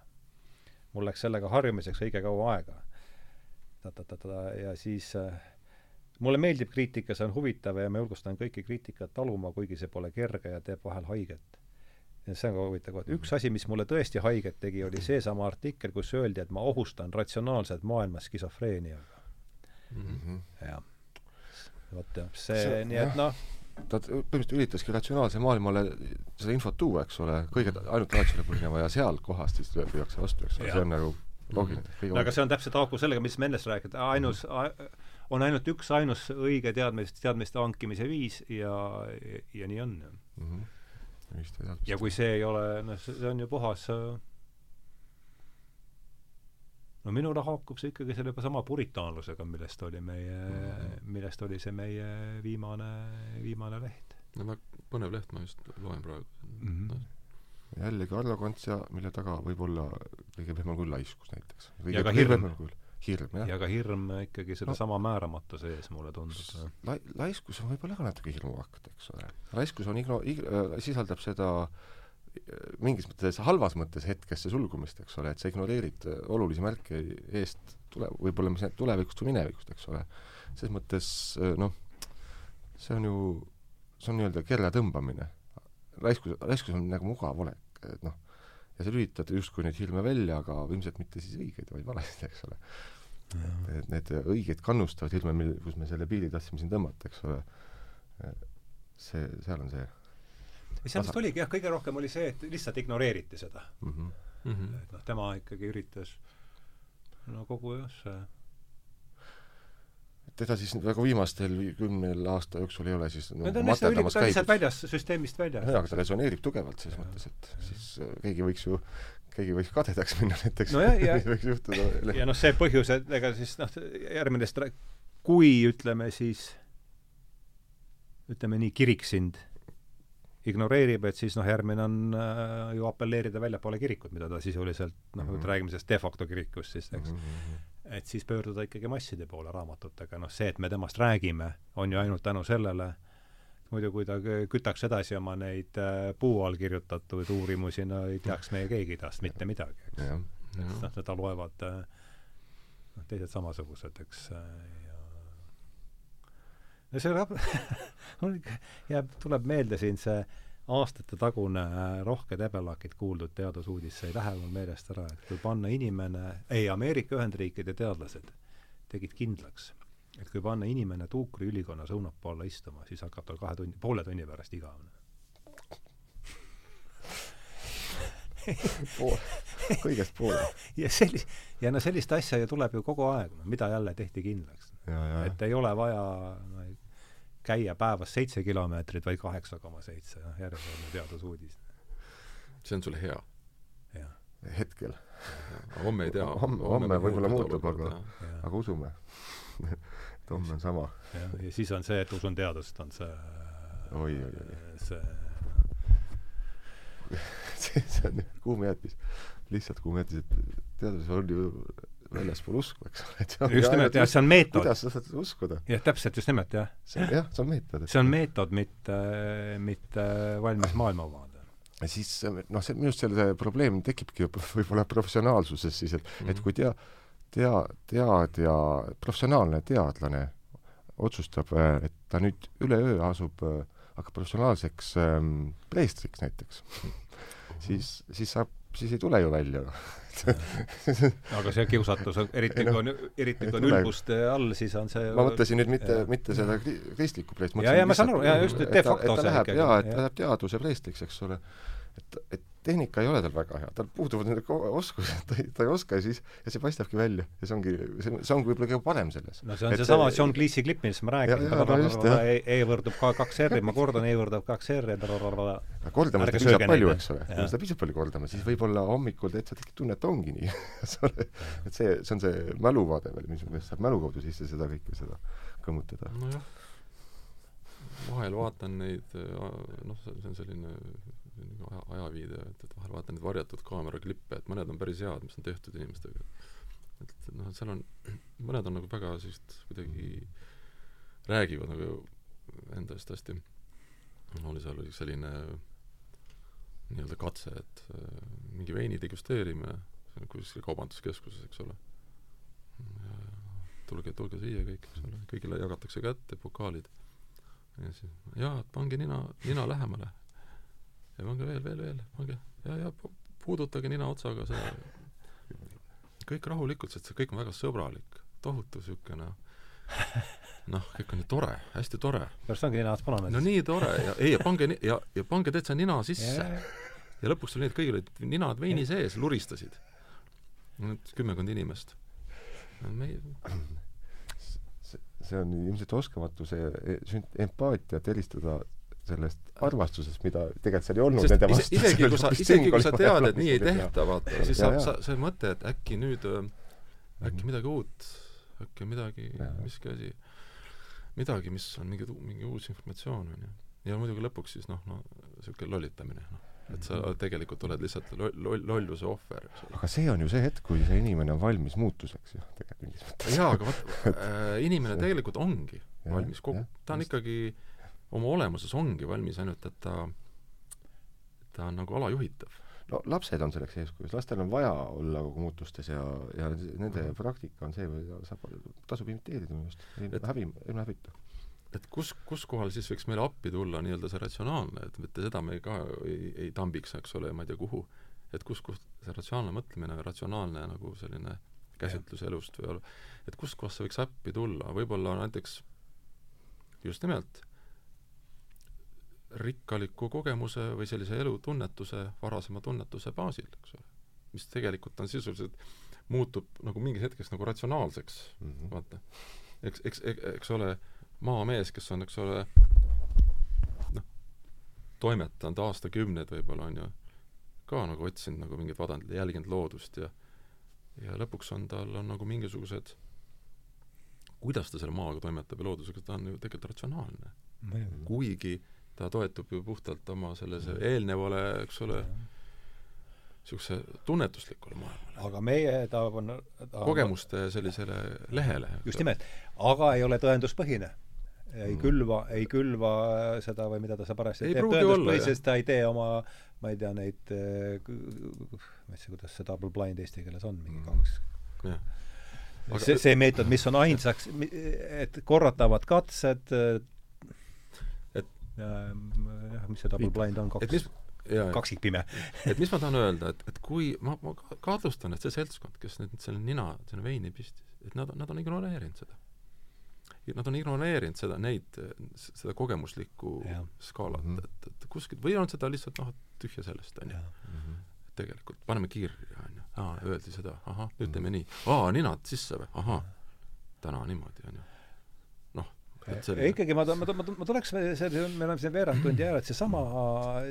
mul läks sellega harjumiseks õige kaua aega. ja siis äh, mulle meeldib kriitika, see on huvitav ja ma julgustan kõiki kriitikat taluma, kuigi see pole kerge ja teeb vahel haiget. ja see on ka huvitav koht. üks asi, mis mulle tõesti haiget tegi, oli seesama artikkel, kus öeldi, et ma ohustan ratsionaalset maailma skisofreeniaga mm. -hmm. jah. vot jah, see, nii et noh
ta põhimõtteliselt üritaski ratsionaalse maailmale seda infot tuua, eks ole, kõige ainult teadusele põhineva ja sealt kohast siis lüüakse vastu, eks ole, see on nagu loogiline.
no aga see on täpselt haaku sellega, mis me ennast rääkida, ainus on ainult üks ainus õige teadmist, teadmiste hankimise viis ja, ja nii on.
mm. -hmm.
ja kui see ei ole, noh, see on ju puhas no minule haakub see ikkagi selle sama puritaanlusega, millest oli meie mm, -hmm. millest oli see meie viimane, viimane leht.
no väga põnev leht, ma just loen praegu mm. -hmm.
No. jällegi arrogantsia, mille taga võib olla kõige pehmem küll laiskus näiteks.
ja ka hirm.
hirm, jah.
ja ka hirm ikkagi sedasama no, määramatuse ees, mulle tundub.
La-, laiskus on võib-olla ka natuke hirmuhakkad, eks ole. laiskus on igno-, ig-, äh, sisaldab seda äh, mingis mõttes halvas mõttes hetkesse sulgumist, eks ole, et sa ignoreerid äh, olulisi märke eest tule-, võib-olla mis tulevikust või minevikust, eks ole. selles mõttes äh, noh, see on ju, see on nii-öelda kella tõmbamine. raiskus, raiskus on nagu mugav olek, et noh, ja sa lülitad justkui neid hirme välja, aga ilmselt mitte siis õigeid, vaid valesid, eks ole. et need õigeid kannustavad hirme, mil, kus me selle piiri tahtsime siin tõmmata, eks ole, see, seal on see
seal vist oligi jah, kõige rohkem oli see, et lihtsalt ignoreeriti seda
mm. -hmm.
Mm -hmm. et noh, tema ikkagi üritas no kogu jah, see
et ega siis väga viimastel kümnel aasta jooksul ei ole siis
no, ta on lihtsalt, ta on lihtsalt väljas, süsteemist väljas.
jaa, aga ta resoneerib tugevalt selles ja. mõttes, et siis äh, keegi võiks ju keegi võiks kadedaks <laughs> minna näiteks
no. ja, <laughs>
võiks juhtuda.
ja noh, see põhjus, et ega siis noh, järgmine stra-, kui ütleme siis, ütleme nii, kirik sind ignoreerib, et siis noh, järgmine on äh, ju apelleerida väljapoole kirikut, mida ta sisuliselt noh mm -hmm., räägime sellest de facto kirikust siis, eks mm. -hmm. et siis pöörduda ikkagi masside poole raamatutega, noh see, et me temast räägime, on ju ainult tänu sellele, muidu kui ta kütaks edasi oma neid äh, puu all kirjutatud uurimusi, no ei teaks meie keegi tast mitte midagi, eks. noh, teda loevad äh, noh, teised samasugused, eks äh, no see rap- <laughs> mul jääb, tuleb meelde siin see aastatetagune äh, Rohke Debelakit kuuldud teadusuudis, see ei lähe mul meelest ära, et kui panna inimene, ei, Ameerika Ühendriikide teadlased tegid kindlaks, et kui panna inimene tuukri ülikonnas õunapuu alla istuma, siis hakkab tal kahe tunni, poole tunni pärast igavene
pool, kõigest poole. <laughs>
ja sellis-, ja no sellist asja ju tuleb ju kogu aeg, no mida jälle tehti kindlaks. et ei ole vaja no, käia päevas seitse kilomeetrit, vaid kaheksa koma seitse, noh, järjekordne teadusuudis.
see on sul hea?
hetkel.
homme ei tea.
homme, homme võib-olla muutub, aga, aga usume et homme on sama.
jah, ja siis on see, et usun teadust, on see
oi, oi, oi.
see <laughs>
see, see on kuum jäätis. lihtsalt kuum jäätis, et teadus on ju väljaspool usku, eks ole,
just nimelt, jah, see on meetod.
kuidas sa saad uskuda?
jah, täpselt, just nimelt, jah.
jah, see on meetod.
see on meetod, mitte, mitte valmis maailmavaade.
ja siis noh, see, minu arust selle probleem tekibki võib-olla professionaalsuses siis, et mm, -hmm. et mhm. kui tea-, tea-, teadja, professionaalne teadlane otsustab, et ta nüüd üleöö asub, hakkab professionaalseks ähm, preestriks näiteks, siis, siis saab siis ei tule ju välja <laughs>
aga see kiusatus, eriti kui on, eriti kui on ülbuste all, siis on see
ma mõtlesin nüüd mitte, mitte seda kristlikku preest.
ja, ja ma saan aru, jaa, just, de facto
see ikkagi. jaa, et ta läheb teaduse preestriks, eks ole. et, et tehnika ei ole tal väga hea, tal puuduvad need oskused, ta ei, ta ei oska ja siis, ja see paistabki välja. ja see ongi, see, see ongi võib-olla kõige parem selles.
no see on seesama see... John Cleese'i klipp, millest ma räägin, no E, e võrdub ka kaks R-i, ma kordan, E võrdub kaks R-i,
kordama seda piisab palju, eks ole. seda piisab palju kordama, siis võib-olla hommikul täitsa tekib tunne, et ongi nii <laughs> et see, see on see mäluvaade veel, mis, mis saab mälu kaudu sisse seda kõike, seda kõmmutada.
nojah, vahel vaatan neid, noh, see on selline aja, ajaviide, et, et vahel vaatan neid varjatud kaameraklippe, et mõned on päris head, mis on tehtud inimestega. et noh, et seal on, <clears throat> mõned on nagu väga sellised kuidagi, räägivad nagu enda eest hästi. oli seal üks selline nii-öelda katse, et äh, mingi veini degusteerimine, kuskil kaubanduskeskuses, eks ole. tulge, tulge siia kõik, eks ole, kõigile jagatakse kätte pokaalid. ja siis, jaa, pange nina, nina lähemale ja pange veel, veel, veel, pange ja, ja puudutage nina otsaga see, kõik rahulikult, sest see kõik on väga sõbralik, tohutu niisugune noh, kõik on nii tore, hästi tore.
pärast ongi nina ots punane.
no nii tore ja ei, ja pange ja, ja pange täitsa nina sisse yeah.. ja lõpuks oli nii, et kõigil olid ninad veini yeah. sees, luristasid. nüüd kümmekond inimest. me ei <clears throat>
see on ilmselt oskamatu see e-, empaatiat eristada sellest armastusest, mida tegelikult seal ei olnud
sest
nende vastu.
isegi kui sa, <laughs> isegi kui sa tead, et nii ei tehta, vaata, siis
Ja,
saab sa, see mõte, et äkki nüüd, äkki
Mhm.
midagi uut, äkki midagi, miski asi, midagi, mis on mingi, mingi uus informatsioon, on ju. ja muidugi lõpuks siis noh, no niisugune lollitamine, noh. et sa
Mhm.
tegelikult oled lihtsalt loll, loll, lolluse ohver,
aga see on ju see hetk, kui see inimene on valmis muutuseks ju, tegelikult mingis mõttes.
jaa, aga vaata äh,, inimene <laughs> tegelikult ongi valmis kogu ta on ikkagi, oma olemuses ongi valmis, ainult et ta, ta on nagu alajuhitav.
no lapsed on selleks eeskujuks, lastel on vaja olla kogu muutustes ja, ja nende
Mhm.
praktika on see, mida saab, tasub imiteerida minu arust, häbi, ilma häbita.
et kus, kus kohal siis võiks meile appi tulla nii-öelda see ratsionaalne, et mitte seda me ka ei, ei tambiks, eks ole, ma ei tea kuhu, et kus, kus see ratsionaalne mõtlemine või ratsionaalne nagu selline käsitlus elust või et kustkohast see võiks appi tulla, võib-olla näiteks just nimelt rikkaliku kogemuse või sellise elutunnetuse, varasema tunnetuse baasil, eks ole. mis tegelikult on sisuliselt, muutub nagu mingis hetkeks nagu ratsionaalseks
Mhm.
vaata. eks, eks, eks ole, maamees, kes on, eks ole, noh, toimetanud aastakümneid võib-olla, on ju, ka nagu otsinud nagu mingit vadandit, jälginud loodust ja ja lõpuks on tal, on nagu mingisugused kuidas ta selle maaga toimetab ja loodusega, ta on ju tegelikult ratsionaalne. kuigi ta toetub ju puhtalt oma sellise eelnevale, eks ole, niisuguse tunnetuslikule maailmale.
aga meie tahame ta
kogemuste sellisele lehele.
just nimelt, aga ei ole tõenduspõhine. ei
Mm.
külva, ei külva seda või mida ta seal parajasti
Ei
teeb tõenduspõhiselt, ta ei tee oma ma ei tea, neid eh, ma ei tea, kuidas see double blind eesti keeles on, mingi
Mm.
kaks
jah. Aga-
see, see meetod, mis on ainsaks, et korratavad katsed, jah, mis see double blind on, kaks, kaksikpime. <laughs>
et mis ma tahan öelda, et, et kui ma, ma ka- kahtlustan, et see seltskond, kes nüüd selle nina sinna veini pistis, et nad, nad on ignoreerinud seda. Nad on ignoreerinud seda, neid, seda kogemuslikku
Jah.
skaalat,
Mhm.
et, et kuskilt, või on seda lihtsalt noh, tühja sellest, on ju. tegelikult, paneme kirja, on ju, aa, öeldi seda, ahah, nüüd teeme nii, aa, ninad sisse või, ahah, täna niimoodi, on ju. Et selline
ikkagi ma, ma, ma, ma tuleks me oleme siin veerand tundi jäänud, seesama,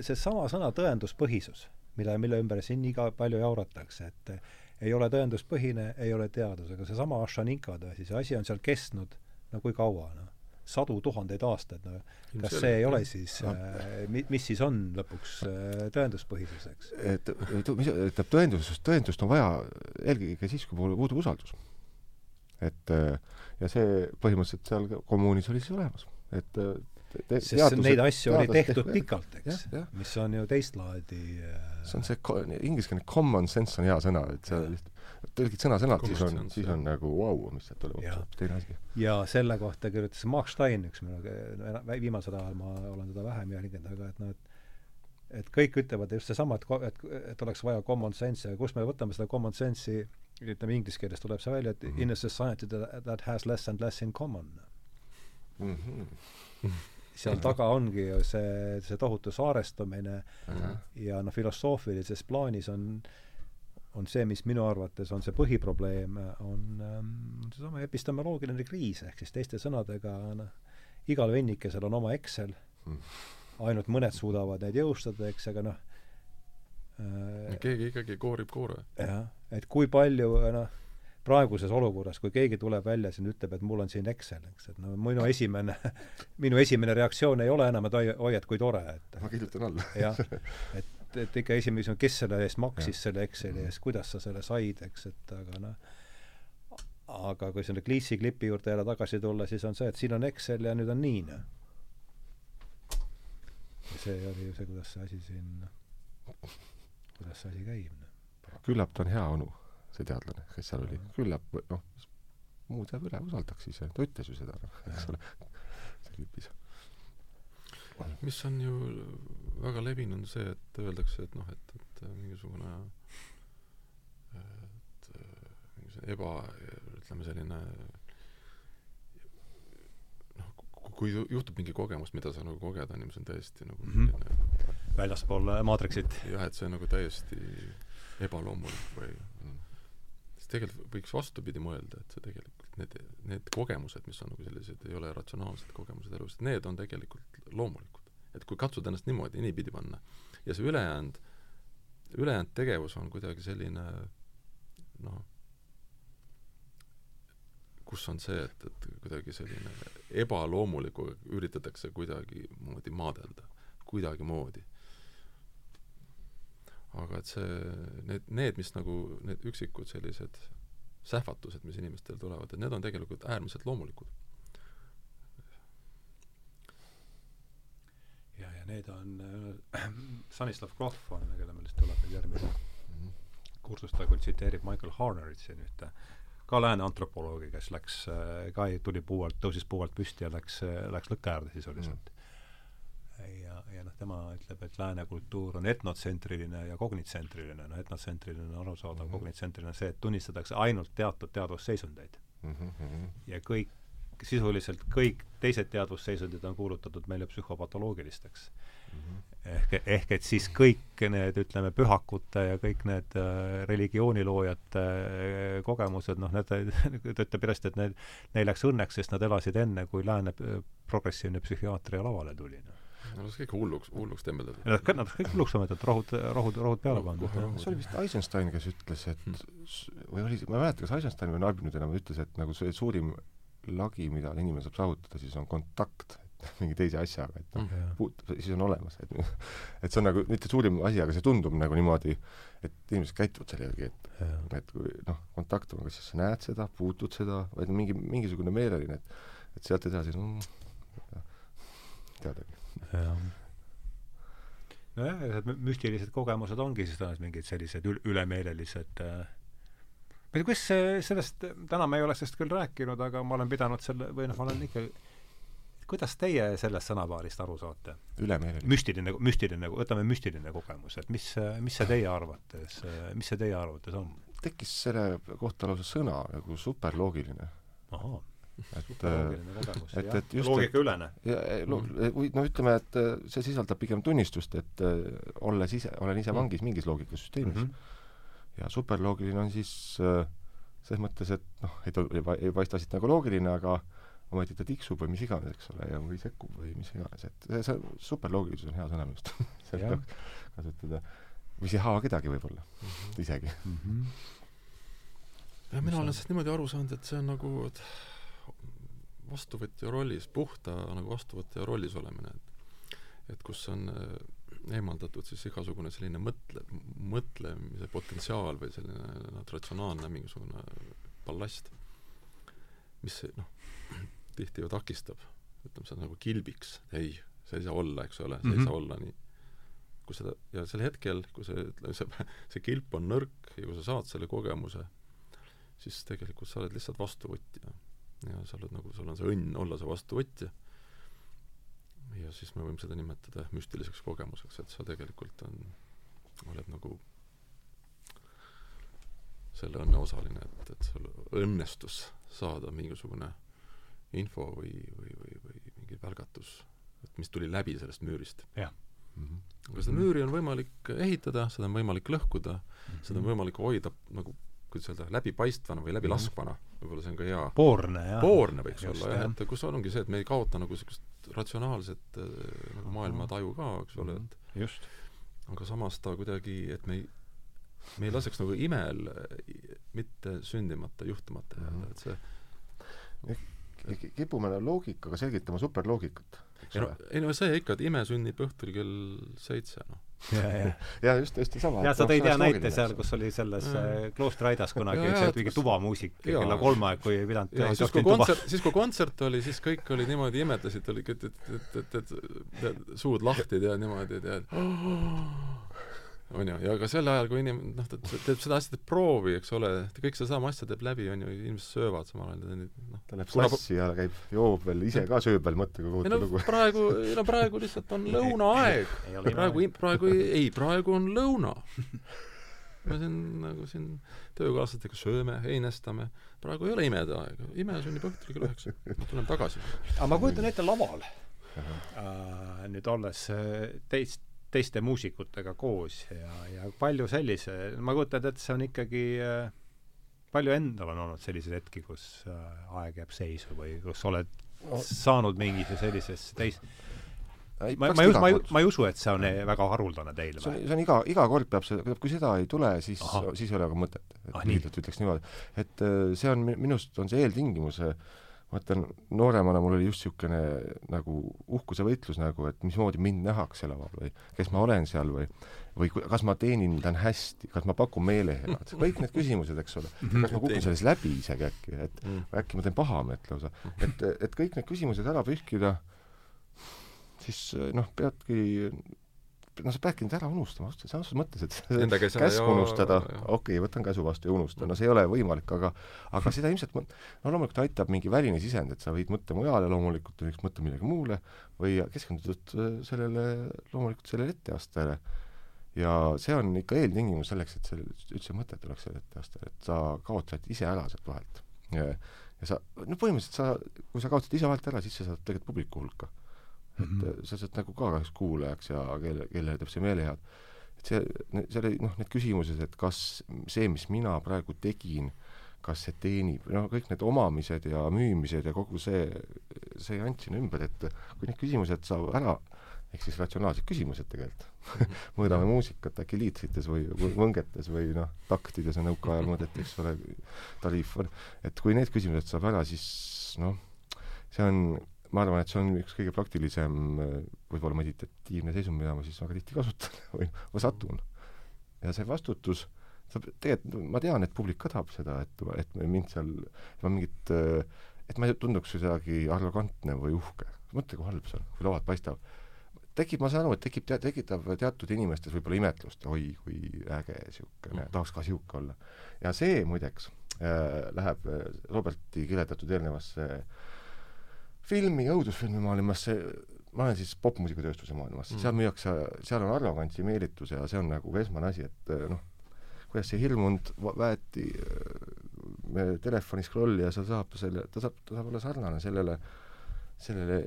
seesama sõna tõenduspõhisus, mille, mille ümber siin iga palju jauratakse, et ei ole tõenduspõhine, ei ole teadus, aga seesama Ashanikada, siis asi on seal kestnud no kui kaua, noh, sadu tuhandeid aastaid, no kas see ei ole siis äh, mi-, mis siis on lõpuks äh, tõenduspõhisus, eks?
et, et mis ütleb tõendusest, tõendust on vaja eelkõige siis, kui puudub puudub usaldus. Et äh, ja see põhimõtteliselt seal kommuunis oli siis olemas, et äh, te,
sest teaduse, neid asju oli tehtud
tehtud
pikalt, eks, mis on ju teist laadi äh,
see on see ko-, ingliskeelne common sense on hea sõna, et sa lihtsalt tõlgid sõna-sõnalt, siis on, siis on nagu vau wow,, mis sealt tuleb. Hoopis teine asi.
ja selle kohta kirjutas Mark Stein, üks minu viimasel ajal ma olen teda vähem jälginud, aga et noh, et et kõik ütlevad just seesama, et, et, et oleks vaja common sense'i ja kust me võtame seda common sense'i, ütleme inglise keeles tuleb see välja, et mm -hmm. in a society that, that has less and less in common.
Mm -hmm.
seal taga ongi ju see, see tohutu saarestumine
Mhm.
ja noh, filosoofilises plaanis on on see, mis minu arvates on see põhiprobleem, on ähm, seesama epistemoloogiline kriis, ehk siis teiste sõnadega noh, igal vennikesel on oma Excel
Mm.
ainult mõned suudavad neid jõustada, eks, aga noh
keegi ikkagi koorib koore.
jah, et kui palju noh, praeguses olukorras, kui keegi tuleb välja siin, ütleb, et mul on siin Excel, eks, et no minu esimene, <laughs> minu esimene reaktsioon ei ole enam, et oi, et kui tore, et
ma kirjutan alla.
jah, et, et ikka esimene küsimus, kes selle eest maksis, selle Exceli eest, kuidas sa selle said, eks, et aga noh, aga kui selle Gliisi klipi juurde jälle tagasi tulla, siis on see, et siin on Excel ja nüüd on nii, noh. ja see oli ju see, kuidas see asi siin, kuidas see asi käib, noh.
küllap ta on hea onu, see teadlane, kes seal oli. küllap, noh, muud jääb üle, usaldaks ise. ta ütles ju seda, noh, eks ole, <laughs> seal klipis.
mis on ju väga levinud, see, et öeldakse, et noh, et, et mingisugune et mingisugune eba, ütleme selline noh, kui ju- juhtub mingi kogemus, mida sa nagu koged, on ju, mis on täiesti nagu
Mhm.
selline
väljaspool äh, maatriksit.
jah, et see on nagu täiesti ebaloomulik või siis tegelikult võiks vastupidi mõelda, et see tegelikult need, need kogemused, mis on nagu sellised, ei ole ratsionaalsed kogemused elus, need on tegelikult loomulikud. et kui katsuda ennast niimoodi, niipidi panna. ja see ülejäänud, ülejäänud tegevus on kuidagi selline noh, kus on see, et, et kuidagi selline ebaloomulikku üritatakse kuidagimoodi maadelda, kuidagimoodi. Aga et see, need, need, mis nagu, need üksikud sellised sähvatused, mis inimestel tulevad, et need on tegelikult äärmiselt loomulikud.
ja, ja need on äh, <clears throat> Stanislav Grof on, kelle meelest tuleb nüüd järgmine -hmm. kursus, ta küll tsiteerib Michael Harnerit siin ühte ka lääne antropoloogi, kes läks äh,, ka tuli puu alt, tõusis puu alt püsti ja läks, läks lõkke äärde sisuliselt mm. Ja, ja noh, tema ütleb, et lääne kultuur on etnotsentriline ja kognitsentriline, noh etnotsentriline on arusaadav mm, -hmm. kognitsentriline on see, et tunnistatakse ainult teatud teadvusseisundeid mm. -hmm. ja kõik sisuliselt kõik teised teadvusseisundid on kuulutatud meile psühhopatoloogilisteks mm. -hmm. ehk, ehk et siis kõik need, ütleme, pühakute ja kõik need äh, religiooniloojate äh, kogemused, noh, need, <laughs> ta ütleb järjest, et need, neil läks õnneks, sest nad elasid enne, kui lääne äh, progressiivne psühhiaatria lavale tuli, noh
no las kõik hulluks, hulluks tembeldada.
Nad kõik, nad kõik hulluks tembeldada, rohud, rohud, rohud peale pandud.
see oli vist Eisenstein, kes ütles, et või oli, ma ei mäleta, kas Eisenstein või Narbin nüüd enam ütles, et nagu see suurim lagi, mida inimene saab saavutada, siis on kontakt mingi teise asjaga, et noh mm -hmm., puut-, siis on olemas, et <laughs> et see on nagu mitte suurim asi, aga see tundub nagu niimoodi, et inimesed käituvad selle järgi, et ja. et kui noh, kontakt on, kas siis sa näed seda, puutud seda, vaid mingi, mingisugune meeleline, et et sealt edasi mm, teadagi. Jah
nojah, need müstilised kogemused ongi siis tõenäoliselt mingid sellised ül-, ülemeelelised äh, ma ei tea, kuidas sellest, täna me ei ole sellest küll rääkinud, aga ma olen pidanud selle, või noh, ma olen ikka kuidas teie sellest sõnapaarist aru saate?
ülemeeleline.
müstiline, müstiline, võtame müstiline kogemus, et mis, mis see teie arvates, mis see teie arvates on?
tekkis selle kohta lausa sõna nagu superloogiline.
Ahhaa
et, et, et just
loogikaülene.
või no ütleme, et äh, see sisaldab pigem tunnistust, et äh, olles ise, olen ise vangis mingis loogikasüsteemis mm. -hmm ja superloogiline on siis äh, selles mõttes, et noh, ei ta ei, paista siit nagu loogiline, aga ometi ta tiksub või mis iganes, eks ole, ja või sekkub või mis iganes, et see, see superloogilisus on hea sõna minu arust seda kasutada. või see ei haa kedagi võib-olla mm, -hmm. isegi mm.
-hmm. ja mina olen sellest niimoodi aru saanud, et see on nagu et vastuvõtja rollis, puhta nagu vastuvõtja rollis olemine, et et kus on äh, eemaldatud siis igasugune selline mõtle, mõtlemise potentsiaal või selline noh, ratsionaalne mingisugune ballast, mis noh, <clears throat> tihti ju takistab, ütleme, see on nagu kilbiks, ei, see ei saa olla, eks ole, see mm -hmm. ei mhm. saa olla nii. kui seda, ja sel hetkel, kui see, ütleme, see, <laughs> see kilp on nõrk ja kui sa saad selle kogemuse, siis tegelikult sa oled lihtsalt vastuvõtja. Ja sa oled nagu, sul on see õnn olla see vastuvõtja ja siis me võime seda nimetada müstiliseks kogemuseks, et sa tegelikult on, oled nagu selle õnne osaline, et, et sul õnnestus saada mingisugune info või, või, või, või mingi välgatus, et mis tuli läbi sellest müürist.
jah
mm -hmm. aga seda müüri on võimalik ehitada, seda on võimalik lõhkuda mm, -hmm. seda on võimalik hoida nagu kuidas öelda, läbipaistvana või läbilaskvana, võib-olla see on ka hea
poorne, jah.
poorne võiks Just, olla jah, et kus ongi see, et me ei kaota nagu niisugust ratsionaalset äh, nagu maailmataju ka, eks ole, et
mhm. just.
aga samas ta kuidagi, et me ei, me ei laseks nagu imel mitte sündimata, juhtumata jääda mm, -hmm.
et see kipume loogikaga selgitama superloogikat
ei no, ei no see ikka, et ime sünnib õhtul kell seitse.
Ja, ja. ja just, just sama.
ja sa tõid hea näite seal, kus oli selles äh, kloostri aidas kunagi üks mingi tubamuusik kella kolme aeg, kui ei pidanud
ja, siis kui kontsert, siis kui kontsert oli, siis kõik olid niimoodi, imetlesid, oli, et, et, et, et, et, et suud lahti, tead, niimoodi, tead on ju, ja ka sel ajal, kui inimene noh, ta teeb seda asja, teeb proovi, eks ole, ta kõik sedasama asja teeb läbi, on ju, inimesed söövad samal ajal,
noh ta läheb sassi ja käib, joob veel, ise ka sööb veel mõttega
kogu no, lugu. praegu, no praegu lihtsalt on lõunaaeg. praegu, praegu ei, ei, praegu on lõuna. me siin nagu siin töökaaslastega sööme, heinestame, praegu ei ole imede aeg, ime sünnib õhtul kell üheksa, tuleme tagasi.
aga ma kujutan ette laval uh, nüüd olles äh, teist teiste muusikutega koos ja, ja palju sellise, ma kujutan ette, et see on ikkagi äh, palju endal on olnud selliseid hetki, kus äh, aeg jääb seisu või kus oled saanud mingisse sellisesse teis-,
ei,
ma, ma ei,
iga
ma ei, ma ei usu, et see on eh, väga haruldane teil
see on, see on iga, iga kord peab see, kui seda ei tule, siis, siis ei ole ka mõtet. et
Ah, nii.
lühidalt ütleks niimoodi. et äh, see on, minu arust on see eeltingimus, äh, mõtlen, nooremana mul oli just niisugune nagu uhkuse võitlus nagu, et mismoodi mind nähakse laval või kes ma olen seal või või kas ma teenindan hästi, kas ma pakun meelehead, kõik need küsimused, eks ole. kas ma kukun selles läbi isegi äkki, et
Mm.
äkki ma teen pahameelt lausa. et, et kõik need küsimused ära pühkida, siis noh, peadki noh, sa peadki need ära unustama, selles mõttes, et käsk unustada, okei okay,, võtan käsu vastu ja unustan, no see ei ole võimalik, aga aga seda ilmselt no loomulikult aitab mingi väline sisend, et sa võid mõtte mujale loomulikult, võiks mõtte millegi muule või keskendudud äh, sellele, loomulikult sellele etteastele. ja see on ikka eeltingimus selleks, et sellel üldse mõtet oleks sellel etteastel, et sa kaotad ise ära sealt vahelt. ja ja sa, no põhimõtteliselt sa, kui sa kaotad ise vahelt ära, siis sa saad tegelikult publiku hulka et mm -hmm. sa saad nagu ka kahjuks kuulajaks ja kelle, kellele teeb see meelehead. et see, seal oli noh, need küsimused, et kas see, mis mina praegu tegin, kas see teenib, no kõik need omamised ja müümised ja kogu see, see jant sinna ümber, et kui need küsimused saab ära, ehk siis ratsionaalsed küsimused tegelikult <laughs> mõõdame muusikat äkki liitrites või või võngetes või noh, taktides on nõukaajal mõõdeti, eks ole, tariif on, et kui need küsimused saab ära, siis noh, see on ma arvan, et see on üks kõige praktilisem võib-olla meditatiivne seisund, mida ma siis väga tihti kasutan <laughs> või, või satun. ja see vastutus, sa tegelikult, ma tean, et publik ka tahab seda, et, et mind seal, ma mingit, et ma ei tunduks kuidagi arrogantne või uhke. mõtle, kui halb see on, kui lavalt paistab. tekib, ma saan aru, et tekib te-, tekitab teatud inimestes võib-olla imetlust, oi kui äge niisugune, tahaks ka niisugune olla. ja see muideks äh, läheb äh, Roberti kirjeldatud eelnevasse äh, filmi, õudusfilmi maailmasse, ma olen siis popmuusikatööstuse maailmas mm., seal müüakse, seal on arrogantsi meelitus ja see on nagu esmane asi, et eh, noh, kuidas see hirmunud väeti äh, telefoni scroll'i ja sa saab selle, ta saab, ta saab olla sarnane sellele, sellele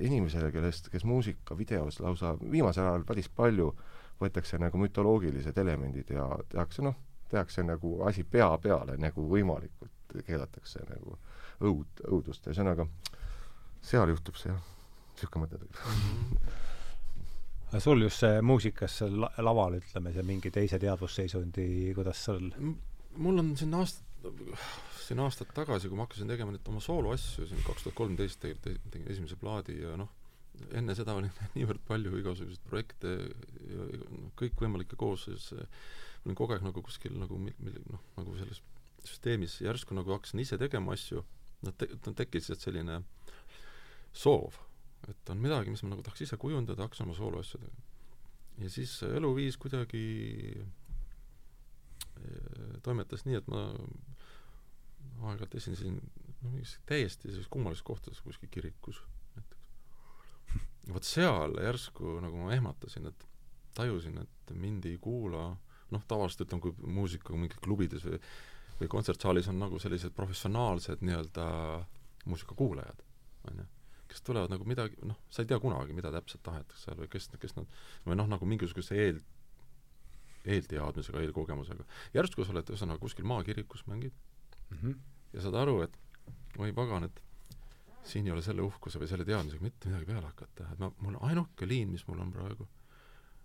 inimesele, kellest, kes muusikavideos lausa viimasel ajal päris palju võetakse nagu mütoloogilised elemendid ja tehakse noh, tehakse nagu asi pea peale nagu võimalikult, keeratakse nagu õud, õudust, ühesõnaga seal juhtub see jah, niisugune mõte tuli. <laughs>
aga sul just see muusikas seal la- laval, ütleme, see mingi teise teadvusseisundi, kuidas sul
M- mul on siin aast- siin aastad tagasi, kui ma hakkasin tegema nüüd oma sooloasju, siin kaks tuhat kolmteist tegin, tegin esimese plaadi ja noh, enne seda oli <laughs> niivõrd palju igasuguseid projekte ja noh, kõikvõimalikke koosseis, ma olin kogu aeg nagu kuskil nagu mil-, mil-, noh, nagu selles süsteemis järsku nagu hakkasin ise tegema asju, noh te-, no tekkis lihtsalt selline soov, et on midagi, mis ma nagu tahaks ise kujundada, hakkasin oma sooloasju tegema. ja siis eluviis kuidagi eh, toimetas nii, et ma aeg-ajalt esindasin no mingis täiesti sellises kummalises kohtades, kuskil kirikus näiteks. vot seal järsku nagu ma ehmatasin, et tajusin, et mind ei kuula noh, tavaliselt ütleme, kui muusikaga mingis klubides või või kontsertsaalis on nagu sellised professionaalsed nii-öelda muusikakuulajad, on ju, kes tulevad nagu midagi, noh, sa ei tea kunagi, mida täpselt tahetakse või kes, kes nad, või noh, nagu mingisuguse eel, eelteadmisega, eelkogemusega. järsku sa oled ühesõnaga kuskil maakirikus mängid
mm -hmm.
ja saad aru, et oi pagan, et siin ei ole selle uhkuse või selle teadmisega mitte midagi peale hakata, et ma, mul ainuke liin, mis mul on praegu,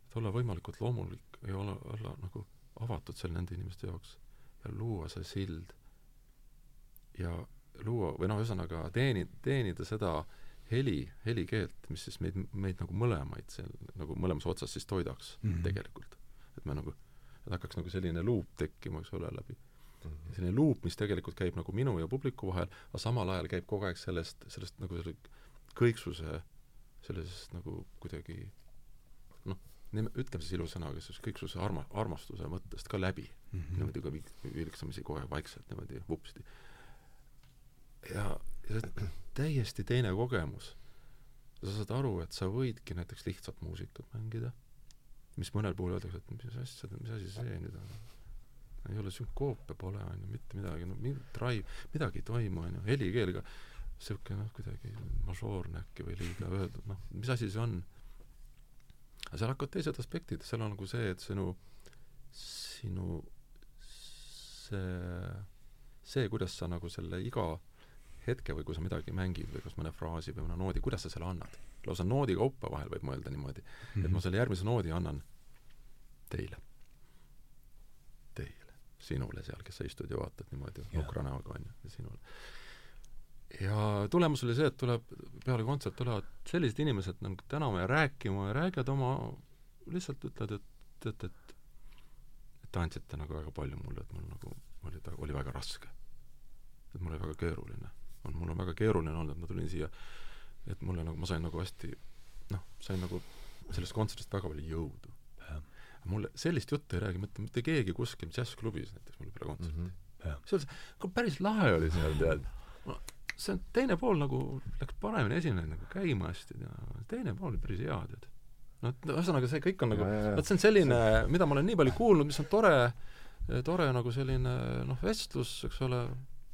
et olla võimalikult loomulik ja olla, olla nagu avatud seal nende inimeste jaoks ja luua see sild ja luua või noh, ühesõnaga teeni-, teenida seda heli, helikeelt, mis siis meid, meid nagu mõlemaid seal nagu mõlemas otsas siis toidaks mm. -hmm. tegelikult. et me nagu, et hakkaks nagu selline luup tekkima, eks ole, läbi selline luup, mis tegelikult käib nagu minu ja publiku vahel, aga samal ajal käib kogu aeg sellest, sellest nagu selle kõiksuse, sellisest nagu kuidagi noh, ütleme siis ilusõnaga, sellest kõiksuse arma-, armastuse mõttest ka läbi mm.
Mhm.
niimoodi ka vi-, vilksamisi kohe vaikselt niimoodi vupsti. ja, ja täiesti teine kogemus. sa saad aru, et sa võidki näiteks lihtsalt muusikat mängida, mis mõnel puhul öeldakse, et mis asja, mis asi see nüüd on ei ole sünkoope pole, on ju, mitte midagi, no mingit drive, midagi ei toimu, on ju, helikeel ka niisugune noh, kuidagi mažoorne äkki või liiga öeldud, noh, mis asi see on? aga seal hakkavad teised aspektid, seal on nagu see, et sinu, sinu see, see, kuidas sa nagu selle iga hetke või kui sa midagi mängid või kas mõne fraasi või mõne noodi, kuidas sa selle annad. lausa noodi kaupa vahel võib mõelda niimoodi mm, -hmm. et ma selle järgmise noodi annan teile. Teile. sinule seal, kes sa istud ja vaatad niimoodi nukra näoga, on ju, sinule. ja tulemus oli see, et tuleb, peale kontserti tulevad sellised inimesed nagu tänama ja rääkima ja räägivad oma, lihtsalt ütlevad, et teate, et et te andsite nagu väga palju mulle, et mul nagu oli, oli väga raske. et mul oli väga keeruline on, mul on väga keeruline olnud, ma tulin siia, et mulle nagu, ma sain nagu hästi noh, sain nagu sellest kontserdist väga palju jõudu. mulle sellist juttu ei räägi mitte, mitte keegi kuskil džässklubis näiteks mulle peale kontserti mm. -hmm. see oli, päris lahe oli seal, tead. see on, teine pool nagu läks paremini esineja nagu käima hästi, tead. teine pool oli päris hea, tead. no ühesõnaga, see kõik on nagu, vot see on selline, mida ma olen nii palju kuulnud, mis on tore, tore nagu selline noh, vestlus, eks ole,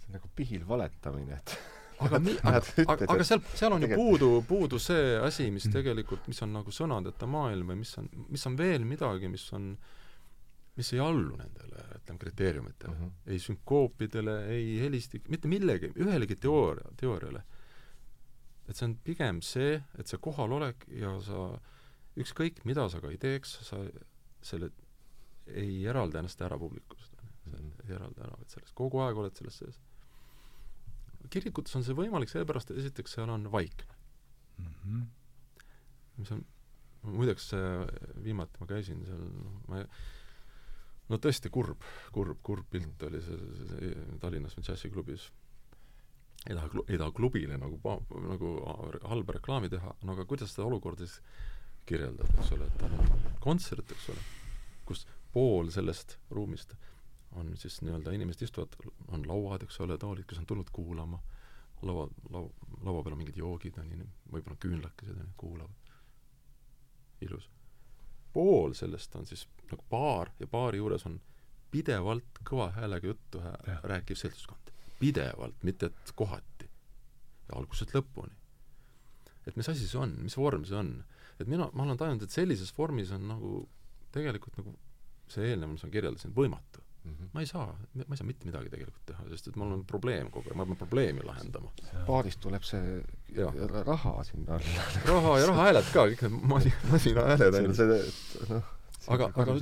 see on nagu pihil valetamine, et
aga <laughs> mi-, aga, aga, aga seal, seal on ju puudu, puudu see asi, mis mm. tegelikult, mis on nagu sõnadeta maailm või mis on, mis on veel midagi, mis on, mis ei allu nendele, ütleme, kriteeriumitele mm. -hmm. ei sünkoopidele, ei helistik-, mitte millegi, ühelegi teooria, teooriale. et see on pigem see, et see kohalolek ja sa, ükskõik mida sa ka ei teeks, sa selle, ei eralda ennast ära publikust, on ju. ei eralda ära, vaid sellest, kogu aeg oled selles sees kirikutes on see võimalik sellepärast, et esiteks seal on vaikne mm. -hmm. mis on, muideks viimati ma käisin seal, noh, ma ei, no tõesti kurb, kurb, kurb pilt oli see, see, see Tallinnas džässiklubis. ei taha, ei taha klubile nagu, nagu halba reklaami teha, no aga kuidas seda olukorda siis kirjeldada, eks ole, et on kontsert, eks ole, kus pool sellest ruumist on siis nii-öelda inimesed istuvad, on lauad, eks ole, toolid, kes on tulnud kuulama, laua, lau-, laua peal on mingid joogid, on ju, võib-olla küünlakesed, on ju, kuulavad. ilus. pool sellest on siis nagu baar ja baari juures on pidevalt kõva häälega juttu hää, rääkiv seltskond. pidevalt, mitte et kohati. ja algusest lõpuni. et mis asi see on, mis vorm see on? et mina, ma olen tajunud, et sellises vormis on nagu tegelikult nagu see eelnev, mis ma kirjeldasin, võimatu Mm -hmm. ma ei saa, ma ei saa mitte midagi tegelikult teha, sest et mul on probleem kogu aeg, ma pean probleemi lahendama.
paarist tuleb see ja. raha sinna alla.
raha ja rahahääled ka, kõik need masi-, masinahääled
on ju. noh,
aga, aga,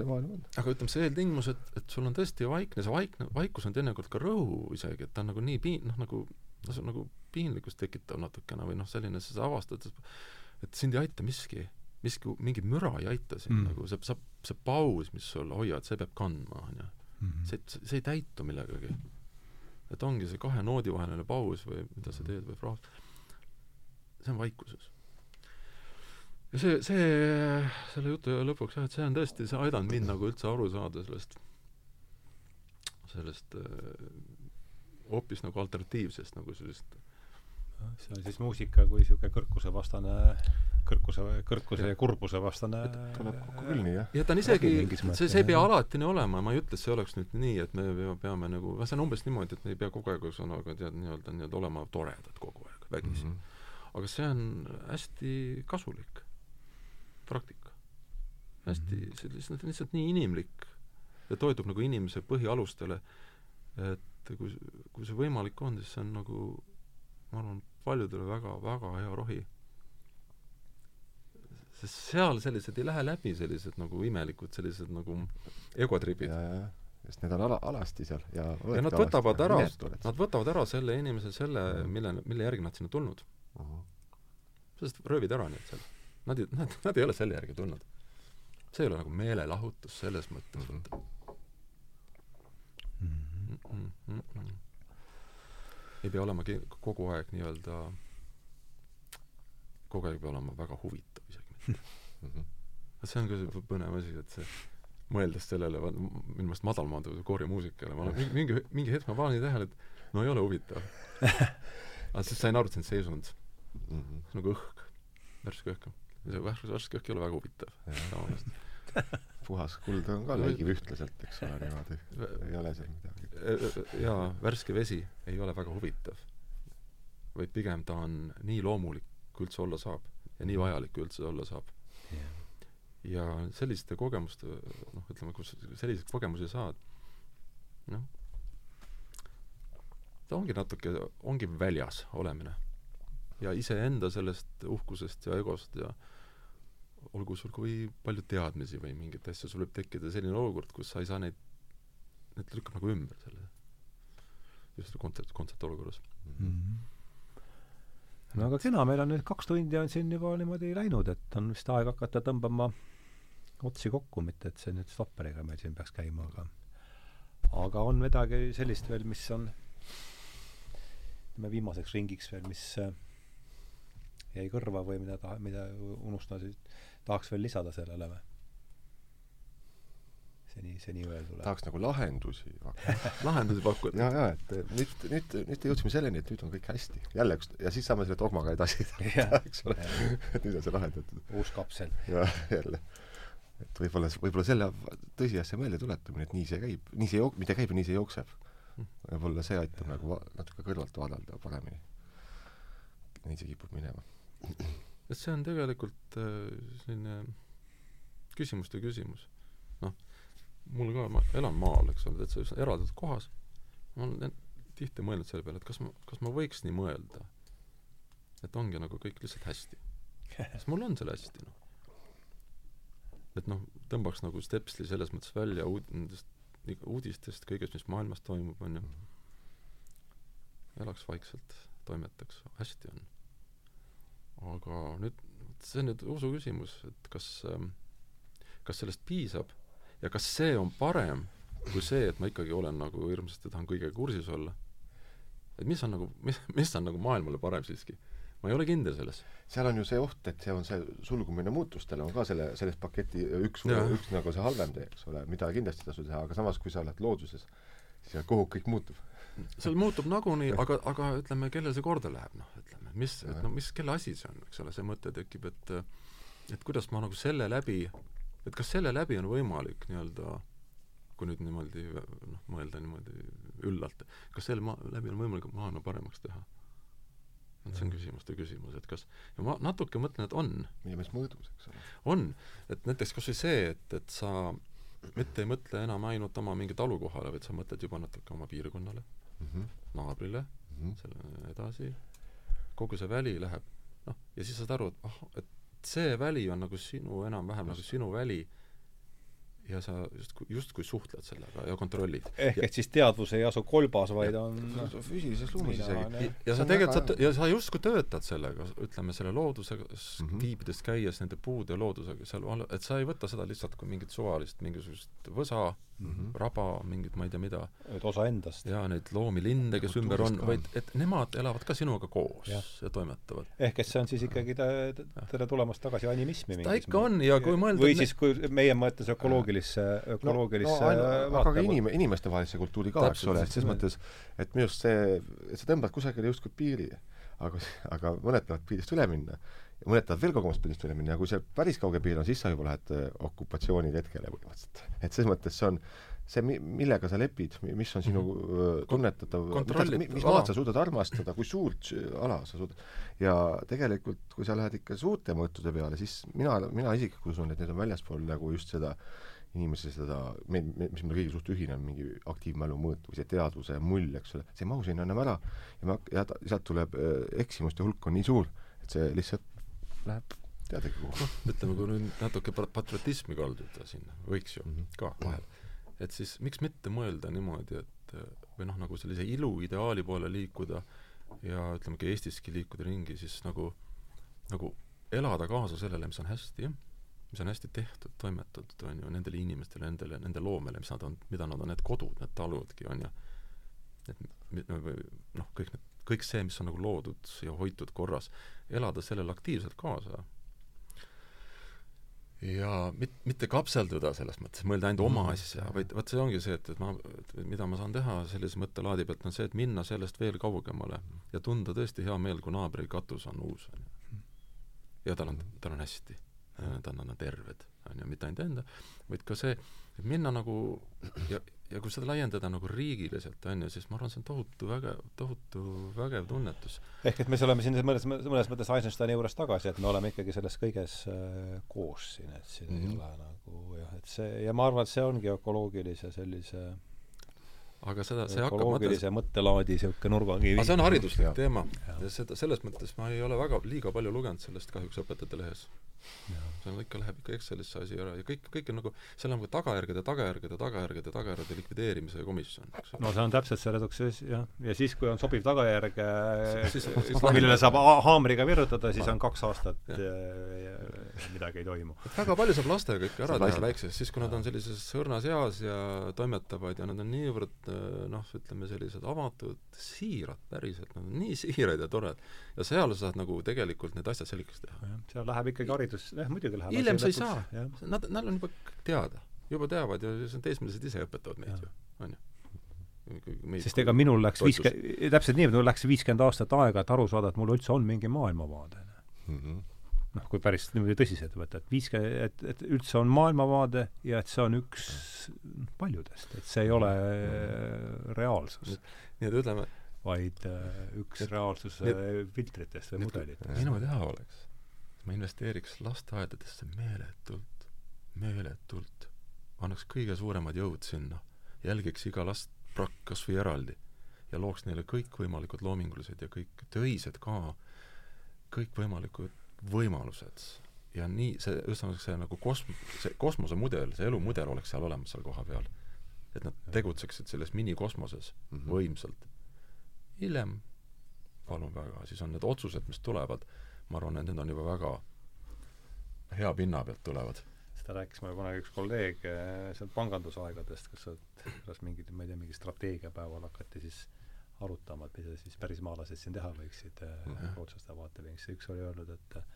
aga ütleme, see eeltingimus, et, et sul on tõesti vaikne, see vaikne, vaikus on teinekord ka rõhu isegi, et ta on nagu nii piin-, noh nagu, noh see on nagu piinlikkust tekitav natukene või noh, selline, sa avastad, et sind ei aita miski miski, mingi müra ei aita sind mm. nagu, see, see, see paus, mis sul hoiad, see peab kandma, on ju mm. -hmm. see, see ei täitu millegagi. et ongi see kahe noodi vaheline paus või mida sa teed või fraas, see on vaikuses. ja see, see, selle jutu lõpuks jah, et see on tõesti, see aidanud mind nagu üldse aru saada sellest, sellest äh, hoopis nagu alternatiivsest nagu sellisest
see on siis muusika kui niisugune kõrkusevastane, kõrkuse, kõrkuse ja kurbuse vastane
tuleb kokku küll nii, jah.
ja ta on isegi, see, see ei pea alati nii olema, ma ei ütle, et see oleks nüüd nii, et me peame nagu, noh, see on umbes niimoodi, et me ei pea kogu aeg, ühesõnaga, tead, nii-öelda, nii-öelda olema toredad kogu aeg, vägisi mm. -hmm. aga see on hästi kasulik praktika. hästi mm, -hmm. see lihtsalt, lihtsalt nii inimlik ja toetub nagu inimese põhialustele, et kui, kui see võimalik on, siis see on nagu ma arvan, paljudele väga-väga hea rohi. sest seal sellised ei lähe läbi, sellised nagu imelikud, sellised nagu egotripid.
sest need on ala, alasti seal ja
ja nad võtavad ära, nad võtavad ära selle inimese selle, mille, mille järgi nad sinna tulnud uh. -huh. sest röövid ära need seal. Nad ei, nad, nad ei ole selle järgi tulnud. see ei ole nagu meelelahutus selles mõttes mm. -hmm. Mm -hmm. Mm -hmm ei pea olema kogu aeg nii-öelda, kogu aeg ei pea olema väga huvitav isegi mm. <laughs> -hmm. see on ka põnev asi, et see, mõeldes sellele, minu meelest madalmaanduv koorimuusikale, ma olen mingi, mingi hetk ma panin tähele, et no ei ole huvitav <laughs> aga siis sain aru, et see on seisund mm. -hmm. nagu õhk, värske õhk. see värske, värske õhk ei ole väga huvitav <laughs>
puhas kuld on ka läigib ühtlaselt, eks ole, niimoodi. ei ole seal midagi.
jaa, värske vesi ei ole väga huvitav. vaid pigem ta on nii loomulik, kui üldse olla saab. ja nii vajalik, kui üldse olla saab yeah.. ja selliste kogemuste, noh, ütleme, kus selliseid kogemusi saad, noh, ta ongi natuke, ongi väljas olemine. ja iseenda sellest uhkusest ja egost ja olgu sul kui palju teadmisi või mingeid asju, sul võib tekkida selline olukord, kus sa ei saa neid, need lükkab nagu ümber selle, just kontsept, kontsertolukorras
mm. -hmm no aga kena, meil on nüüd kaks tundi on siin juba niimoodi läinud, et on vist aeg hakata tõmbama otsi kokku, mitte et see nüüd stopperiga meil siin peaks käima, aga aga on midagi sellist veel, mis on ütleme viimaseks ringiks veel, mis jäi kõrva või mida ta, mida unustasid, tahaks veel lisada sellele või? seni, seni öeldule.
tahaks nagu lahendusi <laughs>
lahendusi pakkuda.
ja, ja, et nüüd, nüüd, nüüd jõudsime selleni, et nüüd on kõik hästi. jälle üks, ja siis saame selle dogmaga edasi <laughs> eks ole. et nüüd on see lahendatud.
uus kapsel.
jah, jälle et võib-olla, võib-olla selle tõsiasja meelde tuletamine, et nii see käib, nii see jook-, mitte käib ja nii see jookseb. Võib-olla see aitab nagu va-, natuke kõrvalt vaadelda paremini. nii see kipub minema.
Et see on tegelikult äh, selline küsimuste küsimus. noh, mul ka, ma elan maal, eks ole, täitsa eraldatud kohas, ma olen tihti mõelnud selle peale, et kas ma, kas ma võiks nii mõelda, et ongi nagu kõik lihtsalt hästi. sest mul on seal hästi, noh et noh, tõmbaks nagu stepsli selles mõttes välja uud-, nendest uudistest, kõigest, mis maailmas toimub, on ju. elaks vaikselt, toimetaks, hästi on. Aga nüüd, see on nüüd usu küsimus, et kas, ähm, kas sellest piisab ja kas see on parem kui see, et ma ikkagi olen nagu hirmsasti tahan kõigega kursis olla. et mis on nagu, mis, mis on nagu maailmale parem siiski ma ei ole kindel selles.
seal on ju see oht, et see on see sulgumine muutustele on ka selle, selles paketi üks, üks nagu see halvem tee, eks ole, mida kindlasti ei tasu teha, aga samas, kui sa oled looduses, siis kogu kõik muutub.
seal muutub nagunii, aga, aga ütleme, kellel see korda läheb, noh, ütleme, mis, et no mis, kelle asi see on, eks ole, see mõte tekib, et et kuidas ma nagu selle läbi, et kas selle läbi on võimalik nii-öelda kui nüüd niimoodi noh, mõelda niimoodi üllalt, kas selle ma-, läbi on võimalik maailma paremaks teha et see on küsimuste küsimus, et kas, ja ma natuke mõtlen, et on.
milles mõõdus, eks ole.
on, et näiteks kas või see, et, et sa mitte ei mõtle enam ainult oma mingi talukohale, vaid sa mõtled juba natuke oma piirkonnale mm, -hmm. naabrile mm, -hmm. selle edasi, kogu see väli läheb, noh, ja siis saad aru, et ah, et see väli on nagu sinu, enam-vähem nagu sinu väli ja sa justkui, justkui suhtled sellega ja kontrollid.
ehk et siis teadvus ei asu kolbas, vaid ja, on
füüsilises ruumis isegi.
ja sa tegelikult, sa, ja sa justkui töötad sellega, ütleme, selle loodusega mm -hmm. viibides, käies nende puude ja loodusega seal, et sa ei võta seda lihtsalt kui mingit suvalist mingisugust võsa mm, -hmm. raba, mingit ma ei tea mida.
et osa endast.
jaa, neid loomi, linde, kes ümber on, vaid et nemad elavad ka sinuga koos ja, ja toimetavad.
ehk et see on siis ikkagi tere tulemast tagasi animismi
ta ikka on ja kui mõelda
või siis, kui meie mõttes ökoloogilisse, ökoloogilisse no,
no, aga ka inim-, inimestevahelisse kultuuri ka, eks ole, et selles mõttes, et minu arust see, sa tõmbad kusagile justkui piiri, aga, aga mõned tahavad piirist üle minna ja mõned tahavad veel kaugemast piirist üle minna ja kui see päris kauge piir on, siis sa juba lähed äh, okupatsioonitetkele põhimõtteliselt. et selles mõttes see on, see, millega sa lepid, mis on sinu mm. tunnetatav, mis, maad sa suudad armastada, kui suurt ala sa suudad. ja tegelikult, kui sa lähed ikka suurte mõõtude peale, siis mina, mina isiklikult usun, et need on väljaspool nagu just seda inimese seda, me, me, mis meil kõigil suht ühine on, mingi aktiivmälu mõõt või see teadvuse mull, eks ole, see ei mahu sinna enam ära ja ma, ja ta, sealt tuleb äh, eksimuste hulk on nii suur, et see lihtsalt läheb teadagi kuhu.
noh, ütleme, kui nüüd natuke patriotismi kalduda sinna, võiks ju mm -hmm. ka vahel, et siis miks mitte mõelda niimoodi, et või noh, nagu sellise iluideaali poole liikuda ja ütleme, ka Eestiski liikuda ringi, siis nagu, nagu elada kaasa sellele, mis on hästi mis on hästi tehtud, toimetatud, on ju, nendele inimestele, nendele, nende loomele, mis nad on, mida nad on, need kodud, need taludki, on ju. et noh, kõik need, kõik see, mis on nagu loodud ja hoitud korras, elada sellele aktiivselt kaasa. ja mit-, mitte kapselduda selles mõttes, mõelda ainult oma mm. asja, vaid vot see ongi see, et, et ma, mida ma saan teha sellise mõttelaadi pealt, on see, et minna sellest veel kaugemale ja tunda tõesti hea meel, kui naabri katus on uus, on ju. ja tal on, tal on hästi on, on terved, on ju, mitte ainult enda, vaid ka see, et minna nagu ja, ja kui seda laiendada nagu riigiliselt, on ju, siis ma arvan, see on tohutu vägev, tohutu vägev tunnetus.
ehk et me oleme siin mõnes, mõnes mõttes Eisensteini juures tagasi, et me oleme ikkagi selles kõiges äh, koos siin, et siin mm -hmm. ei mhm. ole nagu jah, et see, ja ma arvan, et see ongi ökoloogilise sellise
aga seda, see hakkab
ökoloogilise mõttelaadi niisugune nurgakivi.
aga see on hariduslik
Jah.
teema
Jah.
ja seda, selles mõttes ma ei ole väga, liiga palju lugenud sellest kahjuks õpetajate lehes. seal ikka läheb ikka Excelisse asi ära ja kõik, kõik on nagu, seal on nagu tagajärgede, tagajärgede, tagajärgede, tagajärgede likvideerimise komisjon,
no see on täpselt see reduktsioonis, jah. ja siis, kui on sobiv tagajärg,
Siis-
millele saab ha- haamriga virutada, siis on kaks aastat
Jah.
ja, ja midagi ei toimu.
et väga palju saab lastega ikka ära teha väikses, siis kui nad on sellises õrnas eas ja toimetavad ja nad on niivõrd äh, noh, ütleme sellised avatud, siirad päriselt, nad on nii siirad ja toredad. ja seal sa saad nagu tegelikult need asjad selgeks teha.
seal läheb ikkagi haridus, jah, muidugi läheb
hiljem sa ei saa nad, nad on juba teada, juba teavad ja siis on teismelised ise õpetavad meid
Jah.
ju, on ju.
sest ega minul läks viiskümmend, täpselt nii, et mul läks viiskümmend aastat aega, et aru saada, et mul üldse on mingi maailmavaade.
Mhm.
Noh, kui päris niimoodi tõsiselt võtta, et viiskümmend, et, et üldse on maailmavaade ja et see on üks paljudest, et see ei ole reaalsus,
nii et ütleme,
vaid äh, üks
Et-
reaalsuse filtritest või
et-
mudelitest.
minu teha oleks, ma investeeriks lasteaedadesse meeletult, meeletult, annaks kõige suuremad jõud sinna, jälgiks iga last prak- kas või eraldi ja looks neile kõikvõimalikud loomingulised ja kõik töised ka, kõikvõimalikud võimalused. ja nii see, ühesõnaga see nagu kosm-, see kosmosemudel, see elumudel oleks seal olemas seal kohapeal. et nad tegutseksid selles minikosmoses
Mhm.
võimsalt. hiljem, palun väga, siis on need otsused, mis tulevad, ma arvan, et need on juba väga hea pinna pealt tulevad.
seda rääkis mulle kunagi üks kolleeg eh, sealt pangandusaegadest, kus sa- kuidas mingid, ma ei tea, mingi strateegiapäeval hakati siis arutama, et mida siis pärismaalased siin teha võiksid äh, rootslaste vaatevinklist ja üks oli öelnud, et eh,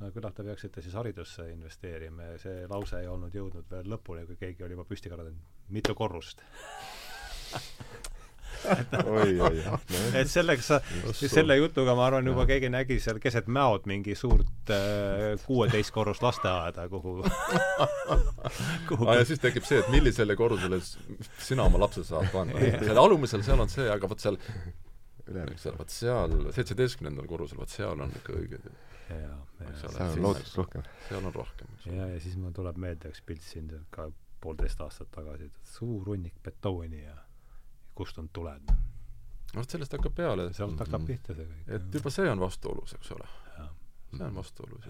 no küllap te peaksite siis haridusse investeerima ja see lause ei olnud jõudnud veel lõpuni, kui keegi oli juba püsti karanud, mitu korrust. <laughs> <laughs>
oi, oi, oi.
et selleks selle jutuga ma arvan, juba keegi nägi seal keset mäod mingi suurt kuueteist korrust lasteaeda, kuhu <laughs> kuhu
aa, ja siis tekib see, et millisele korrusele sina oma lapse saad panna. seal alumisel, seal on see, aga vot seal, eks ole, vot seal, seitsmeteistkümnendal korrusel, vot seal on ikka õige,
ja, ja,
Eks ole.
seal on lootust rohkem.
seal on rohkem,
ja, ja siis mul tuleb meelde üks pilt siin ka poolteist aastat tagasi, et suur hunnik betooni ja kust on tuled.
no vot sellest hakkab peale,
sealt hakkab pihta see kõik.
et juba see on vastuolus, eks ole. See on vastuolus.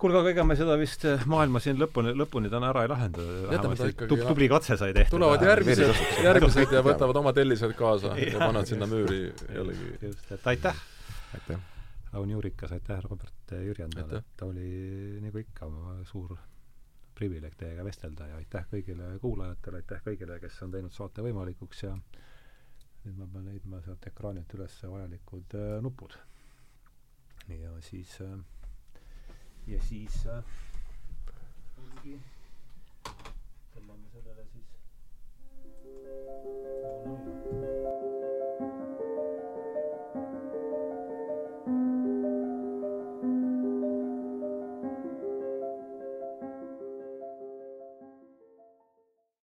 Kuulge, aga ega me seda vist eh, maailma siin lõpuni, lõpuni täna ära ei lahenda.
ta
tubli katse sai tehtud.
tulevad järgmised, järgmised ja võtavad oma tellised kaasa <laughs> ja
Jah.
panevad sinna müüri jällegi.
just, et aitäh,
aitäh.
Raun Juurikas, aitäh, Robert Jürjandale, et oli nagu ikka suur privileeg teiega vestelda ja aitäh kõigile kuulajatele, aitäh kõigile, kes on teinud saate võimalikuks ja nüüd ma pean leidma sealt ekraanilt üles vajalikud äh, nupud. ja siis äh, ja siis äh,